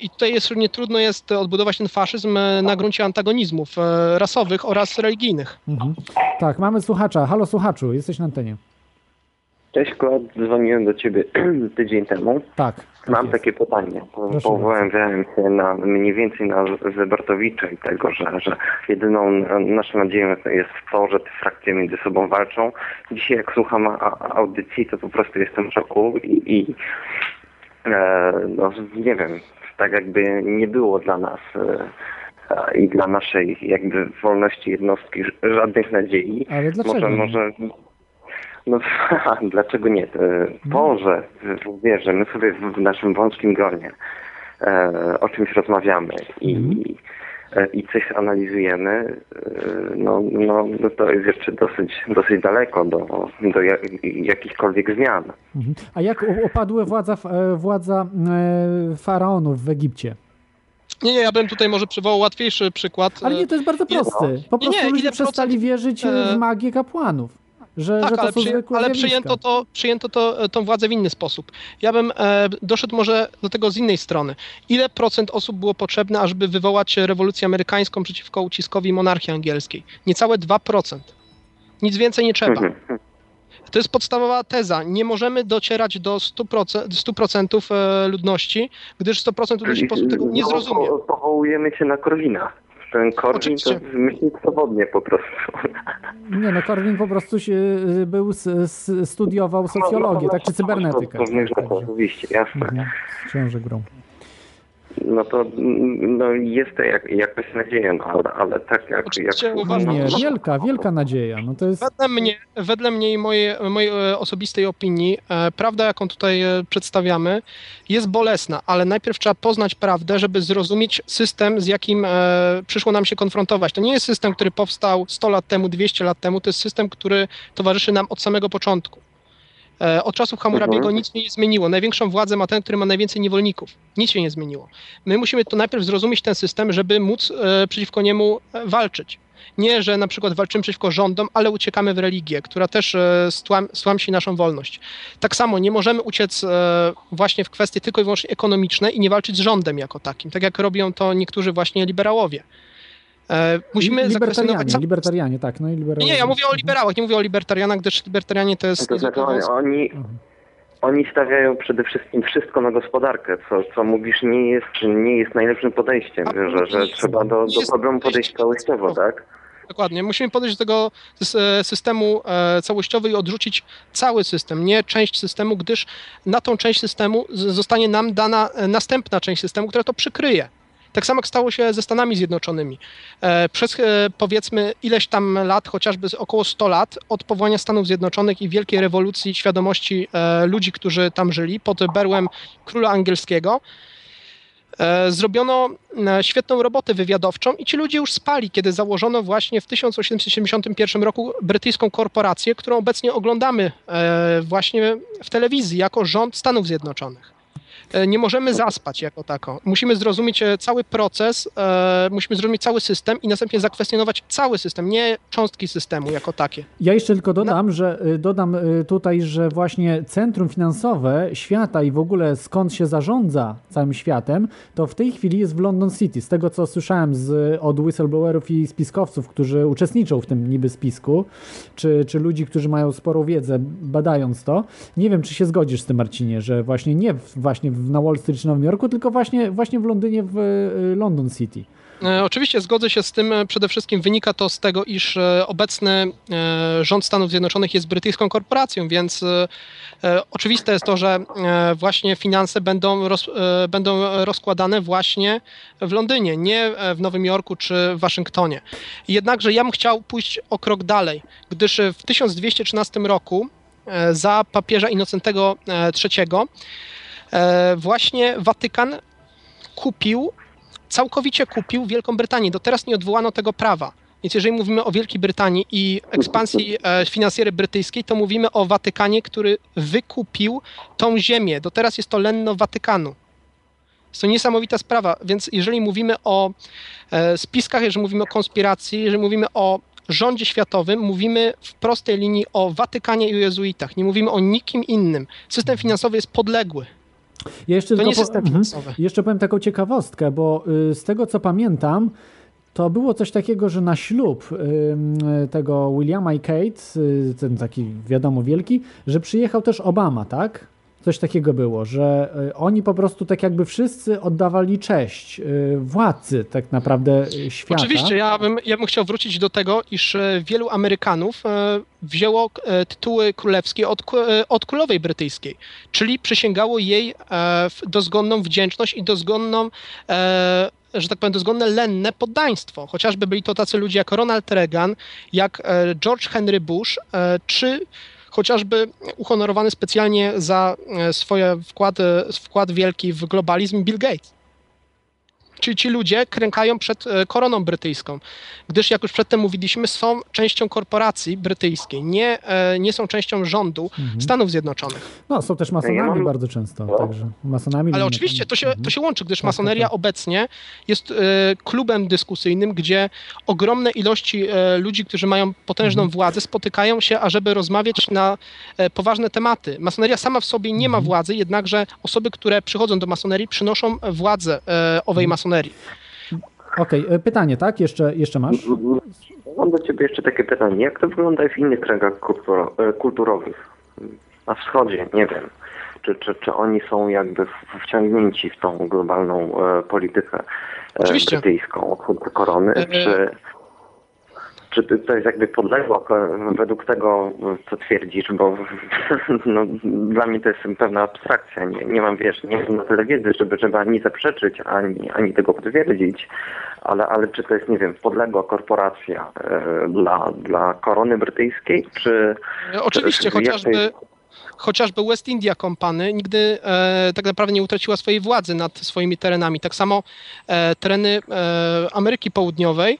I tutaj jest równie trudno jest odbudować ten faszyzm na gruncie antagonizmów rasowych oraz religijnych. Mhm. Tak, mamy słuchacza. Halo słuchaczu, jesteś na antenie. Cześć, Klod, dzwoniłem do ciebie tydzień temu. Tak. Mam takie pytanie. Powołałem się na mniej więcej na Zebertowicza i tego, że, że jedyną naszą nadzieją jest to, że te frakcje między sobą walczą. Dzisiaj jak słucham audycji, to po prostu jestem w szoku i, i e, no, nie wiem, tak jakby nie było dla nas e, e, i dla naszej jakby wolności jednostki żadnych nadziei. Ale dlaczego Może, może no dlaczego nie? E, To, że wiesz, że my sobie w naszym wąskim gronie e, o czymś rozmawiamy i, Mhm. e, i coś analizujemy, e, no, no, no to jest jeszcze dosyć, dosyć daleko do, do ja- jakichkolwiek zmian. Mhm. A jak upadła władza, e, władza e, faraonów w Egipcie? Nie, nie, ja bym tutaj może przywołał łatwiejszy przykład. Ale nie, to jest bardzo prosty. Po Nie, nie, prostu ludzie przestali procent- wierzyć e, e, w magię kapłanów. Że, Tak, że to ale, są przyję, zwykłe ale przyjęto, to, przyjęto to, tą władzę w inny sposób. Ja bym e, doszedł może do tego z innej strony. Ile procent osób było potrzebne, ażeby wywołać rewolucję amerykańską przeciwko uciskowi monarchii angielskiej? Niecałe 2%. Nic więcej nie trzeba. Mhm. To jest podstawowa teza. Nie możemy docierać do 100%, 100% e, ludności, gdyż 100% ludności po prostu tego nie zrozumie. po- Powołujemy się na Korwina. Ten Korwin Oczywiście. to myśli swobodnie po prostu. Nie no, Korwin po prostu się, y, był, studiował socjologię, tak, czy cybernetykę. Różnych Tak, rzeczy, oczywiście, jasne. Mhm. Książę grą. No to mm, no jest to jak, jakaś nadzieja, no, ale, ale tak jak... jak Oczywiście uważam, Nie, że- wielka, wielka nadzieja. No to jest... Wedle mnie, wedle mnie i mojej, mojej osobistej opinii, e, prawda, jaką tutaj e, przedstawiamy, jest bolesna, ale najpierw trzeba poznać prawdę, żeby zrozumieć system, z jakim e, przyszło nam się konfrontować. To nie jest system, który powstał 100 lat temu, 200 lat temu, to jest system, który towarzyszy nam od samego początku. E, Od czasów Hammurabiego Mhm. nic się nie zmieniło. Największą władzę ma ten, który ma najwięcej niewolników. Nic się nie zmieniło. My musimy to najpierw zrozumieć ten system, żeby móc e, przeciwko niemu e, walczyć. Nie, że na przykład walczymy przeciwko rządom, ale uciekamy w religię, która też stłam, stłamsi naszą wolność. Tak samo nie możemy uciec właśnie w kwestie tylko i wyłącznie ekonomiczne i nie walczyć z rządem jako takim, tak jak robią to niektórzy właśnie liberałowie. E, Musimy libertarianie, sam- libertarianie, tak. No i liberałów. Nie, ja mówię o liberałach, nie mówię o libertarianach, gdyż libertarianie to jest... To znaczy oni, oni, oni stawiają przede wszystkim wszystko na gospodarkę, co, co mówisz nie jest, nie jest najlepszym podejściem, że, że trzeba do, do problemu podejść całościowo, tak? Dokładnie. Musimy podejść do tego e, systemu e, całościowo i odrzucić cały system, nie część systemu, gdyż na tą część systemu zostanie nam dana następna część systemu, która to przykryje. Tak samo jak stało się ze Stanami Zjednoczonymi. E, Przez e, powiedzmy ileś tam lat, chociażby około 100 lat od powołania Stanów Zjednoczonych i wielkiej rewolucji świadomości e, ludzi, którzy tam żyli pod berłem króla angielskiego, Zrobiono świetną robotę wywiadowczą i ci ludzie już spali, kiedy założono właśnie w 1871 roku brytyjską korporację, którą obecnie oglądamy właśnie w telewizji jako rząd Stanów Zjednoczonych. E, Nie możemy zaspać jako tako. Musimy zrozumieć e, cały proces, e, musimy zrozumieć cały system i następnie zakwestionować cały system, nie cząstki systemu jako takie. Ja jeszcze tylko dodam, że y, dodam tutaj, że właśnie centrum finansowe świata i w ogóle skąd się zarządza całym światem, to w tej chwili jest w London City. Z tego co słyszałem z, od whistleblowerów i spiskowców, którzy uczestniczą w tym niby spisku, czy, czy ludzi, którzy mają sporą wiedzę badając to. Nie wiem, czy się zgodzisz z tym, Marcinie, że właśnie nie właśnie w, na Wall Street czy Nowym Jorku, tylko właśnie, właśnie w Londynie, w y, London City. E, Oczywiście zgodzę się z tym. e, Przede wszystkim wynika to z tego, iż e, obecny rząd Stanów Zjednoczonych jest brytyjską korporacją, więc oczywiste jest to, że właśnie finanse będą, roz, będą rozkładane właśnie w Londynie, nie w Nowym Jorku czy w Waszyngtonie. Jednakże ja bym chciał pójść o krok dalej, gdyż w 1213 roku za papieża Innocentego III właśnie Watykan kupił całkowicie kupił Wielką Brytanię. Do teraz nie odwołano tego prawa. Więc jeżeli mówimy o Wielkiej Brytanii i ekspansji e, finansjery brytyjskiej, to mówimy o Watykanie, który wykupił tą ziemię. Do teraz jest to lenno Watykanu. Jest to niesamowita sprawa, więc jeżeli mówimy o e, spiskach, jeżeli mówimy o konspiracji, jeżeli mówimy o rządzie światowym, mówimy w prostej linii o Watykanie i o jezuitach. Nie mówimy o nikim innym. System finansowy jest podległy. Ja jeszcze To nie system mhm. finansowy. Jeszcze powiem taką ciekawostkę, bo y, z tego co pamiętam, to było coś takiego, że na ślub tego Williama i Kate, y, ten taki wiadomo wielki, że przyjechał też Obama, tak? Coś takiego było, że y, oni po prostu tak jakby wszyscy oddawali cześć y, władcy tak naprawdę y, świata. Oczywiście, ja bym, ja bym chciał wrócić do tego, iż e, wielu Amerykanów e, wzięło e, tytuły królewskie od, od królowej brytyjskiej, czyli przysięgało jej dozgonną wdzięczność i dozgonną, że tak powiem, dozgonne lenne poddaństwo. Chociażby byli to tacy ludzie jak Ronald Reagan, jak George Henry Bush, czy chociażby uhonorowany specjalnie za e, swoje wkład, wkład wielki w globalizm Bill Gates. Czyli ci ludzie krękają przed e, koroną brytyjską, gdyż jak już przedtem mówiliśmy, są częścią korporacji brytyjskiej, nie, e, nie są częścią rządu Mhm. Stanów Zjednoczonych. No, są też masonami Ja bardzo często, także masonami. Ale oczywiście to się, to się łączy, gdyż Tak, masoneria tak, tak. obecnie jest e, klubem dyskusyjnym, gdzie ogromne ilości ludzi, którzy mają potężną Mhm. władzę, spotykają się, ażeby rozmawiać na poważne tematy. Masoneria sama w sobie nie ma Mhm. władzy, jednakże osoby, które przychodzą do masonerii, przynoszą władzę owej Mhm. Masonerii. Okej, e, pytanie, tak? Jeszcze, jeszcze masz? Mam do Ciebie jeszcze takie pytanie. Jak to wygląda w innych kręgach kulturo- e, kulturowych? Na wschodzie, nie wiem. Czy, czy, czy oni są jakby wciągnięci w tą globalną e, politykę e, Oczywiście. brytyjską od korony, E, czy, czy to jest jakby podległa ko- według tego, co twierdzisz, bo no, dla mnie to jest pewna abstrakcja. Nie, nie mam, wiesz, nie mam na tyle wiedzy, żeby, żeby ani zaprzeczyć, ani, ani tego potwierdzić, ale, ale czy to jest, nie wiem, podległa korporacja e, dla, dla korony brytyjskiej, czy... E, Oczywiście, czy chociażby, jest- chociażby West India Company nigdy e, tak naprawdę nie utraciła swojej władzy nad swoimi terenami. Tak samo e, tereny e, Ameryki Południowej,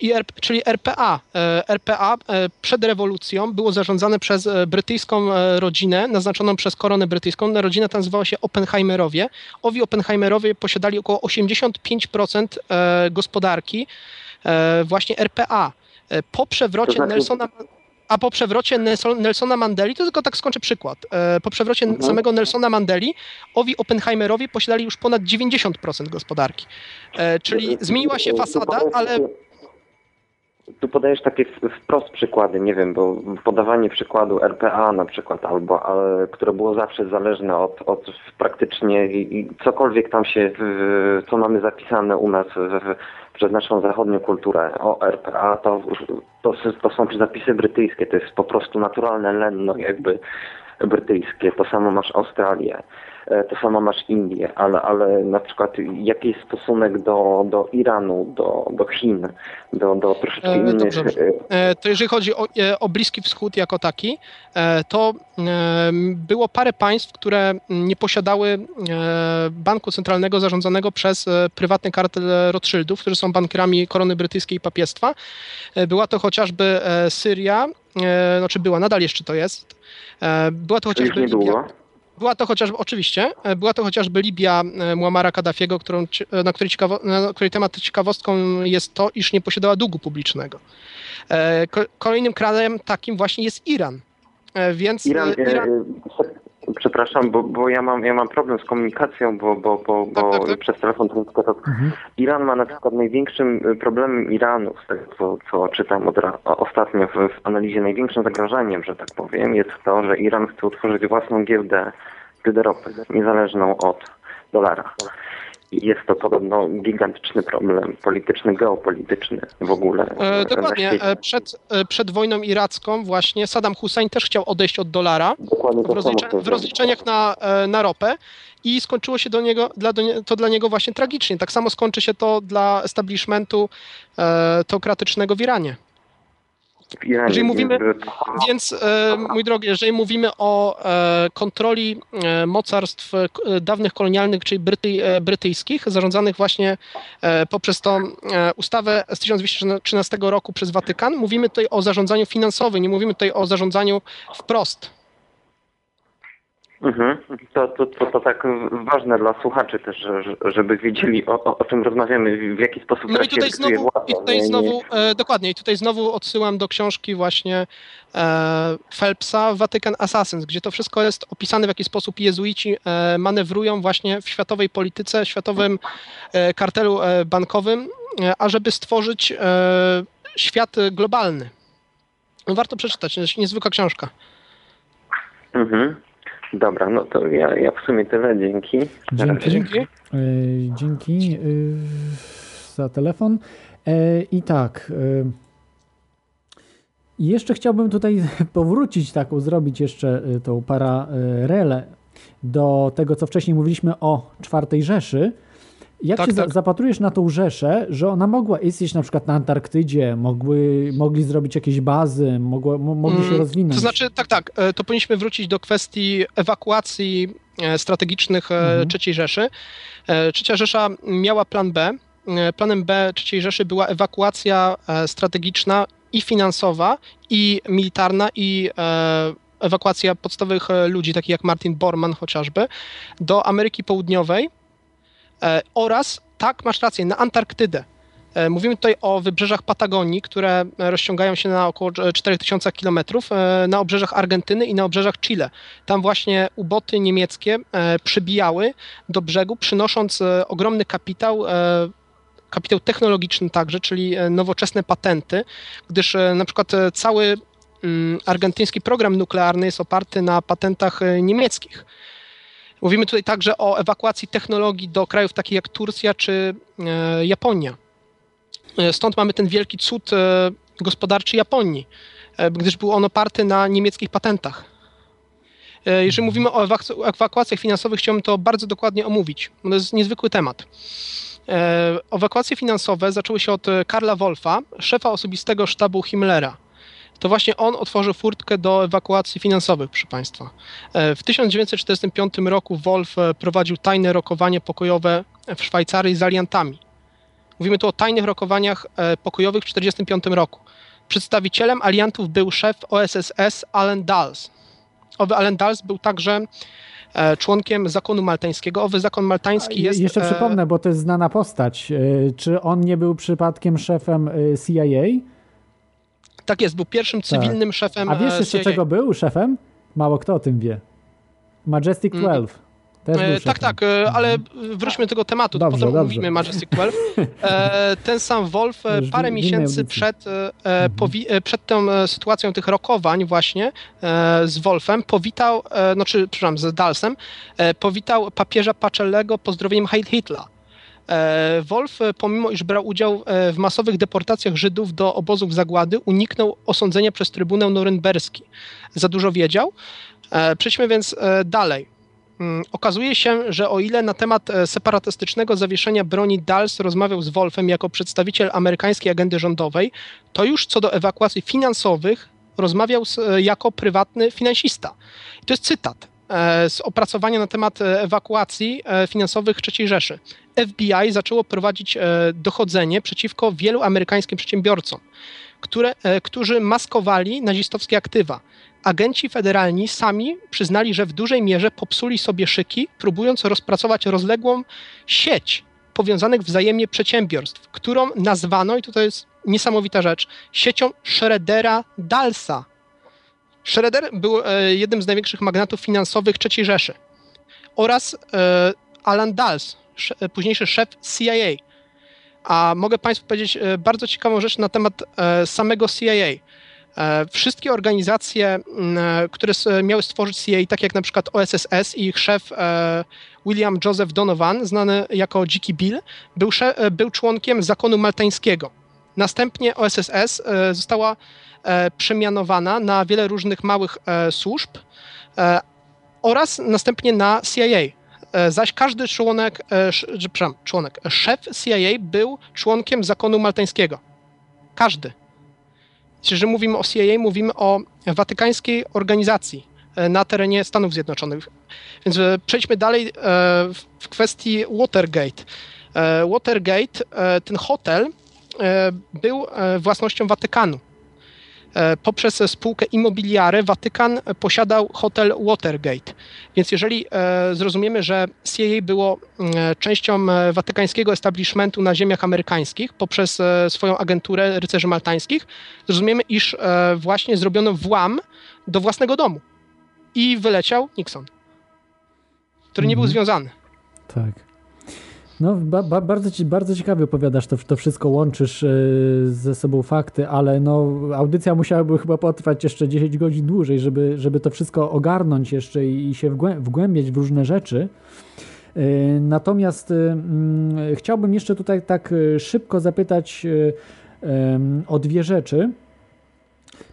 i R, czyli RPA. E, RPA e, przed rewolucją było zarządzane przez e, brytyjską rodzinę, naznaczoną przez koronę brytyjską. Rodzina ta nazywała się Oppenheimerowie. Owi Oppenheimerowie posiadali około 85% e, gospodarki właśnie RPA. Po przewrocie To znaczy- Nelsona a po przewrocie Nelson, Nelsona Mandeli, to tylko tak skończę przykład. Po przewrocie Mhm. samego Nelsona Mandeli, owi Oppenheimerowie posiadali już ponad 90% gospodarki. Czyli zmieniła się fasada, ale Tu podajesz takie wprost przykłady, nie wiem, bo podawanie przykładu RPA na przykład, albo ale, które było zawsze zależne od, od praktycznie i, cokolwiek tam się, co mamy zapisane u nas w, przez naszą zachodnią kulturę o RPA, to, to, to są zapisy brytyjskie, to jest po prostu naturalne lenno jakby brytyjskie, to samo masz Australię. E, To samo masz Indię, ale, ale na przykład jaki jest stosunek do, do Iranu, do, do Chin, do, do troszeczkę E, innych dobrze. e, E, to jeżeli chodzi o, o Bliski Wschód jako taki, to było parę państw, które nie posiadały banku centralnego zarządzanego przez prywatny kartel Rothschildów, którzy są bankierami korony brytyjskiej i papiestwa. Była to chociażby Syria, znaczy była, nadal jeszcze to jest. Była to chociażby. Libia. Była to chociażby, oczywiście, e, była to chociażby Libia e, Muamara Kaddafiego, którą, e, na, której ciekawo, na której temat ciekawostką jest to, iż nie posiadała długu publicznego. Ko- Kolejnym krajem takim właśnie jest Iran. Więc Iran, Iran przepraszam, bo, bo ja, mam, ja mam problem z komunikacją, bo, bo, bo, bo Tak, tak, tak. przez telefon to tylko to... Iran ma na przykład największym e, problemem Iranu, z tego co, co czytam od, ostatnio w, w analizie, największym zagrożeniem, że tak powiem, jest to, że Iran chce utworzyć własną giełdę, giełdę ropy, niezależną od dolara. Jest to podobno gigantyczny problem polityczny, geopolityczny w ogóle. E, dokładnie. E, Przed, e, przed wojną iracką właśnie Saddam Hussein też chciał odejść od dolara Dokładnie w, rozlicza- w rozliczeniach na, e, na ropę i skończyło się do niego, dla, to dla niego właśnie tragicznie. Tak samo skończy się to dla establishmentu e, teokratycznego w Iranie. Jeżeli mówimy, więc- e, mój drogi, jeżeli mówimy o e, kontroli e, mocarstw dawnych kolonialnych, czyli Bryty, brytyjskich, zarządzanych właśnie poprzez tą ustawę z 1213 roku przez Watykan, mówimy tutaj o zarządzaniu finansowym, nie mówimy tutaj o zarządzaniu wprost. Mhm. To, to, to, to tak ważne dla słuchaczy też, że- że- żeby wiedzieli o, o, czym rozmawiamy, w jaki sposób No i tutaj znowu, władza, i tutaj nie- znowu e, dokładnie, i tutaj znowu odsyłam do książki właśnie e, Phelpsa Vatican Assassins, gdzie to wszystko jest opisane, w jaki sposób jezuici e, manewrują właśnie w światowej polityce, światowym e, kartelu e, bankowym, e, ażeby stworzyć e, świat globalny. No, warto przeczytać, to jest niezwykła książka. Mhm. Dobra, no to ja, ja w sumie tyle, dzięki. Razie. Dzięki. E, Dzięki e, za telefon. E, I tak. i Jeszcze chciałbym tutaj powrócić, taką zrobić jeszcze tą paralelę do tego, co wcześniej mówiliśmy o czwartej Rzeszy. Jak Tak, się tak. zapatrujesz na tą Rzeszę, że ona mogła istnieć na przykład na Antarktydzie, mogły, mogli zrobić jakieś bazy, mogła, mo, mogli się Mm, rozwinąć? To znaczy, tak, tak, e, to powinniśmy wrócić do kwestii ewakuacji e, strategicznych e, Mhm. III Rzeszy. Trzecia Rzesza miała plan B. Planem B III Rzeszy była ewakuacja strategiczna i finansowa, i militarna, i ewakuacja podstawowych ludzi, takich jak Martin Bormann chociażby, do Ameryki Południowej oraz, tak, masz rację, na Antarktydę. E, Mówimy tutaj o wybrzeżach Patagonii, które e, rozciągają się na około e, 4000 km, na obrzeżach Argentyny i na obrzeżach Chile. Tam właśnie uboty niemieckie e, przybijały do brzegu, przynosząc e, ogromny kapitał, e, kapitał technologiczny także, czyli e, nowoczesne patenty, gdyż e, na przykład e, cały mm, argentyński program nuklearny jest oparty na patentach e, niemieckich. Mówimy tutaj także o ewakuacji technologii do krajów takich jak Turcja czy e, Japonia. E, Stąd mamy ten wielki cud e, gospodarczy Japonii, gdyż był on oparty na niemieckich patentach. Jeżeli mówimy o ewak- ewakuacjach finansowych, chciałbym to bardzo dokładnie omówić. bo To jest niezwykły temat. Ewakuacje finansowe zaczęły się od Karla Wolfa, szefa osobistego sztabu Himmlera. To właśnie on otworzył furtkę do ewakuacji finansowych, proszę Państwa. E, W 1945 roku Wolf e, prowadził tajne rokowanie pokojowe w Szwajcarii z aliantami. Mówimy tu o tajnych rokowaniach e, pokojowych w 1945 roku. Przedstawicielem aliantów był szef OSSS Allen Dulles. Owy Allen Dulles był także członkiem zakonu maltańskiego. Owy zakon maltański Je- jest... Jeszcze przypomnę, bo to jest znana postać. Czy on nie był przypadkiem szefem CIA? Tak jest, był pierwszym cywilnym szefem A wiesz e, jeszcze CIA. czego był szefem? Mało kto o tym wie. Majestic 12. Też był E, tak, tak, e, ale wróćmy do tego tematu, to Dobrze, potem dobrze. omówimy Majestic 12. E, ten sam Wolf parę miesięcy przed, e, powi- przed tą sytuacją tych rokowań właśnie z Wolfem powitał, e, znaczy, przepraszam, z Dalsem, powitał papieża Pacellego pozdrowieniem Heil Hitler. E, Wolf, pomimo iż brał udział e, w masowych deportacjach Żydów do obozów zagłady, uniknął osądzenia przez Trybunał Norymberski. Za dużo wiedział. E, Przejdźmy więc dalej. Mm, Okazuje się, że o ile na temat separatystycznego zawieszenia broni Dals rozmawiał z Wolfem jako przedstawiciel amerykańskiej agendy rządowej, to już co do ewakuacji finansowych rozmawiał jako prywatny finansista. I to jest cytat z opracowania na temat e, ewakuacji e, finansowych III Rzeszy. FBI zaczęło prowadzić e, dochodzenie przeciwko wielu amerykańskim przedsiębiorcom, które, e, którzy maskowali nazistowskie aktywa agenci federalni sami przyznali, że w dużej mierze popsuli sobie szyki, próbując rozpracować rozległą sieć powiązanych wzajemnie przedsiębiorstw, którą nazwano, i tutaj jest niesamowita rzecz, siecią Schroedera Dalsa. Schroeder był e, jednym z największych magnatów finansowych III Rzeszy oraz e, Alan sz, e, późniejszy szef CIA. A mogę Państwu powiedzieć bardzo ciekawą rzecz na temat samego CIA. Wszystkie organizacje, które miały stworzyć CIA, tak jak na przykład OSSS i ich szef William Joseph Donovan, znany jako Dziki Bill, był, sze- e, był członkiem zakonu maltańskiego. Następnie OSSS została przemianowana na wiele różnych małych e, służb e, oraz następnie na CIA. E, Zaś każdy członek, e, przepraszam, członek, szef CIA był członkiem zakonu maltańskiego. Każdy. Jeżeli mówimy o CIA, mówimy o watykańskiej organizacji e, na terenie Stanów Zjednoczonych. Więc e, przejdźmy dalej e, w- kwestii Watergate. E, Watergate, e, ten hotel e, był e, własnością Watykanu. E, Poprzez spółkę Immobiliare Watykan posiadał hotel Watergate. Więc jeżeli e, zrozumiemy, że CIA było e, częścią e, watykańskiego establishmentu na ziemiach amerykańskich poprzez swoją agenturę rycerzy maltańskich, zrozumiemy, iż właśnie zrobiono włam do własnego domu i wyleciał Nixon, który nie był Mhm. związany. Tak. No, ba, ba, bardzo, bardzo ciekawie opowiadasz, to, to wszystko łączysz e, ze sobą fakty, ale no, audycja musiałaby chyba potrwać jeszcze 10 godzin dłużej, żeby, żeby to wszystko ogarnąć jeszcze i, i się wgłę, wgłębiać w różne rzeczy. E, Natomiast mm, chciałbym jeszcze tutaj tak szybko zapytać o dwie rzeczy.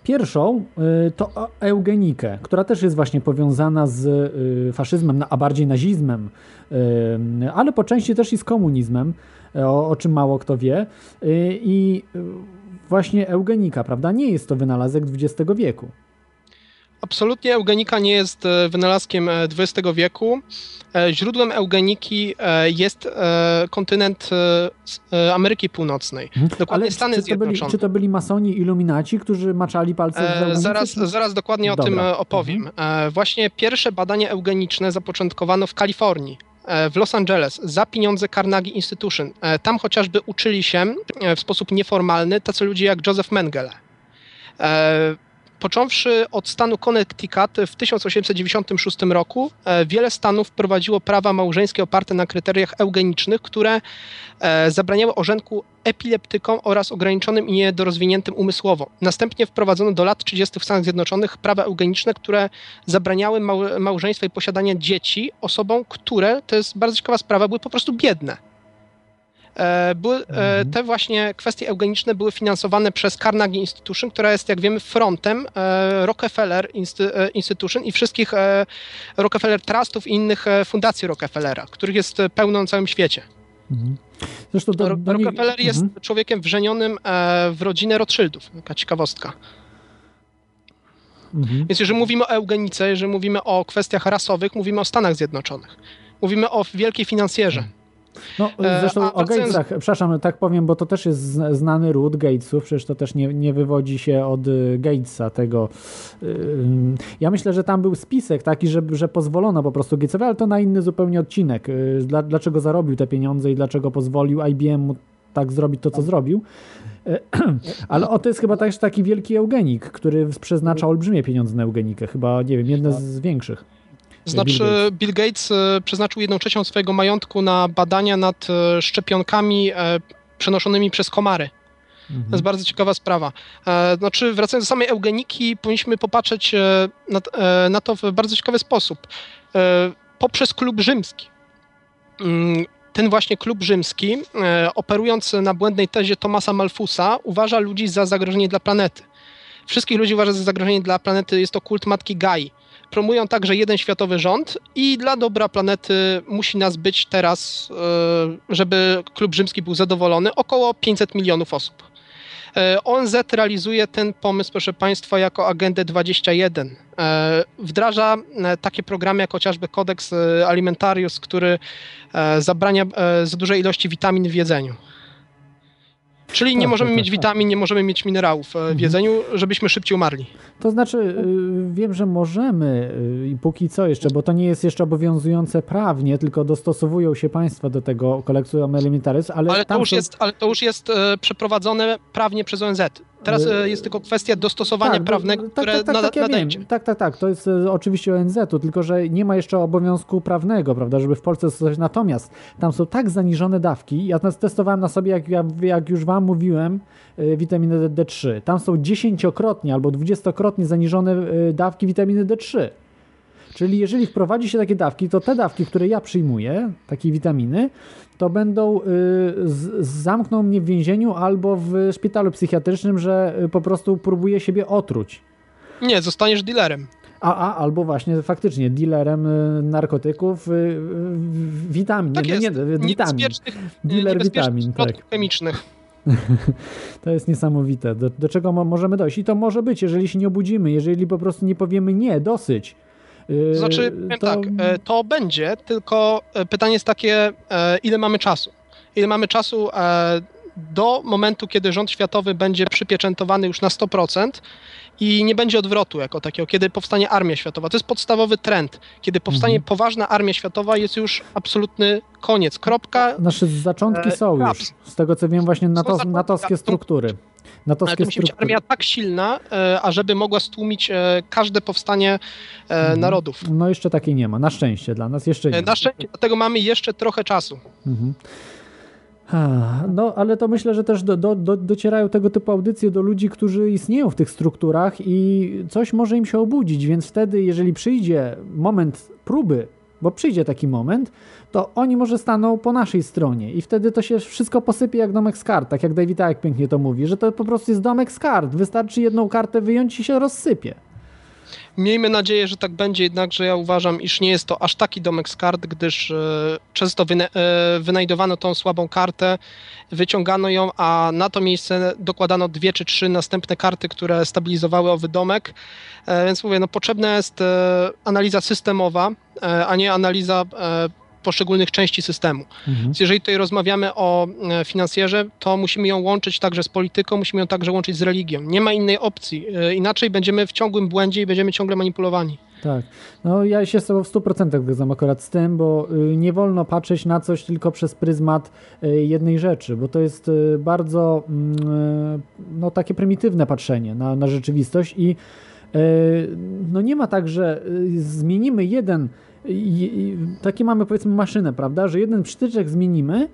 Pierwszą y, to o eugenikę, która też jest właśnie powiązana z y, faszyzmem, a bardziej nazizmem, y, ale po części też i z komunizmem, o, o czym mało kto wie. I właśnie eugenika, prawda, nie jest to wynalazek XX wieku. Absolutnie eugenika nie jest e, wynalazkiem e, XX wieku. E, Źródłem eugeniki e, jest e, kontynent e, e, Ameryki Północnej. Dokładnie Mhm. Ale Stany czy, to byli, Zjednoczone. czy to byli masoni iluminaci, którzy maczali palce w E, zaraz, zaraz dokładnie o Dobra. Mhm. tym e, opowiem. E, Właśnie pierwsze badania eugeniczne zapoczątkowano w Kalifornii. e, W Los Angeles za pieniądze Carnegie Institution. E, Tam chociażby uczyli się e, w sposób nieformalny tacy ludzie jak Joseph Mengele. Począwszy od stanu Connecticut w 1896 roku, e, wiele stanów wprowadziło prawa małżeńskie oparte na kryteriach eugenicznych, które e, zabraniały ożenku epileptykom oraz ograniczonym i niedorozwiniętym umysłowo. Następnie wprowadzono do lat 30. w Stanach Zjednoczonych prawa eugeniczne, które zabraniały mał- małżeństwa i posiadania dzieci osobom, które, to jest bardzo ciekawa sprawa, były po prostu biedne. E, były, e, Mhm. te właśnie kwestie eugeniczne były finansowane przez Carnegie Institution, która jest, jak wiemy, frontem e, Rockefeller Institution i wszystkich Rockefeller Trustów i innych fundacji Rockefellera, których jest pełno na całym świecie. Mhm. Zresztą do, do Rockefeller jest Mhm. człowiekiem wrzenionym w rodzinę Rothschildów. Taka ciekawostka. Mhm. Więc jeżeli mówimy o eugenice, jeżeli mówimy o kwestiach rasowych, mówimy o Stanach Zjednoczonych. Mówimy o wielkiej finansjerze. No, E, zresztą a o Gatesach, przepraszam, tak powiem, bo to też jest zna- znany ród Gatesów, przecież to też nie, nie wywodzi się od y, Gatesa tego. Ym, Ja myślę, że tam był spisek taki, że, że pozwolono po prostu Gatesowi, ale to na inny zupełnie odcinek. Dla, dlaczego zarobił te pieniądze i dlaczego pozwolił IBM mu tak zrobić to, co zrobił. E, Ale o, to jest chyba też taki wielki eugenik, który przeznacza olbrzymie pieniądze na eugenikę. Chyba, nie wiem, jedne z większych. Znaczy, Bill Gates. E, przeznaczył jedną trzecią swojego majątku na badania nad e, szczepionkami e, przenoszonymi przez komary. Mhm. To jest bardzo ciekawa sprawa. Znaczy, wracając do samej eugeniki, powinniśmy popatrzeć na, na to w bardzo ciekawy sposób. Poprzez klub rzymski. Mm, Ten właśnie klub rzymski, operując na błędnej tezie Thomasa Malthusa, uważa ludzi za zagrożenie dla planety. Wszystkich ludzi uważa za zagrożenie dla planety, jest to kult matki Gai. Promują także jeden światowy rząd i dla dobra planety musi nas być teraz, e, żeby klub rzymski był zadowolony, około 500 milionów osób. E, ONZ realizuje ten pomysł, proszę Państwa, jako agendę 21. E, Wdraża takie programy jak chociażby kodeks alimentarius, który zabrania za duże ilości witamin w jedzeniu. Czyli nie Tak, możemy tak, mieć tak. witamin, nie możemy mieć minerałów e, w Mhm. jedzeniu, żebyśmy szybciej umarli. To znaczy, y, wiem, że możemy y, i póki co jeszcze, bo to nie jest jeszcze obowiązujące prawnie, tylko dostosowują się państwa do tego kolekcjum elementaris, ale, Ale to już jest, ale to już jest e, przeprowadzone prawnie przez ONZ. Teraz e, jest tylko kwestia dostosowania Tak, prawnego, tak, które tak, tak, nada, tak, ja tak, tak, tak, to jest e, oczywiście ONZ-u, tylko że nie ma jeszcze obowiązku prawnego, prawda, żeby w Polsce stosować. Natomiast tam są tak zaniżone dawki, ja testowałem na sobie, jak, ja- jak już wam mówiłem, e, witaminę D3. Tam są dziesięciokrotnie albo dwudziestokrotnie zaniżone dawki witaminy D3. Czyli jeżeli wprowadzi się takie dawki, to te dawki, które ja przyjmuję, takiej witaminy, to będą, y, z, zamkną mnie w więzieniu albo w szpitalu psychiatrycznym, że y, po prostu próbuję siebie otruć. Nie, zostaniesz dealerem. A, a albo właśnie faktycznie dealerem y, narkotyków, y, witamin. Tak nie, jest. nie, nie, witamin. Dealer witamin, tak. chemicznych. To jest niesamowite. Do, do czego mo- możemy dojść? I to może być, jeżeli się nie obudzimy, jeżeli po prostu nie powiemy nie, dosyć. Y, To znaczy, to- tak, e, to będzie, tylko e, pytanie jest takie, e, ile mamy czasu? Ile mamy czasu e, do momentu, kiedy rząd światowy będzie przypieczętowany już na 100% i nie będzie odwrotu jako takiego, kiedy powstanie armia światowa. To jest podstawowy trend. Kiedy powstanie Mhm. poważna armia światowa, jest już absolutny koniec. Kropka. Nasze zaczątki E, są już. Z tego co wiem, właśnie nato, zaczątki, natowskie a- struktury. Ale Natowskie to musi być struktury. armia tak silna, e, ażeby mogła stłumić e, każde powstanie e, Mhm. narodów. No jeszcze takiej nie ma. Na szczęście dla nas jeszcze nie. E, ma. Na szczęście, dlatego mamy jeszcze trochę czasu. Mhm. No, ale to myślę, że też do, do, do, docierają tego typu audycje do ludzi, którzy istnieją w tych strukturach i coś może im się obudzić, więc wtedy, jeżeli przyjdzie moment próby, bo przyjdzie taki moment, to oni może staną po naszej stronie i wtedy to się wszystko posypie jak domek z kart, tak jak David Icke pięknie to mówi, że to po prostu jest domek z kart, wystarczy jedną kartę wyjąć i się rozsypie. Miejmy nadzieję, że tak będzie, jednakże ja uważam, iż nie jest to aż taki domek z kart, gdyż e, często wyna e, wynajdowano tą słabą kartę, wyciągano ją, a na to miejsce dokładano dwie czy trzy następne karty, które stabilizowały owy domek. E, więc mówię, no potrzebna jest analiza systemowa, a nie analiza poszczególnych części systemu. Mhm. Więc jeżeli tutaj rozmawiamy o e, finansjerze, to musimy ją łączyć także z polityką, musimy ją także łączyć z religią. Nie ma innej opcji. E, Inaczej będziemy w ciągłym błędzie i będziemy ciągle manipulowani. Tak. No ja się z tobą w 100% zgadzam akurat z tym, bo y, nie wolno patrzeć na coś tylko przez pryzmat y, jednej rzeczy, bo to jest y, bardzo mm, no, takie prymitywne patrzenie na, na rzeczywistość i no nie ma tak, że zmienimy jeden, i, takie mamy powiedzmy maszynę, prawda, że jeden przytyczek zmienimy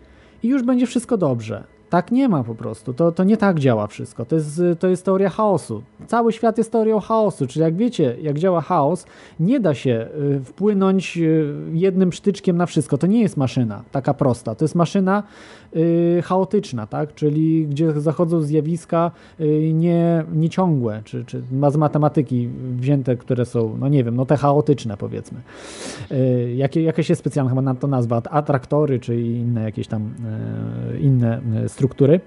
i już będzie wszystko dobrze. Tak nie ma po prostu. To, to nie tak działa wszystko. To jest, to jest teoria chaosu. Cały świat jest teorią chaosu. Czyli jak wiecie, jak działa chaos, nie da się y, wpłynąć y, jednym sztyczkiem na wszystko. To nie jest maszyna taka prosta. To jest maszyna chaotyczna, tak? Czyli gdzie zachodzą zjawiska y, nie, nieciągłe, czy, czy z matematyki wzięte, które są, no nie wiem, no te chaotyczne powiedzmy. Y, jakie, jakaś jest specjalna chyba na to nazwa, atraktory, czy inne jakieś tam y, inne y, struktury.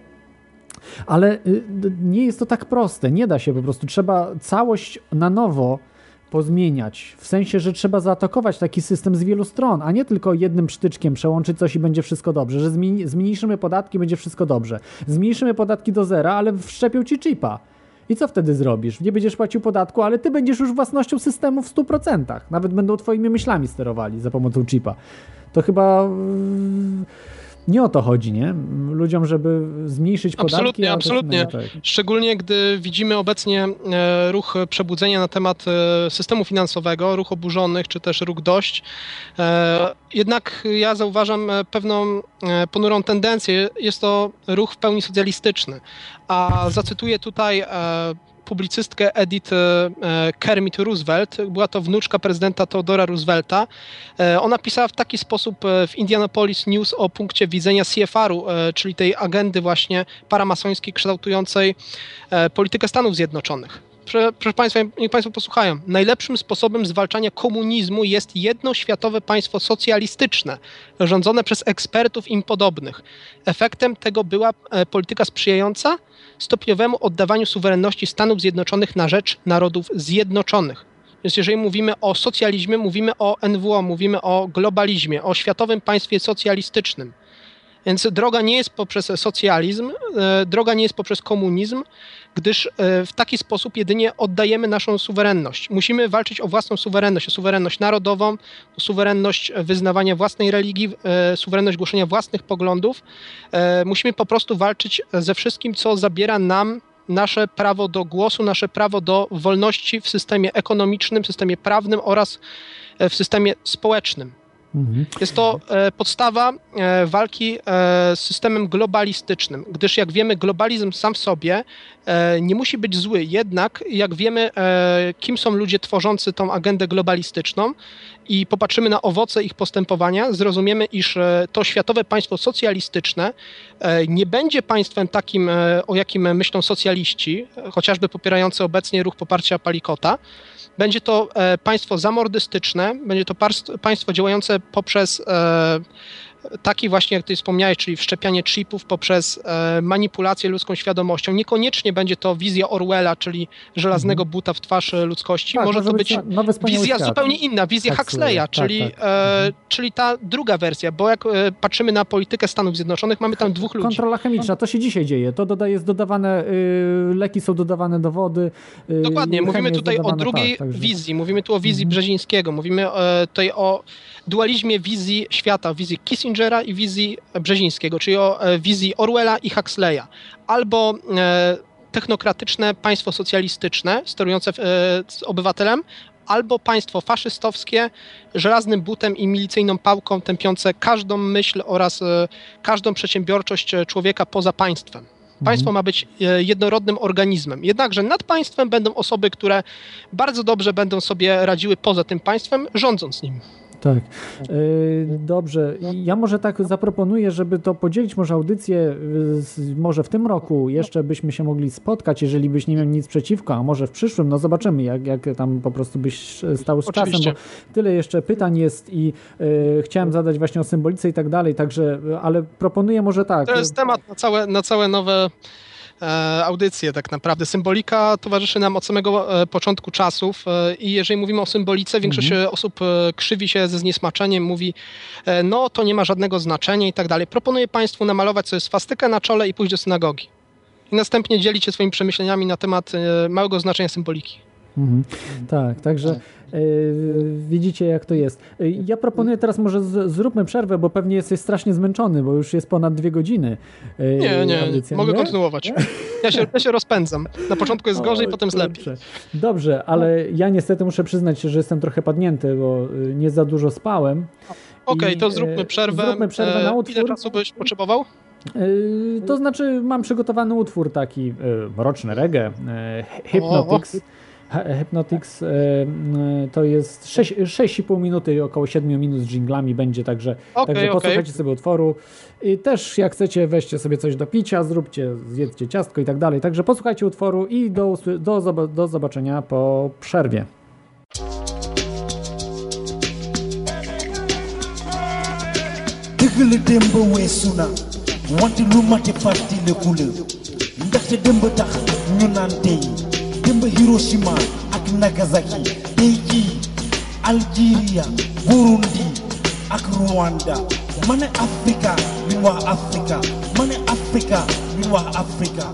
Ale y, nie jest to tak proste, nie da się po prostu. Trzeba całość na nowo pozmieniać. W sensie, że trzeba zaatakować taki system z wielu stron, a nie tylko jednym sztyczkiem przełączyć coś i będzie wszystko dobrze. Że zmniejszymy podatki, będzie wszystko dobrze. Zmniejszymy podatki do zera, ale wszczepią ci chipa. I co wtedy zrobisz? Nie będziesz płacił podatku, ale ty będziesz już własnością systemu w 100%. Nawet będą twoimi myślami sterowali za pomocą chipa. To chyba mm, nie o to chodzi, nie? Ludziom, żeby zmniejszyć podatki. Absolutnie, absolutnie. inaczej. Szczególnie gdy widzimy obecnie e, ruch przebudzenia na temat e, systemu finansowego, ruch oburzonych, czy też ruch dość. E, Jednak ja zauważam pewną ponurą tendencję. Jest to ruch w pełni socjalistyczny. A zacytuję tutaj publicystkę Edith e, Kermit Roosevelt. Była to wnuczka prezydenta Theodora Roosevelta. E, Ona pisała w taki sposób e, w Indianapolis News o punkcie widzenia CFR-u, czyli tej agendy właśnie paramasońskiej kształtującej politykę Stanów Zjednoczonych. Proszę, Państwa, niech Państwo posłuchają. Najlepszym sposobem zwalczania komunizmu jest jedno światowe państwo socjalistyczne, rządzone przez ekspertów im podobnych. Efektem tego była e, polityka sprzyjająca stopniowemu oddawaniu suwerenności Stanów Zjednoczonych na rzecz narodów zjednoczonych. Więc jeżeli mówimy o socjalizmie, mówimy o NWO, mówimy o globalizmie, o światowym państwie socjalistycznym. Więc droga nie jest poprzez socjalizm, e, droga nie jest poprzez komunizm, gdyż e, w taki sposób jedynie oddajemy naszą suwerenność. Musimy walczyć o własną suwerenność, o suwerenność narodową, o suwerenność wyznawania własnej religii, e, suwerenność głoszenia własnych poglądów. E, Musimy po prostu walczyć ze wszystkim, co zabiera nam nasze prawo do głosu, nasze prawo do wolności w systemie ekonomicznym, w systemie prawnym oraz e, w systemie społecznym. Mhm. Jest to e, podstawa e, walki e, z systemem globalistycznym, gdyż jak wiemy, globalizm sam w sobie e, nie musi być zły. Jednak, jak wiemy, e, kim są ludzie tworzący tą agendę globalistyczną i popatrzymy na owoce ich postępowania, zrozumiemy, iż e, to światowe państwo socjalistyczne e, nie będzie państwem takim, e, o jakim myślą socjaliści, e, chociażby popierający obecnie ruch poparcia Palikota. Będzie to e, państwo zamordystyczne, będzie to państwo działające poprzez e, taki właśnie, jak ty wspomniałeś, czyli wszczepianie chipów poprzez e, manipulację ludzką świadomością. Niekoniecznie będzie to wizja Orwella, czyli żelaznego buta w twarz e, ludzkości. Tak, może to być wizja świat. zupełnie inna, wizja Huxleya, tak, czyli, tak. E, czyli ta druga wersja, bo jak e, patrzymy na politykę Stanów Zjednoczonych, mamy tam dwóch ludzi. Kontrola chemiczna, to się dzisiaj dzieje. To dodaje, jest dodawane, y, leki są dodawane do wody. y, Dokładnie, mówimy tutaj o drugiej tak, wizji, mówimy tu o wizji Brzezińskiego, mówimy e, tutaj o dualizmie wizji świata, wizji Kissingera i wizji Brzezińskiego, czyli o e, wizji Orwella i Huxleya. Albo e, technokratyczne państwo socjalistyczne, sterujące e, z obywatelem, albo państwo faszystowskie, żelaznym butem i milicyjną pałką tępiące każdą myśl oraz każdą przedsiębiorczość człowieka poza państwem. Państwo ma być jednorodnym organizmem. Jednakże nad państwem będą osoby, które bardzo dobrze będą sobie radziły poza tym państwem, rządząc nim. Tak. Y, Dobrze. Ja może tak zaproponuję, żeby to podzielić może audycję, z- może w tym roku jeszcze byśmy się mogli spotkać, jeżeli byś nie miał nic przeciwko, a może w przyszłym, no zobaczymy, jak, jak tam po prostu byś stał z Oczywiście. czasem, bo tyle jeszcze pytań jest i y, chciałem zadać właśnie o symbolice i tak dalej, także, ale proponuję może tak. To jest temat na całe, na całe nowe e, audycje tak naprawdę. Symbolika towarzyszy nam od samego e, początku czasów e, i jeżeli mówimy o symbolice, większość e, osób krzywi się ze zniesmaczeniem, mówi no to nie ma żadnego znaczenia i tak dalej. Proponuję Państwu namalować sobie swastykę na czole i pójść do synagogi. I następnie dzielić się swoimi przemyśleniami na temat małego znaczenia symboliki. Mhm. Tak, także y, widzicie jak to jest. Y, ja proponuję teraz może z, zróbmy przerwę, bo pewnie jesteś strasznie zmęczony, bo już jest ponad dwie godziny. y, Nie, nie, audycja, mogę nie? kontynuować. Ja się, ja się rozpędzam. Na początku jest gorzej, Oj, potem jest lepiej. Dobrze, ale ja niestety muszę przyznać, że jestem trochę padnięty, bo nie za dużo spałem. Okej, I, to e, zróbmy przerwę. Zróbmy przerwę E, na Ile utwór. czasu byś potrzebował? Yy, to znaczy, mam przygotowany utwór taki yy, mroczny reggae, yy, Hypnotics. Hy- Hypnotics yy, yy, to jest 6 6,5 minuty, około 7 minut z dżinglami będzie, także, Okej, także posłuchajcie sobie utworu. I też jak chcecie, weźcie sobie coś do picia, zróbcie, zjedzcie ciastko i tak dalej. Także posłuchajcie utworu i do, do, do zobaczenia po przerwie. dëgg la démb weesu na wante lu mate fàttaliku la ndaxte démb tax ñu naan tey Hiroshima ak Nagasaki tey Algeria Burundi ak Rwanda. Ma ne Afrika ñun waa Afrika. Ma ne Afrika waa Afrika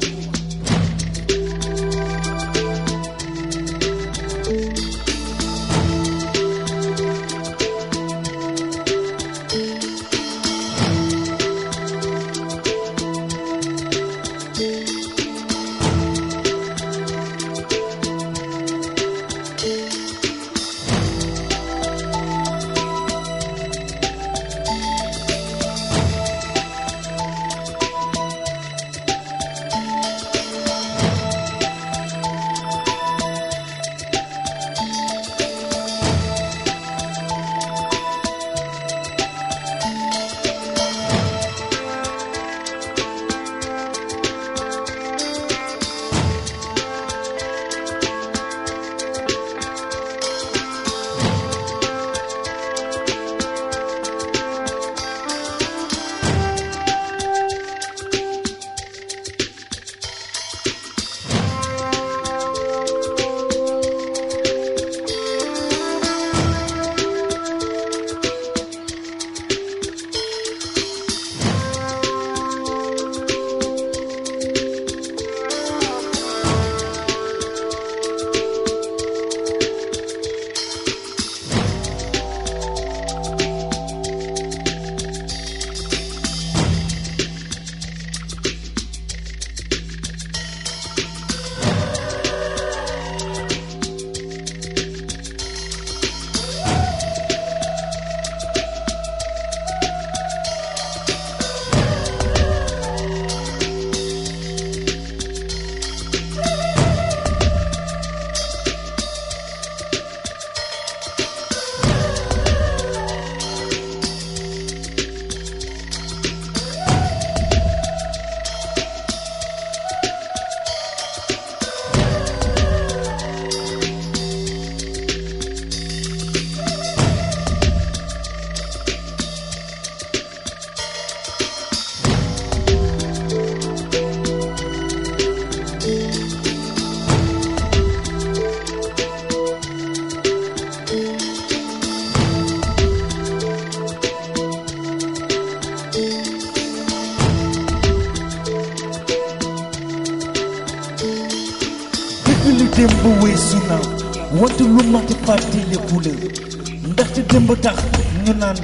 ñu naan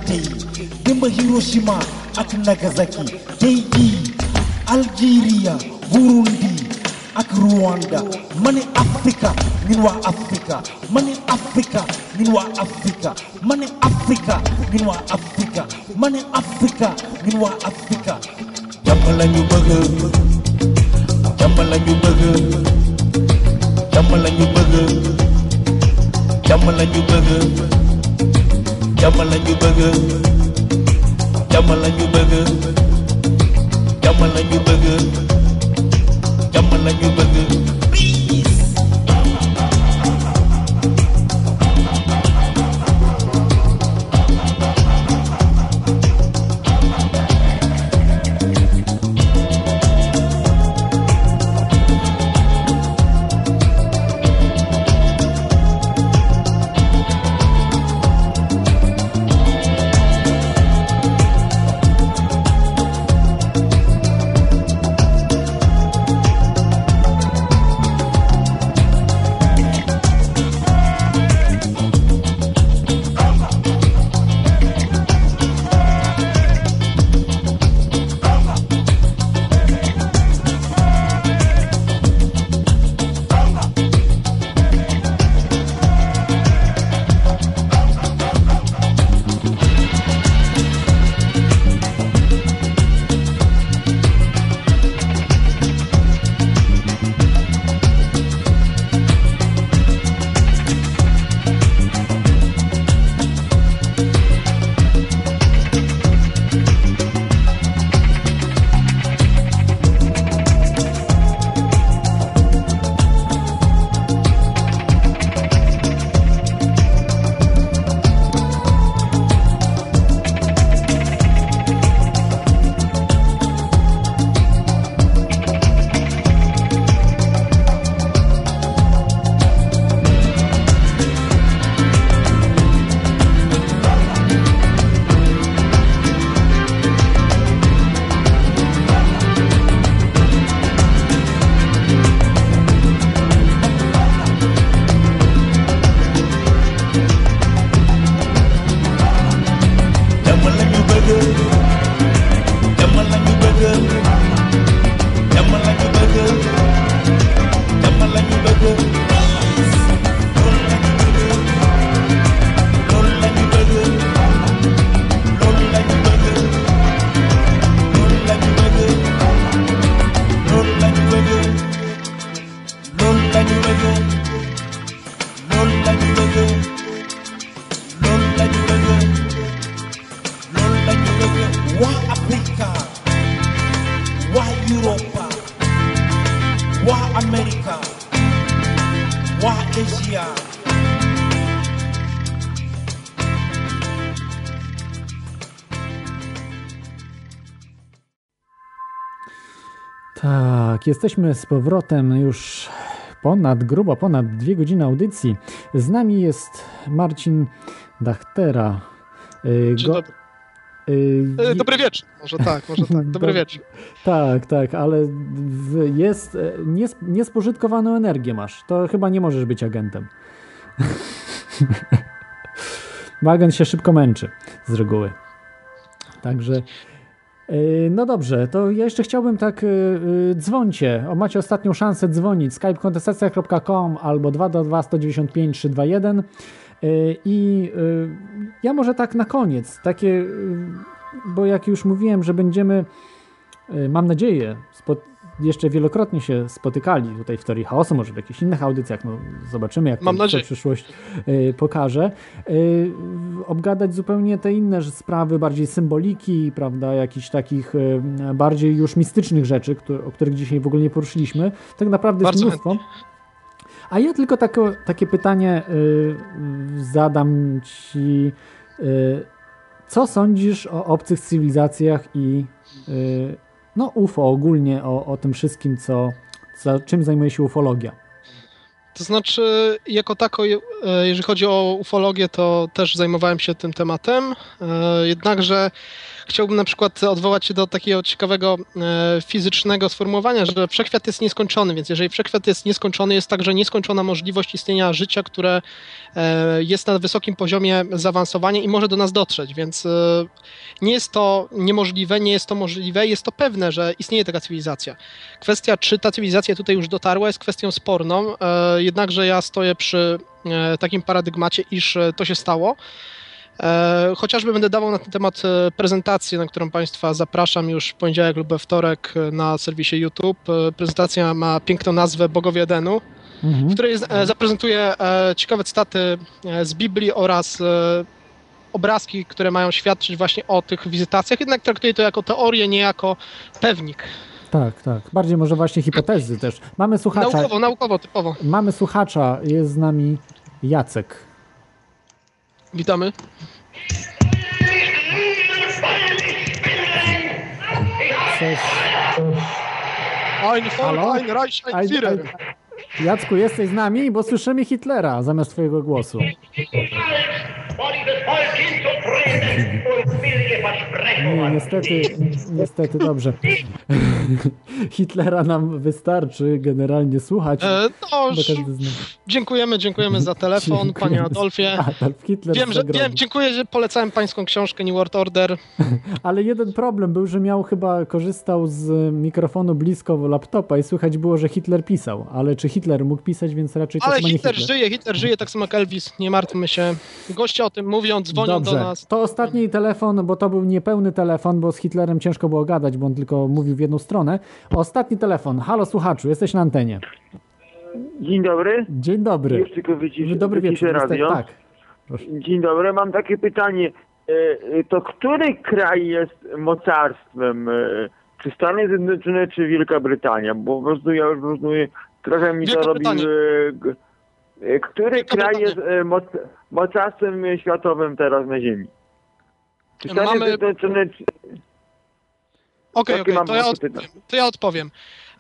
Hiroshima ak Nagasaki tey Algeria Burundi ak Rwanda ma Afrika ñun Afrika ma Afrika ñun Afrika ma Afrika ñun Afrika ma Afrika ñun Afrika. Jàmm la ñu bëgg jàmm la ñu bëgg jàmm la bëgg jàmm la ñu bëgg jàmm la ñu bëgg jàmm la ñu bëgg jàmm la ñu bëgg jesteśmy z powrotem już ponad, grubo ponad dwie godziny audycji. Z nami jest Marcin Dachtera. Y, Dzień go- dobry. y, E, Dobry wieczór, może tak, może tak. Dobry Dob- wieczór. Tak, tak, ale jest e, nies, niespożytkowaną energię masz. To chyba nie możesz być agentem. Bo agent się szybko męczy z reguły. Także. E, No dobrze, to ja jeszcze chciałbym tak, e, e, dzwońcie. O, macie ostatnią szansę dzwonić. skypekontestacja.com albo 222 195 321 E, i ja może tak na koniec, takie, bo jak już mówiłem, że będziemy mam nadzieję, spo, jeszcze wielokrotnie się spotykali tutaj w Teorii Chaosu, może w jakichś innych audycjach, no zobaczymy jak Mam to, to przyszłość e, pokaże. E, obgadać zupełnie te inne sprawy, bardziej symboliki, prawda, jakichś takich e, bardziej już mistycznych rzeczy, które, o których dzisiaj w ogóle nie poruszyliśmy. Tak naprawdę Bardzo jest mnóstwo. A ja tylko takie, takie pytanie y, zadam ci. Y, co sądzisz o obcych cywilizacjach i y, no UFO ogólnie, o, o tym wszystkim, co, co, czym zajmuje się ufologia? To znaczy, jako tako, e, jeżeli chodzi o ufologię, to też zajmowałem się tym tematem. E, Jednakże chciałbym na przykład odwołać się do takiego ciekawego e, fizycznego sformułowania, że wszechświat jest nieskończony, więc jeżeli wszechświat jest nieskończony, jest także nieskończona możliwość istnienia życia, które e, jest na wysokim poziomie zaawansowania i może do nas dotrzeć, więc e, nie jest to niemożliwe, nie jest to możliwe, jest to pewne, że istnieje taka cywilizacja. Kwestia, czy ta cywilizacja tutaj już dotarła, jest kwestią sporną, jednakże ja stoję przy takim paradygmacie, iż to się stało. E, Chociażby będę dawał na ten temat e, prezentację, na którą Państwa zapraszam już w poniedziałek lub we wtorek e, na serwisie YouTube. Prezentacja ma piękną nazwę Bogowie Edenu, Mhm. w której zaprezentuję ciekawe cytaty z Biblii oraz obrazki, które mają świadczyć właśnie o tych wizytacjach. Jednak traktuję to jako teorię, nie jako pewnik. Tak, tak. Bardziej może właśnie hipotezy też. Mamy słuchacza. Naukowo, naukowo, typowo. Mamy słuchacza, jest z nami Jacek. Witamy. Cześć. Ein Volk, ein Reich, ein Ein- Führer. Jacku, jesteś z nami, bo słyszymy Hitlera zamiast twojego głosu. Nie, niestety, niestety, dobrze. Hitlera nam wystarczy generalnie słuchać. E, no. Dziękujemy, dziękujemy za telefon, Dziękujemy. panie Adolfie. Adolf Hitler Wiem, że wiem, dziękuję, że polecałem pańską książkę New World Order. Ale jeden problem był, że miał chyba korzystał z mikrofonu blisko laptopa i słychać było, że Hitler pisał. Ale czy Hitler mógł pisać, więc raczej Ale Hitler Hitler. żyje, Hitler żyje, tak samo jak Elvis, nie martwmy się. Goście o tym mówią, dzwonią Dobrze, do nas. to ostatni telefon, bo to był niepełny telefon, bo z Hitlerem ciężko było gadać, bo on tylko mówił w jedną stronę. Ostatni telefon. Halo słuchaczu, jesteś na antenie. Dzień dobry. Dzień dobry. Już tylko wyciszę, Dobry wyciszę wieczór. radio. Tak. Dzień dobry, mam takie pytanie. E, e, To który kraj jest mocarstwem? e, Czy Stany Zjednoczone, czy Wielka Brytania? Bo po prostu ja już po prostu trochę mi to Wielka robi... Brytania. E, Który kraj jest e, moc, mocarstwem światowym teraz na Ziemi? Czy Stany Mamy- Zjednoczone, czy... Okej, okej, mam to, ja to ja odpowiem.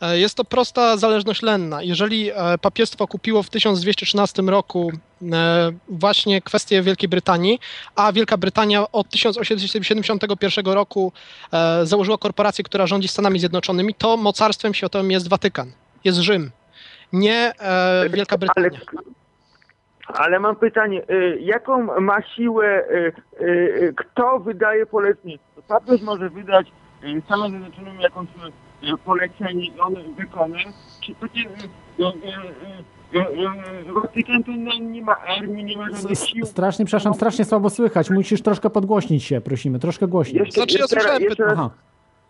E, Jest to prosta zależność lenna. Jeżeli e, papiestwo kupiło w 1213 roku e, właśnie kwestię Wielkiej Brytanii, a Wielka Brytania od 1871 roku założyła korporację, która rządzi Stanami Zjednoczonymi, to mocarstwem światowym jest Watykan, jest Rzym, nie e, Wielka Brytania. Ale mam pytanie, y, jaką ma siłę, y, y, kto wydaje polecenie? Papież może wydać Stanom Zjednoczonym jakąś polecenie i on wykona, czy takie Watykan to nie ma armii, nie ma żadnych sił. Strasznie, przepraszam, strasznie słabo słychać. Musisz troszkę podgłośnić się, prosimy, troszkę głośniej. Jeszcze, Znaczy, ja słyszałem Aha,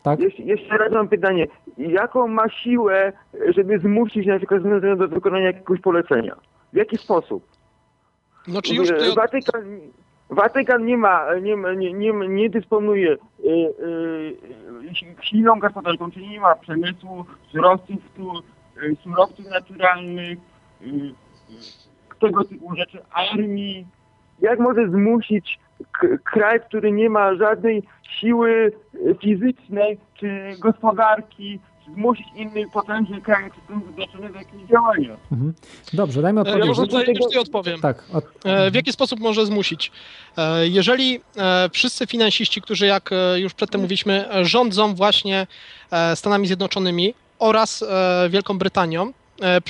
tak? jeszcze, jeszcze raz mam pytanie, jaką ma siłę, żeby zmusić na przykład do wykonania jakiegoś polecenia? W jaki sposób? No czy już tutaj... Watykan, Watykan nie ma, nie, ma- nie, nie, nie dysponuje y, y, si- silną gospodarką, czyli nie ma przemysłu, surowców, tu, y, surowców naturalnych, y, y, tego typu rzeczy, armii. Jak może zmusić kraj, który nie ma żadnej siły y, fizycznej, czy gospodarki, zmusić innych potężnych krajów Stanów Zjednoczonych do jakiegoś działania. Mhm. Dobrze, dajmy E, Ja odpowiedź. może tutaj, już tutaj odpowiem. Tak, od... E, W jaki sposób może zmusić? E, Jeżeli e, wszyscy finansiści, którzy jak e, już przedtem mówiliśmy, e, rządzą właśnie e, Stanami Zjednoczonymi oraz e, Wielką Brytanią e,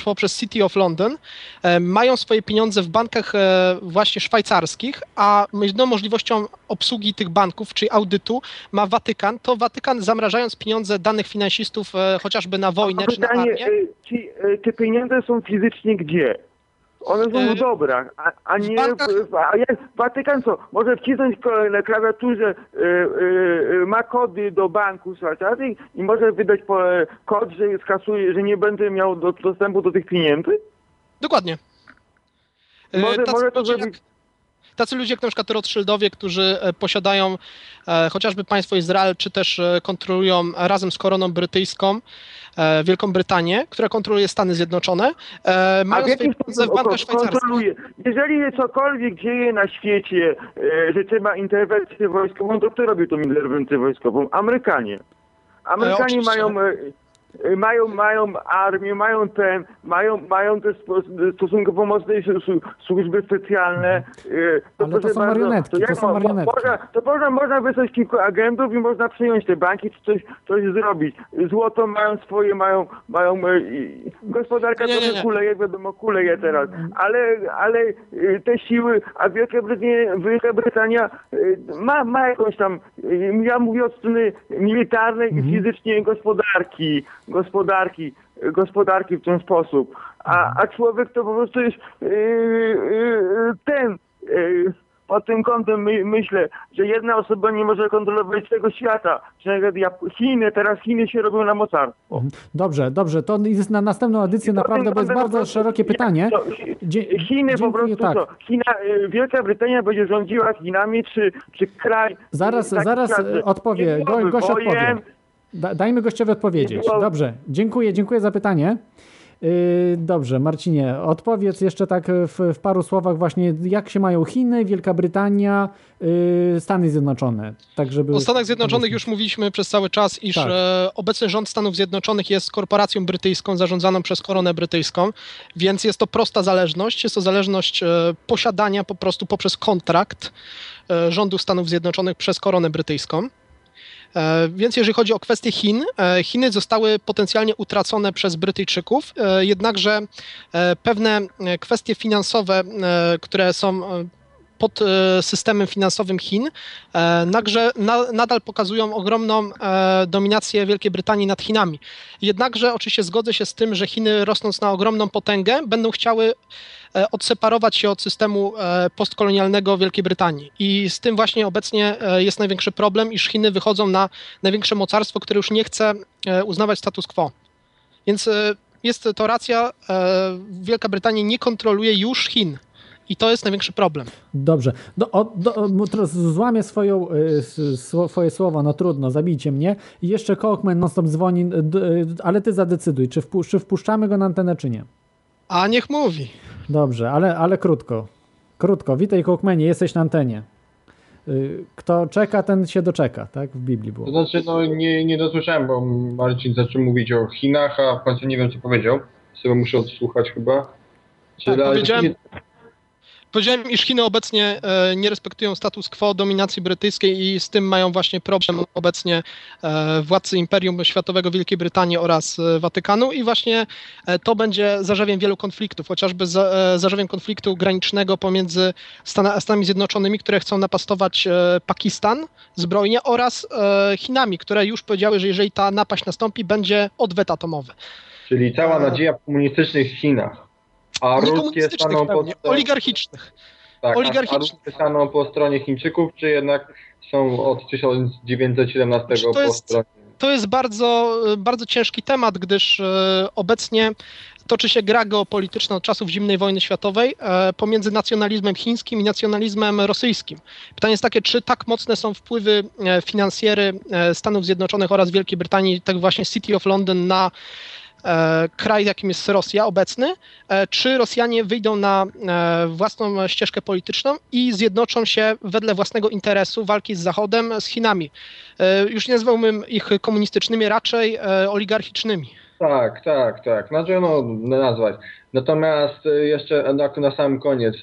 poprzez City of London, e, mają swoje pieniądze w bankach e, właśnie szwajcarskich, a jedyną możliwością obsługi tych banków, czyli audytu, ma Watykan, to Watykan zamrażając pieniądze danych finansistów e, chociażby na wojnę A czy na pytanie, armię, y, czy y, te pieniądze są fizycznie gdzie? One są E, w dobrach, a, a nie a jak Watykan co? Może wcisnąć na klawiaturze y, y, ma kody do banku szwajcarskich i może wydać po, e, kod, że skasuje, że nie będę miał do, dostępu do tych pieniędzy? Dokładnie. E, Może, tacy może to ludzie zrobić... Tacy ludzie jak na przykład Rothschildowie, którzy e, posiadają e, chociażby państwo Izrael, czy też e, kontrolują razem z koroną brytyjską Wielką Brytanię, która kontroluje Stany Zjednoczone, mają w swoje pieniądze w bankach szwajcarskich. Jeżeli cokolwiek dzieje na świecie, że trzeba interwencję wojskową, to kto robi tą interwencję wojskową? Amerykanie. Amerykanie mają, mają, mają armię, mają ten, mają, mają te spo, stosunkowo mocne służby specjalne. e, Ale to są marionetki, to jak są marionetki. Można, to można, można wysłać kilku agentów i można przyjąć te banki, czy coś, coś zrobić. Złoto mają swoje, mają, mają e, i- gospodarka Nie, nie, trochę nie. kuleje, wiadomo, kuleje teraz, ale, ale y, te siły, a Wielka Brytania, Wielka Brytania y, ma, ma jakąś tam, y, ja mówię od strony militarnej Mhm. i fizycznie gospodarki, gospodarki, y, gospodarki w ten sposób, a, a człowiek to po prostu jest y, y, y, ten, y, pod tym kątem my, myślę, że jedna osoba nie może kontrolować całego świata. Czy nawet Jap- Chiny, teraz Chiny się robią na mocarstwo. Dobrze, dobrze, to jest na następną edycję naprawdę, bo jest bardzo szerokie pytanie. to- Chiny po prostu tak. co? China, y, Wielka Brytania będzie rządziła Chinami, czy, czy kraj... Zaraz, taki zaraz e, odpowie, Go, gość odpowie. Da, dajmy gościowi odpowiedzieć. Dobrze, dziękuję, dziękuję za pytanie. Yy, Dobrze, Marcinie, odpowiedz jeszcze tak w, w paru słowach właśnie, jak się mają Chiny, Wielka Brytania, yy, Stany Zjednoczone. Tak, żeby... O Stanach Zjednoczonych już mówiliśmy przez cały czas, iż Tak. e, obecny rząd Stanów Zjednoczonych jest korporacją brytyjską zarządzaną przez koronę brytyjską, więc jest to prosta zależność. Jest to zależność e, posiadania po prostu poprzez kontrakt e, rządu Stanów Zjednoczonych przez koronę brytyjską. E, Więc jeżeli chodzi o kwestię Chin, e, Chiny zostały potencjalnie utracone przez Brytyjczyków, e, jednakże pewne kwestie finansowe, które są pod systemem finansowym Chin, e, na, nadal pokazują ogromną dominację Wielkiej Brytanii nad Chinami. Jednakże oczywiście zgodzę się z tym, że Chiny rosnąc na ogromną potęgę będą chciały odseparować się od systemu e, postkolonialnego Wielkiej Brytanii. I z tym właśnie obecnie e, jest największy problem, iż Chiny wychodzą na największe mocarstwo, które już nie chce e, uznawać status quo. Więc e, jest to racja, e, Wielka Brytania nie kontroluje już Chin. I to jest największy problem. Dobrze. Do, o, do, teraz złamię swoją, swoje słowo, no trudno, zabijcie mnie. I jeszcze Kochman non-stop dzwoni, ale ty zadecyduj, czy, wpu, czy wpuszczamy go na antenę, czy nie. A niech mówi. Dobrze, ale, ale krótko. Krótko. Witaj Kochmanie, jesteś na antenie. Y, Kto czeka, ten się doczeka, tak? W Biblii było. To znaczy, no nie, nie dosłyszałem, bo Marcin zaczął mówić o Chinach, a w końcu nie wiem, co powiedział. Sobie muszę odsłuchać chyba. Czyli Tak, powiedziałem- Powiedziałem, iż Chiny obecnie e, nie respektują status quo dominacji brytyjskiej i z tym mają właśnie problem obecnie e, władcy Imperium Światowego Wielkiej Brytanii oraz e, Watykanu i właśnie to będzie zarzewiem wielu konfliktów, chociażby za, zarzewiem konfliktu granicznego pomiędzy Stana, Stanami Zjednoczonymi, które chcą napastować Pakistan zbrojnie oraz Chinami, które już powiedziały, że jeżeli ta napaść nastąpi, będzie odwet atomowy. Czyli cała nadzieja w komunistycznych Chinach. A ruskie staną po, pewnie, oligarchicznych. tak, oligarchicznych. A staną po stronie Chińczyków, czy jednak są od 1917 Znaczy, to po jest- stronie... To jest bardzo, bardzo ciężki temat, gdyż e, obecnie toczy się gra geopolityczna od czasów zimnej wojny światowej e, pomiędzy nacjonalizmem chińskim i nacjonalizmem rosyjskim. Pytanie jest takie, czy tak mocne są wpływy e, finansjery Stanów Zjednoczonych oraz Wielkiej Brytanii, tak właśnie City of London na kraj, jakim jest Rosja obecny, e, czy Rosjanie wyjdą na e, własną ścieżkę polityczną i zjednoczą się wedle własnego interesu walki z Zachodem, z Chinami. E, już nie nazwałbym ich komunistycznymi, raczej e, oligarchicznymi. Tak, tak, tak. Znaczy, no, nazwać. Natomiast jeszcze na, na sam koniec.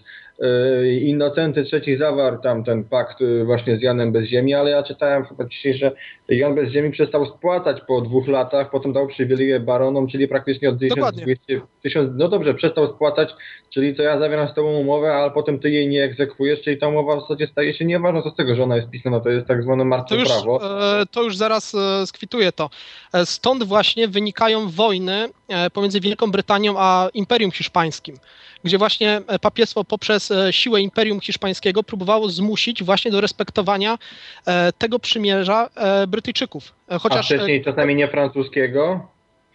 Y, Innocenty III zawarł tam ten pakt y, właśnie z Janem Bez Ziemi, ale ja czytałem chyba dzisiaj, że Jan Bez Ziemi przestał spłacać po dwóch latach, potem dał przywileje baronom, czyli praktycznie od Dokładnie. 1200... 1000, no dobrze, przestał spłacać, czyli to ja zawieram z tobą umowę, ale potem ty jej nie egzekwujesz, czyli ta umowa w zasadzie staje się nieważna, co z tego, że ona jest pisana, to jest tak zwane To martwe już, prawo. e, to już zaraz e, skwituję to. E, Stąd właśnie wynikają wojny pomiędzy Wielką Brytanią a Imperium Hiszpańskim, gdzie właśnie e, papiestwo poprzez e, siłę Imperium Hiszpańskiego próbowało zmusić właśnie do respektowania e, tego przymierza Brytyjczyków. A Chociaż e, wcześniej czasami nie francuskiego,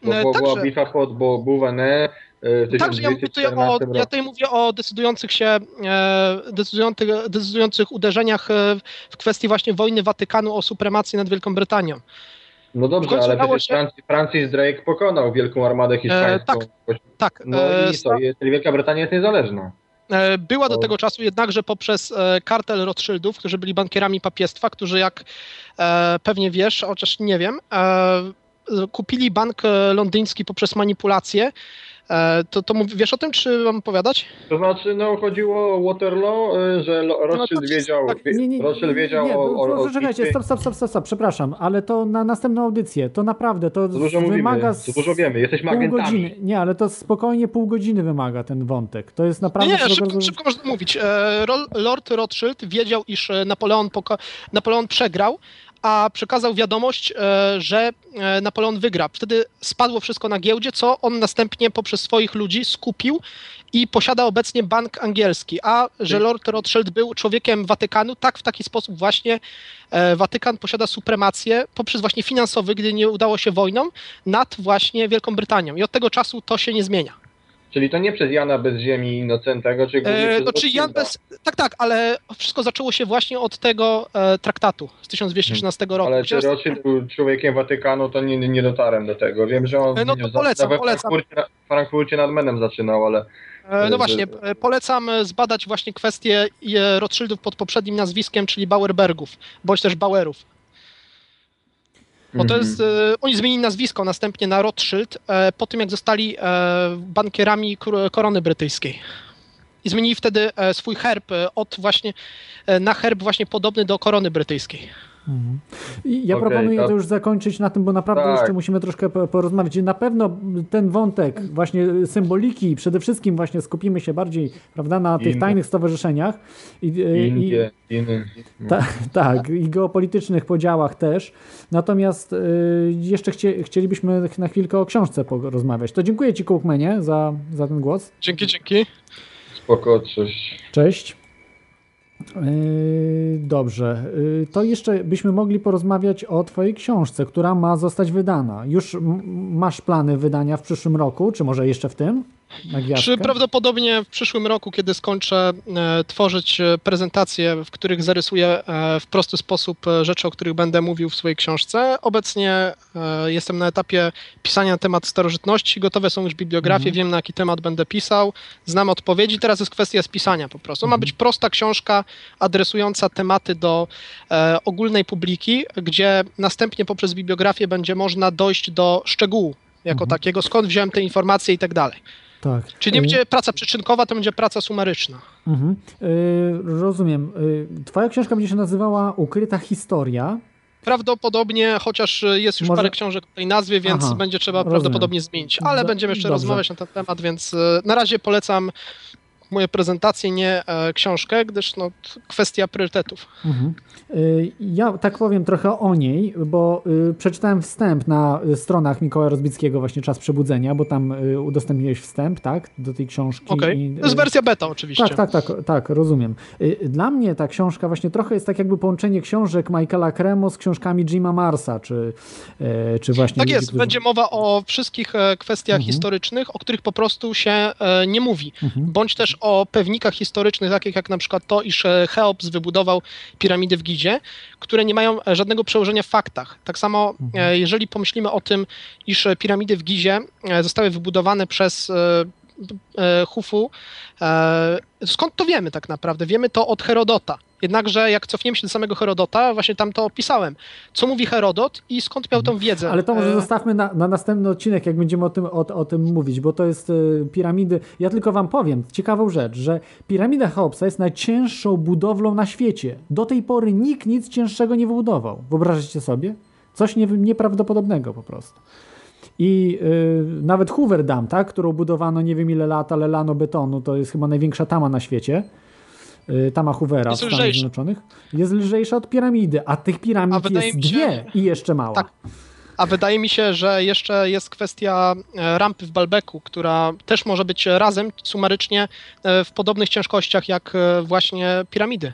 bo, E, bo była także- bitwa pod Także ja, mówię tutaj o, 1214 ja tutaj mówię o decydujących się, decydujących, decydujących uderzeniach w kwestii właśnie wojny Watykanu o supremację nad Wielką Brytanią. No dobrze, ale przecież się- Francis, Drake pokonał wielką armadę hiszpańską. tak, No e, i to czyli Wielka Brytania jest niezależna. E, Była do O. tego czasu jednakże poprzez e, kartel Rothschildów, którzy byli bankierami papiestwa, którzy jak e, pewnie wiesz, chociaż nie wiem, e, kupili bank e, londyński poprzez manipulację. E, To, to mów- wiesz o tym, czy mam opowiadać? To znaczy, no chodziło o Waterloo, y, że Lo- Rothschild tak, wiedział, Nie, nie, nie, Rothschild wiedział nie, o, o, o proszę, czekajcie, stop, stop, stop, stop, stop, przepraszam, ale to na następną audycję, to naprawdę, to dużo mówimy, wymaga za dużo wiemy, jesteśmy pół agentami. godziny, nie, ale to spokojnie pół godziny wymaga ten wątek, to jest naprawdę... nie, szybko, szybko można mówić. E, Lord Rothschild wiedział, iż e, Napoleon, poko- Napoleon przegrał, a przekazał wiadomość, e, że e, Napoleon wygra. Wtedy spadło wszystko na giełdzie, co on następnie poprzez swoich ludzi skupił i posiada obecnie bank angielski. A że Lord Rothschild był człowiekiem Watykanu, tak w taki sposób właśnie e, Watykan posiada supremację poprzez właśnie finansowy, gdy nie udało się wojną, nad właśnie Wielką Brytanią. I od tego czasu to się nie zmienia. Czyli to nie przez Jana bez ziemi Innocentego, czy E, to czy Jan bez... Tak, tak, ale wszystko zaczęło się właśnie od tego e, traktatu z 1213 roku. Ale czy Rothschild był człowiekiem Watykanu, to nie, nie dotarłem do tego. Wiem, że on E, no to polecam, we. Frankfurcie, Frankfurcie nad Menem zaczynał, ale... E, No właśnie, e, polecam e, zbadać właśnie kwestię Rothschildów pod poprzednim nazwiskiem, czyli Bauerbergów, bądź też Bauerów. Bo to Mhm. jest, e, oni zmienili nazwisko następnie na Rothschild e, po tym, jak zostali e, bankierami kor- korony brytyjskiej. I zmienili wtedy e, swój herb od właśnie na herb właśnie podobny do korony brytyjskiej. Mhm. I ja Okej, proponuję to- to już zakończyć na tym, bo naprawdę Tak. jeszcze musimy troszkę po- porozmawiać. Na pewno ten wątek właśnie symboliki, przede wszystkim właśnie skupimy się bardziej prawda, na tych Inne. tajnych stowarzyszeniach i, i, Indie, no. ta, tak, i geopolitycznych podziałach też. Natomiast y, jeszcze chcie, chcielibyśmy na chwilkę o książce porozmawiać. To dziękuję Ci, Kołkmenie, za, za ten głos. Dzięki, dzięki. Spoko, cześć. Cześć. Yy, Dobrze, Yy, to jeszcze byśmy mogli porozmawiać o Twojej książce, która ma zostać wydana. Już masz plany wydania w przyszłym roku, czy może jeszcze w tym? Na gwiazdkę? Czy prawdopodobnie w przyszłym roku, kiedy skończę e, tworzyć e, prezentacje, w których zarysuję e, w prosty sposób rzeczy, o których będę mówił w swojej książce. Obecnie jestem na etapie pisania na temat starożytności, gotowe są już bibliografie, Mhm. wiem na jaki temat będę pisał, znam odpowiedzi, teraz jest kwestia spisania po prostu. Ma być prosta książka adresująca tematy do e, ogólnej publiki, gdzie następnie poprzez bibliografię będzie można dojść do szczegółu jako takiego, skąd wziąłem te informacje i tak dalej. Tak. Czyli nie Yy, będzie praca przyczynkowa, to będzie praca sumaryczna. Mhm. Yy, rozumiem. Yy, Twoja książka będzie się nazywała Ukryta historia. Prawdopodobnie, chociaż jest już Może- parę książek w tej nazwie, więc Aha, będzie trzeba rozumiem. prawdopodobnie zmienić. Ale będziemy jeszcze dobrze. rozmawiać na ten temat, więc na razie polecam moje prezentacje, nie e, książkę, gdyż no, kwestia priorytetów. Mhm. Y, Ja tak powiem trochę o niej, bo y, przeczytałem wstęp na y, stronach Mikołaja Rozbickiego, właśnie Czas Przebudzenia, bo tam udostępniłeś wstęp, tak, do tej książki. Okej, I, to jest wersja beta oczywiście. Tak, tak, tak, tak, rozumiem. Dla mnie ta książka właśnie trochę jest tak jakby połączenie książek Michaela Cremo z książkami Jima Marsa, czy, czy właśnie... Tak jest, którzy- będzie mowa o wszystkich e, kwestiach Mhm. historycznych, o których po prostu się e, nie mówi, Mhm. bądź też też o pewnikach historycznych, takich jak na przykład to, iż e, Cheops wybudował piramidy w Gizie, które nie mają e, żadnego przełożenia w faktach. Tak samo, e, jeżeli pomyślimy o tym, iż piramidy w Gizie zostały wybudowane przez Hufu, e, skąd to wiemy tak naprawdę? Wiemy to od Herodota. Jednakże jak cofniemy się do samego Herodota, właśnie tam to opisałem. Co mówi Herodot i skąd miał tą wiedzę? Ale to może E, zostawmy na, na następny odcinek, jak będziemy o tym, o, o tym mówić, bo to jest e, piramidy. Ja tylko wam powiem ciekawą rzecz, że piramida Cheopsa jest najcięższą budowlą na świecie. Do tej pory nikt nic cięższego nie wybudował. Wyobrażacie sobie? Coś nie, nieprawdopodobnego po prostu. I y, nawet Hoover Dam, tak, którą budowano nie wiem ile lat, ale lano betonu, to jest chyba największa tama na świecie. Y, tama Hoovera Jest w Stanach lżejsza. Zjednoczonych. Jest lżejsza od piramidy, a tych piramid A jest się- dwie i jeszcze mała. Tak. A wydaje mi się, że jeszcze jest kwestia e, rampy w Balbeku, która też może być razem sumarycznie e, w podobnych ciężkościach jak e, właśnie piramidy.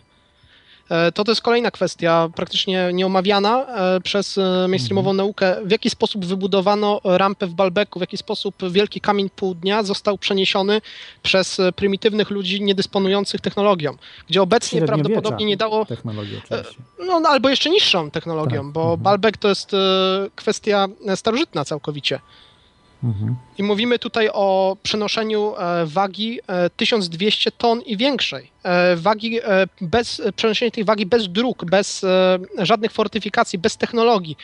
E, To to jest kolejna kwestia, praktycznie nieomawiana e, przez e, mainstreamową naukę. W jaki sposób wybudowano rampę w Balbeku, w jaki sposób wielki kamień południa został przeniesiony przez prymitywnych ludzi niedysponujących technologią, gdzie obecnie prawdopodobnie nie dało no, no albo jeszcze niższą technologią, Tak, bo Balbek to jest kwestia starożytna całkowicie. Mhm. I mówimy tutaj o przenoszeniu e, wagi e, 1200 ton i większej. E, Wagi e, bez, e, przenoszenie tej wagi bez dróg, bez e, żadnych fortyfikacji, bez technologii.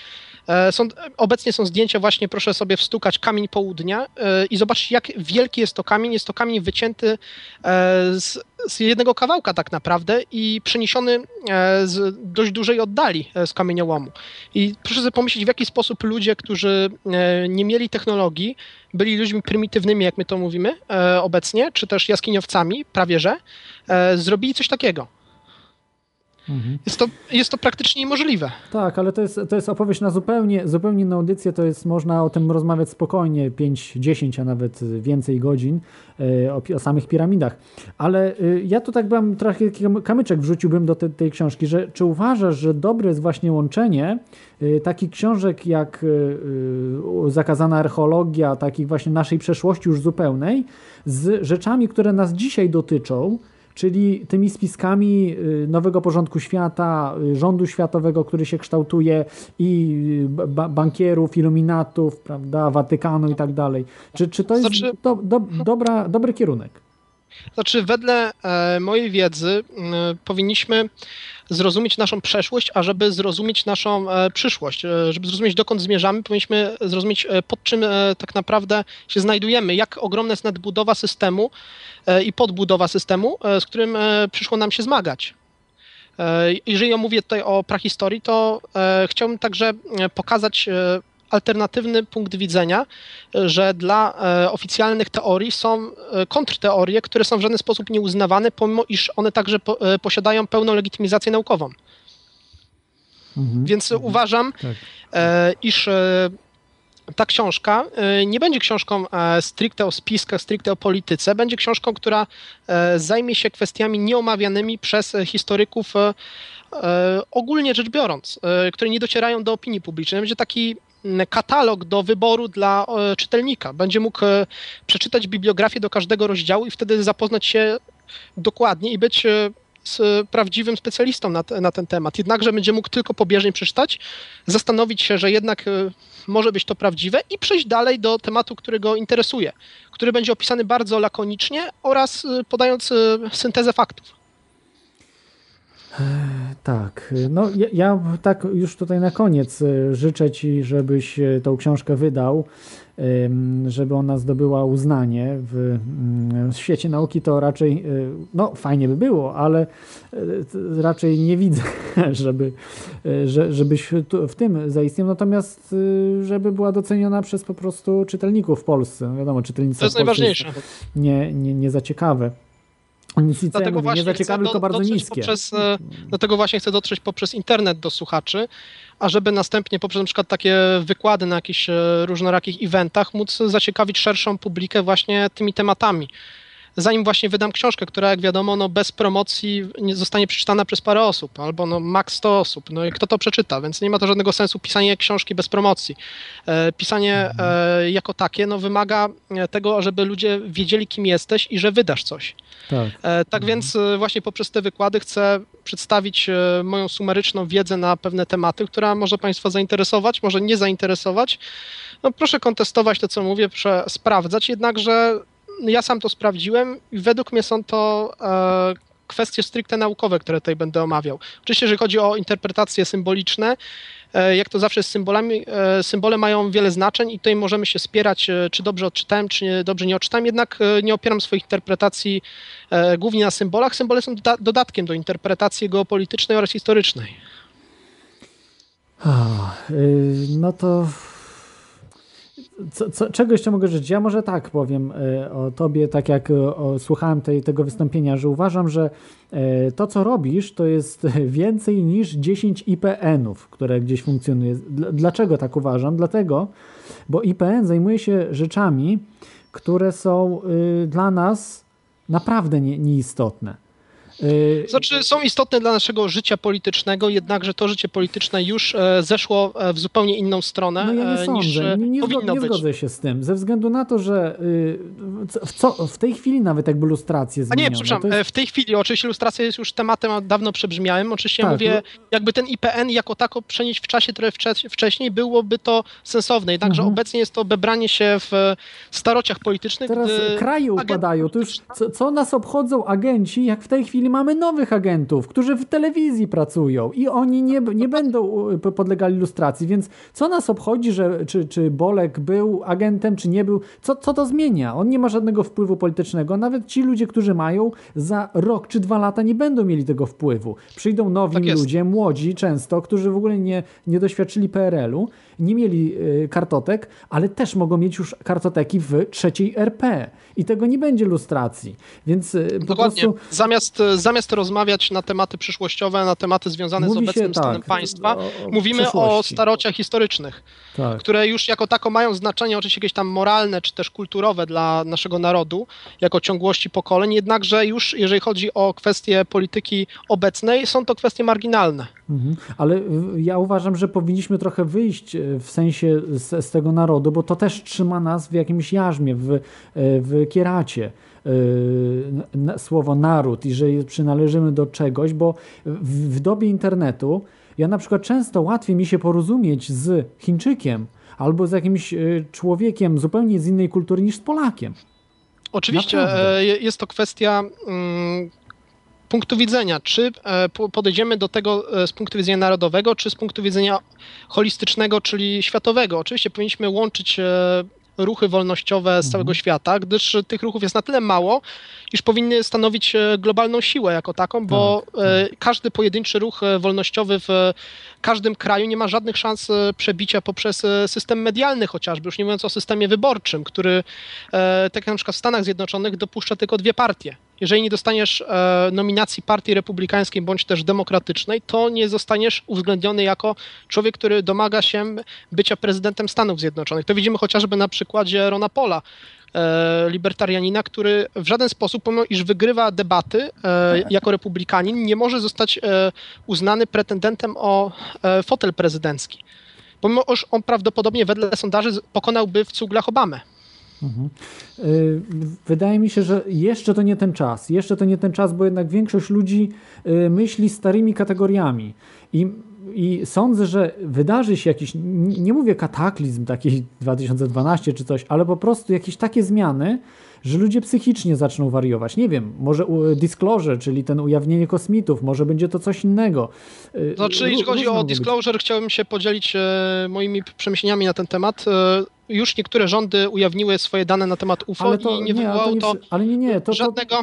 E, Są, obecnie są zdjęcia właśnie, proszę sobie wstukać kamień południa e, i zobaczcie jak wielki jest to kamień. Jest to kamień wycięty e, z, z jednego kawałka tak naprawdę i przeniesiony e, z dość dużej oddali e, z kamieniołomu. I proszę sobie pomyśleć w jaki sposób ludzie, którzy e, nie mieli technologii, byli ludźmi prymitywnymi, jak my to mówimy obecnie, czy też jaskiniowcami, prawie że, zrobili coś takiego. Mhm. Jest to, jest to praktycznie niemożliwe. Tak, ale to jest, to jest opowieść na zupełnie, zupełnie inną audycję, to jest, można o tym rozmawiać spokojnie, 5, 10, a nawet więcej godzin e, o, o samych piramidach. Ale e, ja tu tak bym trochę kam- kamyczek wrzuciłbym do te, tej książki, że czy uważasz, że dobre jest właśnie łączenie e, takich książek jak Zakazana archeologia, takich właśnie naszej przeszłości już zupełnej, z rzeczami, które nas dzisiaj dotyczą, czyli tymi spiskami y, nowego porządku świata, y, rządu światowego, który się kształtuje i y, ba- bankierów, iluminatów, prawda, Watykanu i tak dalej. Czy, czy to jest Znaczy- do, do, dobra, dobry kierunek? Znaczy, wedle e, mojej wiedzy m, powinniśmy zrozumieć naszą przeszłość, a żeby zrozumieć naszą e, przyszłość, e, żeby zrozumieć dokąd zmierzamy, powinniśmy zrozumieć e, pod czym e, tak naprawdę się znajdujemy, jak ogromna jest nadbudowa systemu e, i podbudowa systemu, e, z którym e, przyszło nam się zmagać. E, Jeżeli ja mówię tutaj o prahistorii, to e, chciałbym także e, pokazać e, alternatywny punkt widzenia, że dla e, oficjalnych teorii są e, kontrteorie, które są w żaden sposób nieuznawane, pomimo iż one także po, e, posiadają pełną legitymizację naukową. Więc uważam, Tak. iż ta książka nie będzie książką stricte o spiskach, stricte o polityce, będzie książką, która zajmie się kwestiami nieomawianymi przez historyków ogólnie rzecz biorąc, które nie docierają do opinii publicznej. Będzie taki katalog do wyboru dla e, czytelnika. Będzie mógł e, przeczytać bibliografię do każdego rozdziału i wtedy zapoznać się dokładnie i być e, z prawdziwym specjalistą na, na ten temat. Jednakże będzie mógł tylko pobieżnie przeczytać, zastanowić się, że jednak może być to prawdziwe i przejść dalej do tematu, który go interesuje, który będzie opisany bardzo lakonicznie oraz podając syntezę faktów. Tak, no ja, ja tak już tutaj na koniec y, życzę Ci, żebyś y, tą książkę wydał, żeby ona zdobyła uznanie w, mm, w świecie nauki, to raczej, y, no fajnie by było, ale raczej nie widzę, żeby, że, żebyś w tym zaistniał, natomiast żeby była doceniona przez po prostu czytelników w Polsce. No wiadomo, czytelnictwo To jest w Polsce najważniejsze. nie, nie, nie za ciekawe. Nic, ja Dlatego nie właśnie za chcę ciekawe, do- tylko bardzo dotrzeć niskie. Poprzez, e, dlatego właśnie chcę dotrzeć poprzez internet do słuchaczy, a żeby następnie poprzez na przykład takie wykłady na jakichś e, różnorakich eventach móc zaciekawić szerszą publikę właśnie tymi tematami. Zanim właśnie wydam książkę, która jak wiadomo, no bez promocji nie zostanie przeczytana przez parę osób, albo no max 100 osób. No i kto to przeczyta? Więc nie ma to żadnego sensu pisanie książki bez promocji. E, pisanie e, jako takie no wymaga e, tego, żeby ludzie wiedzieli, kim jesteś i że wydasz coś. Tak. E, tak więc e, właśnie poprzez te wykłady chcę przedstawić e, moją sumaryczną wiedzę na pewne tematy, która może Państwa zainteresować, może nie zainteresować. No proszę kontestować to, co mówię, proszę sprawdzać, jednakże ja sam to sprawdziłem i według mnie są to e, kwestie stricte naukowe, które tutaj będę omawiał. Oczywiście, jeżeli chodzi o interpretacje symboliczne, e, jak to zawsze z symbolami, e, symbole mają wiele znaczeń i tutaj możemy się spierać, czy dobrze odczytałem, czy nie, dobrze nie odczytałem, jednak nie opieram swoich interpretacji głównie na symbolach. Symbole są doda- dodatkiem do interpretacji geopolitycznej oraz historycznej. Y, no to. Co, co, czego jeszcze mogę życzyć? Ja może tak powiem y, o tobie, tak jak y, o, słuchałem tej, tego wystąpienia, że uważam, że y, to, co robisz, to jest więcej niż 10 IPN-ów, które gdzieś funkcjonuje. Dl- Dlaczego tak uważam? Dlatego, bo IPN zajmuje się rzeczami, które są y, dla nas naprawdę nie, nieistotne. Y, Znaczy, są istotne dla naszego życia politycznego, jednakże to życie polityczne już e, zeszło e, w zupełnie inną stronę No ja nie e, niż sądzę, e, nie, nie, powinno nie być. zgodzę się z tym, ze względu na to, że y, w, co, w tej chwili nawet jakby lustracje A zmienione. nie, przepraszam, jest- w tej chwili oczywiście ilustracja jest już tematem dawno przebrzmiałym. Oczywiście ja Tak, mówię, no- jakby ten IPN jako tako przenieść w czasie trochę wcze- wcześniej, byłoby to sensowne. Jednakże Mhm. obecnie jest to bebranie się w starociach politycznych. Teraz kraje upadają. To już co, co nas obchodzą agenci, jak w tej chwili mamy nowych agentów, którzy w telewizji pracują i oni nie, nie będą y, podlegali lustracji, więc co nas obchodzi, że czy, czy Bolek był agentem, czy nie był? Co, co to zmienia? On nie ma żadnego wpływu politycznego. Nawet ci ludzie, którzy mają, za rok czy dwa lata nie będą mieli tego wpływu. Przyjdą nowi Tak ludzie, młodzi często, którzy w ogóle nie, nie doświadczyli PRL-u, nie mieli y, kartotek, ale też mogą mieć już kartoteki w trzeciej RP. I tego nie będzie lustracji. Więc po Dokładnie. prostu Zamiast, e, zamiast rozmawiać na tematy przyszłościowe, na tematy związane Mówi z się obecnym tak, stanem państwa, o- o mówimy o starociach historycznych. Tak. które już jako tako mają znaczenie oczywiście jakieś tam moralne czy też kulturowe dla naszego narodu, jako ciągłości pokoleń, jednakże już jeżeli chodzi o kwestie polityki obecnej, są to kwestie marginalne. Mhm. Ale y, ja uważam, że powinniśmy trochę wyjść y, w sensie z, z tego narodu, bo to też trzyma nas w jakimś jarzmie, w, y, w kieracie. Słowo naród i że przynależymy do czegoś, bo w, w dobie internetu ja na przykład często łatwiej mi się porozumieć z Chińczykiem albo z jakimś y, człowiekiem zupełnie z innej kultury niż z Polakiem. Oczywiście Naprawdę. e, je- jest to kwestia mm, punktu widzenia, czy e, po- podejdziemy do tego e, z punktu widzenia narodowego, czy z punktu widzenia holistycznego, czyli światowego. Oczywiście powinniśmy łączyć e, ruchy wolnościowe z całego świata, gdyż tych ruchów jest na tyle mało, iż powinny stanowić e, globalną siłę jako taką, bo e, każdy pojedynczy ruch e, wolnościowy w każdym kraju nie ma żadnych szans przebicia poprzez system medialny chociażby, już nie mówiąc o systemie wyborczym, który, tak jak na przykład w Stanach Zjednoczonych, dopuszcza tylko dwie partie. Jeżeli nie dostaniesz e, nominacji partii republikańskiej bądź też demokratycznej, to nie zostaniesz uwzględniony jako człowiek, który domaga się bycia prezydentem Stanów Zjednoczonych. To widzimy chociażby na przykładzie Rona Pola, e, libertarianina, który w żaden sposób, pomimo iż wygrywa debaty e, jako republikanin, nie może zostać e, uznany pretendentem o e, fotel prezydencki. Pomimo, iż on prawdopodobnie wedle sondaży pokonałby w cuglach Obamę. Mhm. Y, Wydaje mi się, że jeszcze to nie ten czas. Jeszcze to nie ten czas, bo jednak większość ludzi y, myśli starymi kategoriami. I, i sądzę, że wydarzy się jakiś, nie mówię kataklizm taki 2012 czy coś, ale po prostu jakieś takie zmiany, że ludzie psychicznie zaczną wariować. Nie wiem, może disclosure, czyli ten ujawnienie kosmitów, może będzie to coś innego. Y, Znaczy, ró- jeśli chodzi o mogą być. disclosure, chciałbym się podzielić e, moimi przemyśleniami na ten temat. E, już niektóre rządy ujawniły swoje dane na temat UFO Ale to i nie nie, wywołało nie to, ale nie, nie, to- to- żadnego...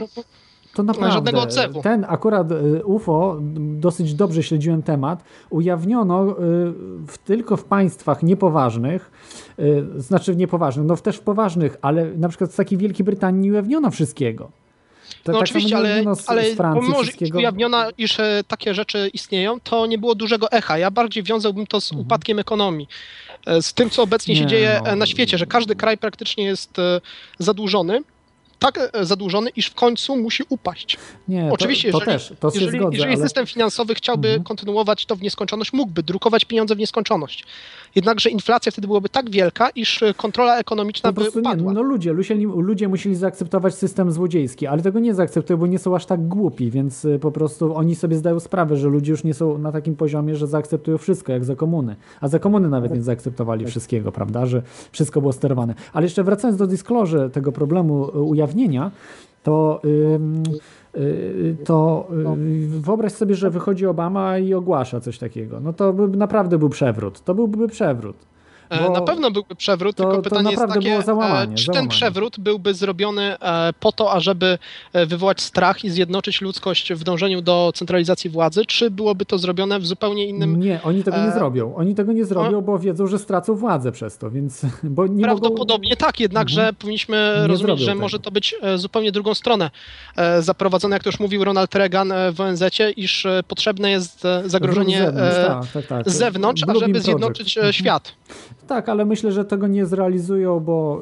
To naprawdę. żadnego odzewu. Ten akurat y, UFO, dosyć dobrze śledziłem temat, ujawniono y, w, tylko w państwach niepoważnych, y, znaczy niepoważnych, no też w poważnych, ale na przykład z takiej Wielkiej Brytanii nie ujawniono wszystkiego. To No tak oczywiście, ale, z, ale z pomimo, że ujawniono, iż e, takie rzeczy istnieją, to nie było dużego echa. Ja bardziej wiązałbym to z upadkiem ekonomii. E, Z tym, co obecnie się Mhm. Nie, dzieje no. e, na świecie, że każdy kraj praktycznie jest zadłużony. Tak e, zadłużony, iż w końcu musi upaść. Nie, Oczywiście, to, to jeżeli, też, to się jeżeli, zgodzę, jeżeli ale... system finansowy chciałby kontynuować to w nieskończoność, mógłby drukować pieniądze w nieskończoność. Jednakże inflacja wtedy byłaby tak wielka, iż e, kontrola ekonomiczna Po by prostu nie, upadła. no ludzie, ludzie, ludzie musieli zaakceptować system złodziejski, ale tego nie zaakceptują, bo nie są aż tak głupi, więc y, po prostu oni sobie zdają sprawę, że ludzie już nie są na takim poziomie, że zaakceptują wszystko, jak za komuny. A za komuny nawet nie zaakceptowali wszystkiego, prawda, że wszystko było sterowane. Ale jeszcze wracając do disclosure tego problemu y, ujawnienia, to... ym, to y, wyobraź sobie, że wychodzi Obama i ogłasza coś takiego. No to by naprawdę był przewrót. To byłby przewrót. E, Bo Na pewno byłby przewrót, to- tylko pytanie jest takie, załamanie, e, czy załamanie. ten przewrót byłby zrobiony e, po to, ażeby wywołać strach i zjednoczyć ludzkość w dążeniu do centralizacji władzy, czy byłoby to zrobione w zupełnie innym... Nie, oni tego nie zrobią. Oni tego nie zrobią, bo wiedzą, że stracą władzę przez to, więc bo nie mogą... Prawdopodobnie tak, jednakże powinniśmy Nie rozumieć, że tego. może to być zupełnie drugą stronę zaprowadzone, jak to już mówił Ronald Reagan w ONZ-cie, iż potrzebne jest zagrożenie Z zewnątrz, tak, tak, tak. zewnątrz, ażeby zjednoczyć Mhm. świat. Tak, ale myślę, że tego nie zrealizują, bo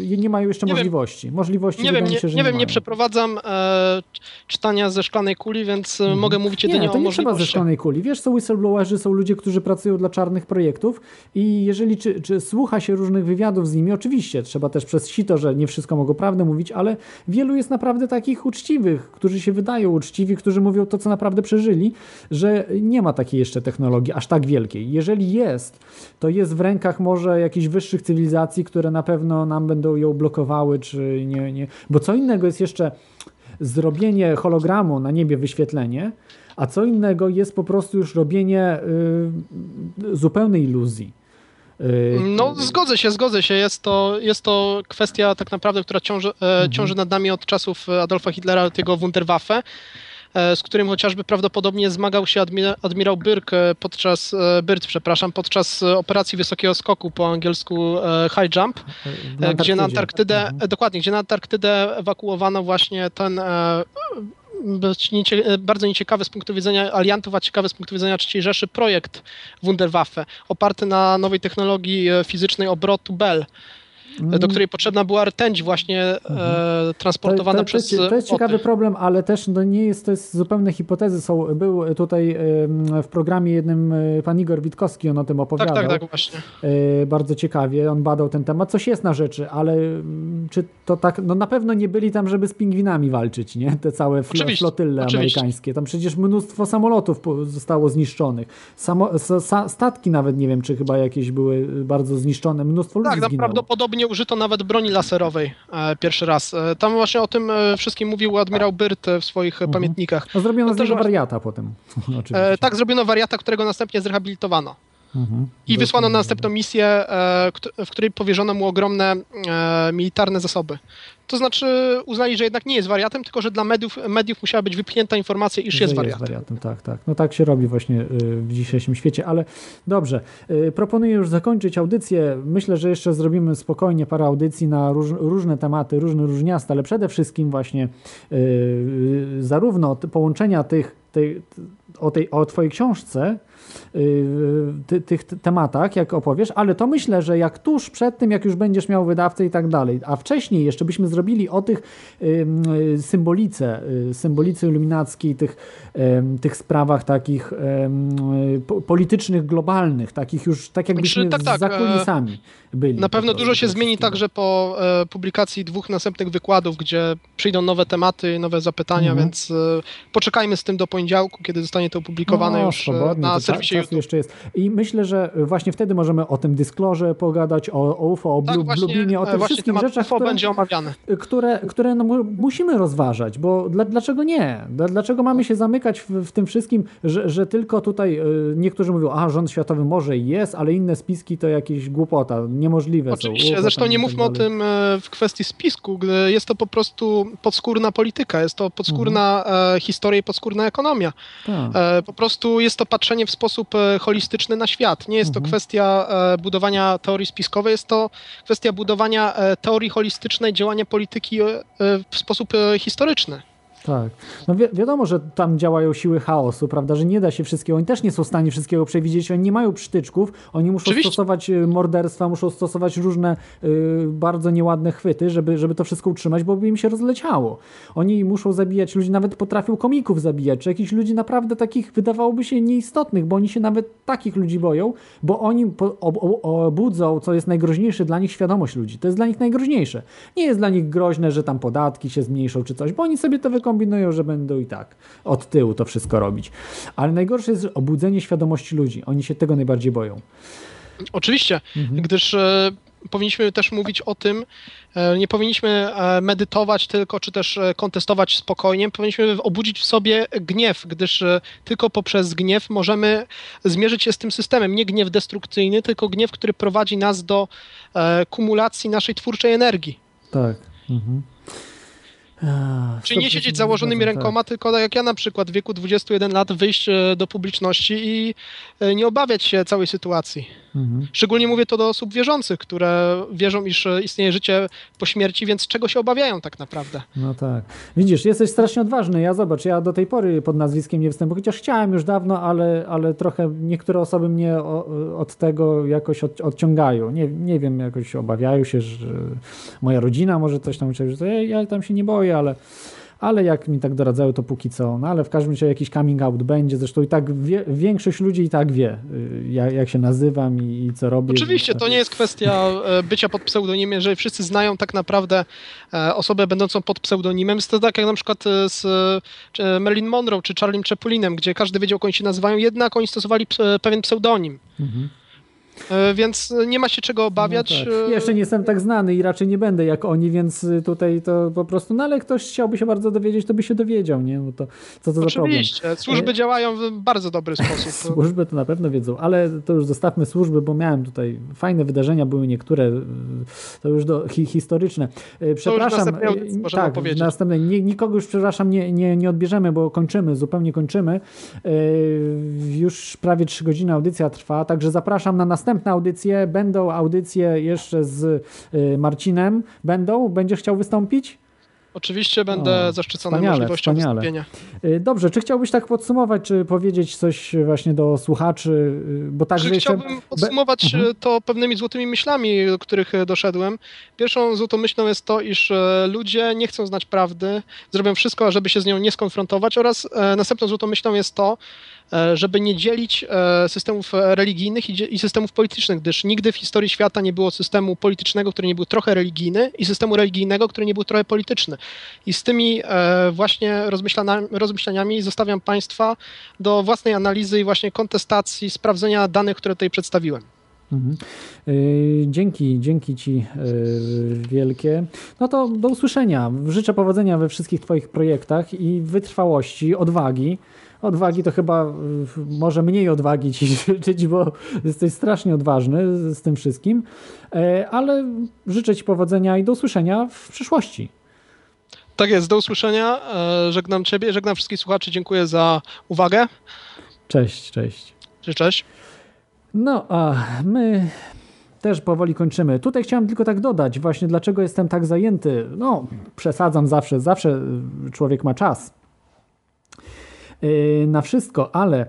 yy, nie mają jeszcze Nie wiem. możliwości. Możliwości Nie wiem, nie, się, że nie, wiem, nie przeprowadzam e, czytania ze szklanej kuli, więc e, mogę mówić jedynie Mhm. Nie, to o nie trzeba ze szklanej kuli. Wiesz, są whistleblowerzy, są ludzie, którzy pracują dla czarnych projektów i jeżeli czy, czy słucha się różnych wywiadów z nimi, oczywiście trzeba też przez sito, że nie wszystko mogą prawdę mówić, ale wielu jest naprawdę takich uczciwych, którzy się wydają uczciwi, którzy mówią to, co naprawdę przeżyli, że nie ma takiej jeszcze technologii aż tak wielkiej. Jeżeli jest, to jest w rękach może jakichś wyższych cywilizacji, które na pewno nam będą ją blokowały, czy nie, nie. Bo co innego jest jeszcze zrobienie hologramu na niebie, wyświetlenie, a co innego jest po prostu już robienie y, zupełnej iluzji. Y, No, zgodzę się, zgodzę się. Jest to, jest to kwestia tak naprawdę, która ciąży, Mhm. e, ciąży nad nami od czasów Adolfa Hitlera, tego Wunderwaffe, e, z którym chociażby prawdopodobnie zmagał się admira, admirał Byrk e, podczas, e, Byrt, przepraszam, podczas e, operacji wysokiego skoku, po angielsku e, high jump, e, gdzie na. Mhm. Antarktydę, e, dokładnie, gdzie na Antarktydę ewakuowano właśnie ten e, e, bardzo nieciekawy z punktu widzenia aliantów, a ciekawy z punktu widzenia III Rzeszy projekt Wunderwaffe, oparty na nowej technologii e, fizycznej obrotu Bell, e, do której potrzebna była rtęć właśnie e, transportowana to, to, przez to, to jest ciekawy problem, ale też no, nie jest to jest zupełne hipotezy. Są, był tutaj w programie jednym e, pan Igor Witkowski, on o tym Tak, opowiadał. tak, tak, właśnie. E, bardzo ciekawie, on badał ten temat. Coś jest na rzeczy, ale czy to tak, no na pewno nie byli tam, żeby z pingwinami walczyć, nie? Te całe fl- Oczywiście, flotyle oczywiście. amerykańskie. Tam przecież mnóstwo samolotów zostało zniszczonych. Samo, sa, sa, statki nawet, nie wiem, czy chyba jakieś były bardzo zniszczone. Mnóstwo ludzi Tak, tam zginęło. prawdopodobnie użyto nawet broni laserowej e, pierwszy raz. E, tam właśnie o tym e, wszystkim mówił admirał Byrt w swoich e, pamiętnikach. No, zrobiono No z też wariata potem. Oczywiście. Tak, zrobiono wariata, którego następnie zrehabilitowano. Mhm. I wysłano na następną misję, e, w której powierzono mu ogromne e, militarne zasoby. To znaczy uznali, że jednak nie jest wariatem, tylko że dla mediów, mediów musiała być wypchnięta informacja, iż Że jest wariatem. wariatem. Tak, tak. No tak się robi właśnie y, w dzisiejszym świecie, ale dobrze. Proponuję już zakończyć audycję. Myślę, że jeszcze zrobimy spokojnie parę audycji na róż, różne tematy, różne różniaste, ale przede wszystkim właśnie zarówno połączenia tych, tej, o, tej, o twojej książce, ty, tych tematach, jak opowiesz, ale to myślę, że jak tuż przed tym, jak już będziesz miał wydawcę i tak dalej, a wcześniej jeszcze byśmy zrobili o tych y, symbolice, y, symbolice iluminackiej, tych, tych sprawach takich y, politycznych, globalnych, takich już, tak jakbyśmy Znaczy, tak, tak, za kulisami byli. Na pewno dużo się zmieni także po e, publikacji dwóch następnych wykładów, gdzie przyjdą nowe tematy, nowe zapytania, Mhm. więc e, poczekajmy z tym do poniedziałku, kiedy zostanie to opublikowane No, już e, na to serwisie cza- czasu YouTube. jeszcze jest. I myślę, że właśnie wtedy możemy o tym dysklorze pogadać, o, o UFO, o Tak, Bluebinie, o e, tych wszystkich rzeczach, UFO które, będzie omawiany. które, które no, mu- musimy rozważać, bo dla, dlaczego nie? Dla, dlaczego mamy się zamykać w, w tym wszystkim, że, że tylko tutaj y, niektórzy mówią, a rząd światowy może i jest, ale inne spiski to jakieś głupota, niemożliwe są. Oczywiście, UFO zresztą nie tak mówmy o tym e, w kwestii spisku, gdy jest to po prostu podskórna polityka, jest to podskórna Mhm. e, historia i podskórna ekonomia. Tak. E, Po prostu jest to patrzenie w sposób e, holistyczny na świat. Nie jest to Mhm. kwestia e, budowania teorii spiskowej, jest to kwestia budowania e, teorii holistycznej działania polityki w sposób historyczny. Tak. No wi wiadomo, że tam działają siły chaosu, prawda, że nie da się wszystkiego. Oni też nie są w stanie wszystkiego przewidzieć. Oni nie mają przytyczków. Oni muszą Oczywiście. stosować y, morderstwa, muszą stosować różne y, bardzo nieładne chwyty, żeby, żeby to wszystko utrzymać, bo by im się rozleciało. Oni muszą zabijać ludzi, nawet potrafią komików zabijać, czy jakichś ludzi naprawdę takich wydawałoby się nieistotnych, bo oni się nawet takich ludzi boją, bo oni po, ob, ob, obudzą, co jest najgroźniejsze dla nich, świadomość ludzi. To jest dla nich najgroźniejsze. Nie jest dla nich groźne, że tam podatki się zmniejszą czy coś, bo oni sobie to wykombinują, że będą i tak od tyłu to wszystko robić. Ale najgorsze jest obudzenie świadomości ludzi. Oni się tego najbardziej boją. Oczywiście, gdyż e, powinniśmy też mówić o tym, e, nie powinniśmy e, medytować tylko, czy też e, kontestować spokojnie, powinniśmy obudzić w sobie gniew, gdyż e, tylko poprzez gniew możemy zmierzyć się z tym systemem. Nie gniew destrukcyjny, tylko gniew, który prowadzi nas do e, kumulacji naszej twórczej energii. Tak. Mhm. A, Czyli nie 100% siedzieć założonymi rękoma, tylko jak ja na przykład w wieku 21 lat wyjść e, do publiczności i e, nie obawiać się całej sytuacji. Mhm. Szczególnie mówię to do osób wierzących, które wierzą, iż e, istnieje życie po śmierci, więc czego się obawiają tak naprawdę? No tak. Widzisz, jesteś strasznie odważny. Ja zobacz, ja do tej pory pod nazwiskiem nie występuję, chociaż chciałem już dawno, ale, ale trochę niektóre osoby mnie od tego jakoś od, odciągają. Nie, nie wiem, jakoś obawiają się, że moja rodzina może coś tam że ja, ja tam się nie boję, ale, ale jak mi tak doradzają, to póki co. No ale w każdym razie jakiś coming out będzie. Zresztą i tak wie, większość ludzi i tak wie, y, jak, jak się nazywam i, i co robię. Oczywiście, to nie jest kwestia e, bycia pod pseudonimem, jeżeli wszyscy znają tak naprawdę e, osobę będącą pod pseudonimem. To tak jak na przykład e, z Marilyn Monroe czy Charlie Chaplinem, gdzie każdy wiedział, jak oni się nazywają, jednak oni stosowali pewien pseudonim. Mhm. E, Więc nie ma się czego obawiać. No tak. e, Jeszcze nie jestem tak znany i raczej nie będę jak oni, więc y, tutaj to po prostu, no ale ktoś chciałby się bardzo dowiedzieć, to by się dowiedział, nie? Bo to co to za problem? Oczywiście, służby E, działają w bardzo dobry sposób. Służby to na pewno wiedzą, ale to już zostawmy służby, bo miałem tutaj fajne wydarzenia, były niektóre, y, to już do, hi, historyczne. Przepraszam, audycji możemy tak, opowiedzieć. następnej. Nie, nikogo już, przepraszam, nie, nie, nie odbierzemy, bo kończymy, zupełnie kończymy. Już prawie trzy godziny audycja trwa, także zapraszam na następne audycje. Będą audycje jeszcze z y, Marcinem. Będą? Będziesz chciał wystąpić? Oczywiście będę O, zaszczycony wspaniale, możliwością wspaniale. wystąpienia. Y, Dobrze, czy chciałbyś tak podsumować, czy powiedzieć coś właśnie do słuchaczy? y, Bo tak, Że chciałbym be- podsumować Mhm. e, to pewnymi złotymi myślami, do których doszedłem. Pierwszą złotą myślą jest to, iż ludzie nie chcą znać prawdy, zrobią wszystko, żeby się z nią nie skonfrontować oraz następną złotą myślą jest to, żeby nie dzielić e, systemów e, religijnych i systemów politycznych, gdyż nigdy w historii świata nie było systemu politycznego, który nie był trochę religijny i systemu religijnego, który nie był trochę polityczny. I z tymi e, właśnie rozmyślaniami zostawiam Państwa do własnej analizy i właśnie kontestacji, sprawdzenia danych, które tutaj przedstawiłem. Mhm. Dzięki, dzięki Ci wielkie. No to do usłyszenia. Życzę powodzenia we wszystkich Twoich projektach i wytrwałości, odwagi. Odwagi to chyba y, może mniej odwagi Ci życzyć, bo jesteś strasznie odważny z, tym wszystkim, E, ale życzę Ci powodzenia i do usłyszenia w przyszłości. Tak jest, do usłyszenia. E, Żegnam Ciebie, żegnam wszystkich słuchaczy. Dziękuję za uwagę. Cześć, cześć. Cześć, cześć. No, a my też powoli kończymy. Tutaj chciałem tylko tak dodać, właśnie dlaczego jestem tak zajęty. No, przesadzam zawsze, zawsze y, człowiek ma czas na wszystko, ale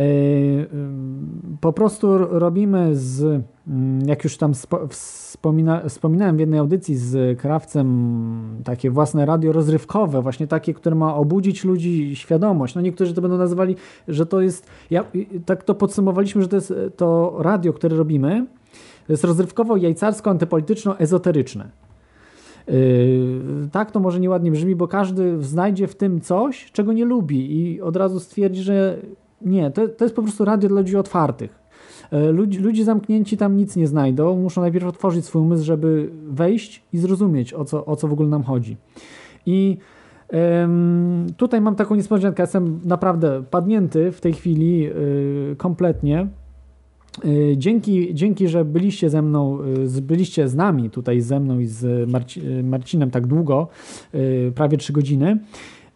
y, y, po prostu robimy z, mm, jak już tam spo, wspomina, wspominałem w jednej audycji z Krawcem, takie własne radio rozrywkowe, właśnie takie, które ma obudzić ludzi świadomość. No niektórzy to będą nazywali, że to jest, ja, y, tak to podsumowaliśmy, że to jest y, to radio, które robimy, to jest rozrywkowo, jajcarsko, antypolityczno, ezoteryczne. Yy, tak to może nieładnie brzmi, bo każdy znajdzie w tym coś, czego nie lubi i od razu stwierdzi, że nie, to, to jest po prostu radio dla ludzi otwartych. Yy, Ludzi, ludzie zamknięci tam nic nie znajdą, muszą najpierw otworzyć swój umysł, żeby wejść i zrozumieć, o co, o co w ogóle nam chodzi. I em, tutaj mam taką niespodziankę, jestem naprawdę padnięty w tej chwili yy, kompletnie. Y, Dzięki, dzięki, że byliście ze mną, y, byliście z nami tutaj ze mną i z Marci, y, Marcinem tak długo, y, prawie trzy godziny.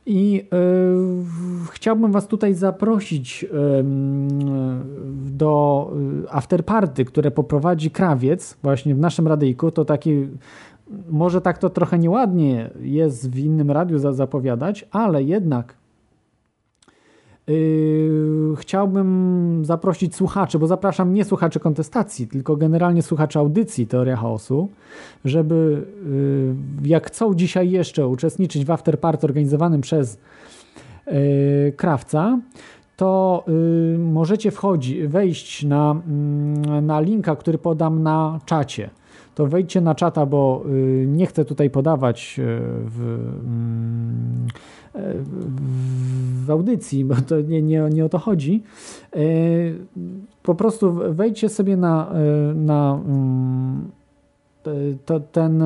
I y, chciałbym Was tutaj zaprosić ym, do y, afterparty, które poprowadzi Krawiec właśnie w naszym radyjku. To taki może tak to trochę nieładnie jest w innym radiu za, zapowiadać, ale jednak Yy, chciałbym zaprosić słuchaczy, bo zapraszam nie słuchaczy kontestacji, tylko generalnie słuchaczy audycji Teoria Chaosu, żeby yy, jak chcą dzisiaj jeszcze uczestniczyć w afterparty organizowanym przez yy, Krawca, to możecie wchodzi, wejść na, mm, na linka, który podam na czacie to wejdźcie na czata, bo y, nie chcę tutaj podawać y, w, mm, w audycji, bo to nie, nie, nie o to chodzi. Y, po prostu wejdźcie sobie na, na mm, to, ten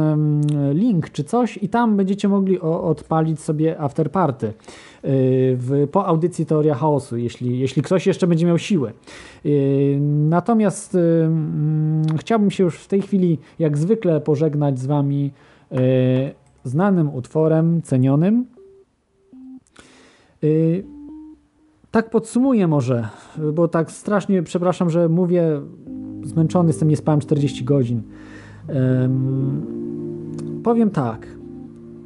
link czy coś i tam będziecie mogli odpalić sobie afterparty w, po audycji Teoria Chaosu, jeśli, jeśli ktoś jeszcze będzie miał siłę. Natomiast chciałbym się już w tej chwili, jak zwykle, pożegnać z Wami znanym utworem, cenionym. Tak podsumuję może, bo tak strasznie przepraszam, że mówię, zmęczony jestem, nie spałem 40 godzin. Powiem tak.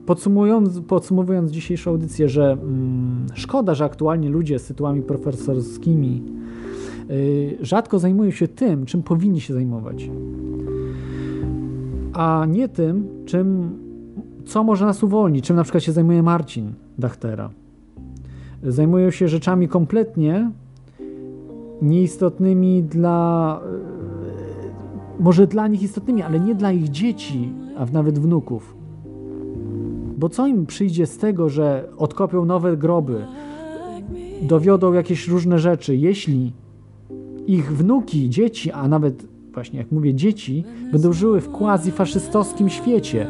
Podsumowując, podsumowując dzisiejszą audycję, że mm, szkoda, że aktualnie ludzie z tytułami profesorskimi y, rzadko zajmują się tym, czym powinni się zajmować, a nie tym, czym, co może nas uwolnić, czym na przykład się zajmuje Marcin Dachtera. Zajmują się rzeczami kompletnie nieistotnymi dla może dla nich istotnymi, ale nie dla ich dzieci, a nawet wnuków. Bo co im przyjdzie z tego, że odkopią nowe groby, dowiodą jakieś różne rzeczy, jeśli ich wnuki, dzieci, a nawet właśnie jak mówię dzieci, będą żyły w quasi-faszystowskim świecie,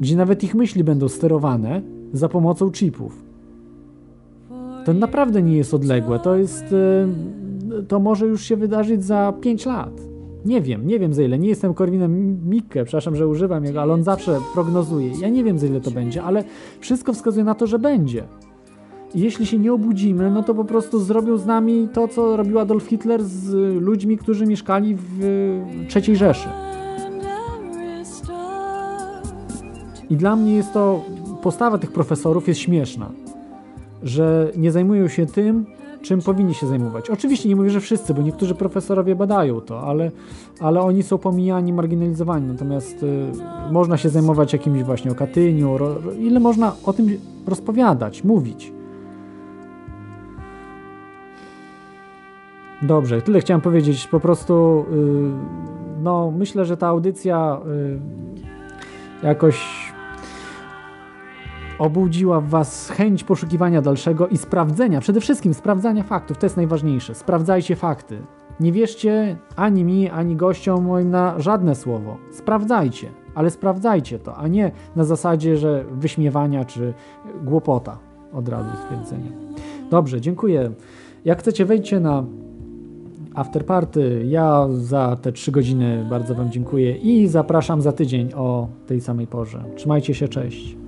gdzie nawet ich myśli będą sterowane za pomocą chipów. To naprawdę nie jest odległe, to jest to może już się wydarzyć za 5 lat. Nie wiem, nie wiem za ile. Nie jestem Korwinem Mikke, przepraszam, że używam jego, ale on zawsze prognozuje. Ja nie wiem za ile to będzie, ale wszystko wskazuje na to, że będzie. I jeśli się nie obudzimy, no to po prostu zrobią z nami to, co robił Adolf Hitler z ludźmi, którzy mieszkali w III Rzeszy. I dla mnie jest to, postawa tych profesorów jest śmieszna, że nie zajmują się tym, czym powinni się zajmować. Oczywiście nie mówię, że wszyscy, bo niektórzy profesorowie badają to, ale, ale oni są pomijani, marginalizowani. Natomiast y, można się zajmować jakimś właśnie o Katyniu, ro, ile można o tym rozpowiadać, mówić. Dobrze, tyle chciałem powiedzieć. Po prostu y, no, myślę, że ta audycja y, jakoś obudziła w Was chęć poszukiwania dalszego i sprawdzenia, przede wszystkim sprawdzania faktów, to jest najważniejsze. Sprawdzajcie fakty. Nie wierzcie ani mi, ani gościom moim na żadne słowo. Sprawdzajcie, ale sprawdzajcie to, a nie na zasadzie, że wyśmiewania czy głupota od razu stwierdzenia. Dobrze, dziękuję. Jak chcecie, wejdźcie na afterparty. Ja za te trzy godziny bardzo Wam dziękuję i zapraszam za tydzień o tej samej porze. Trzymajcie się, cześć.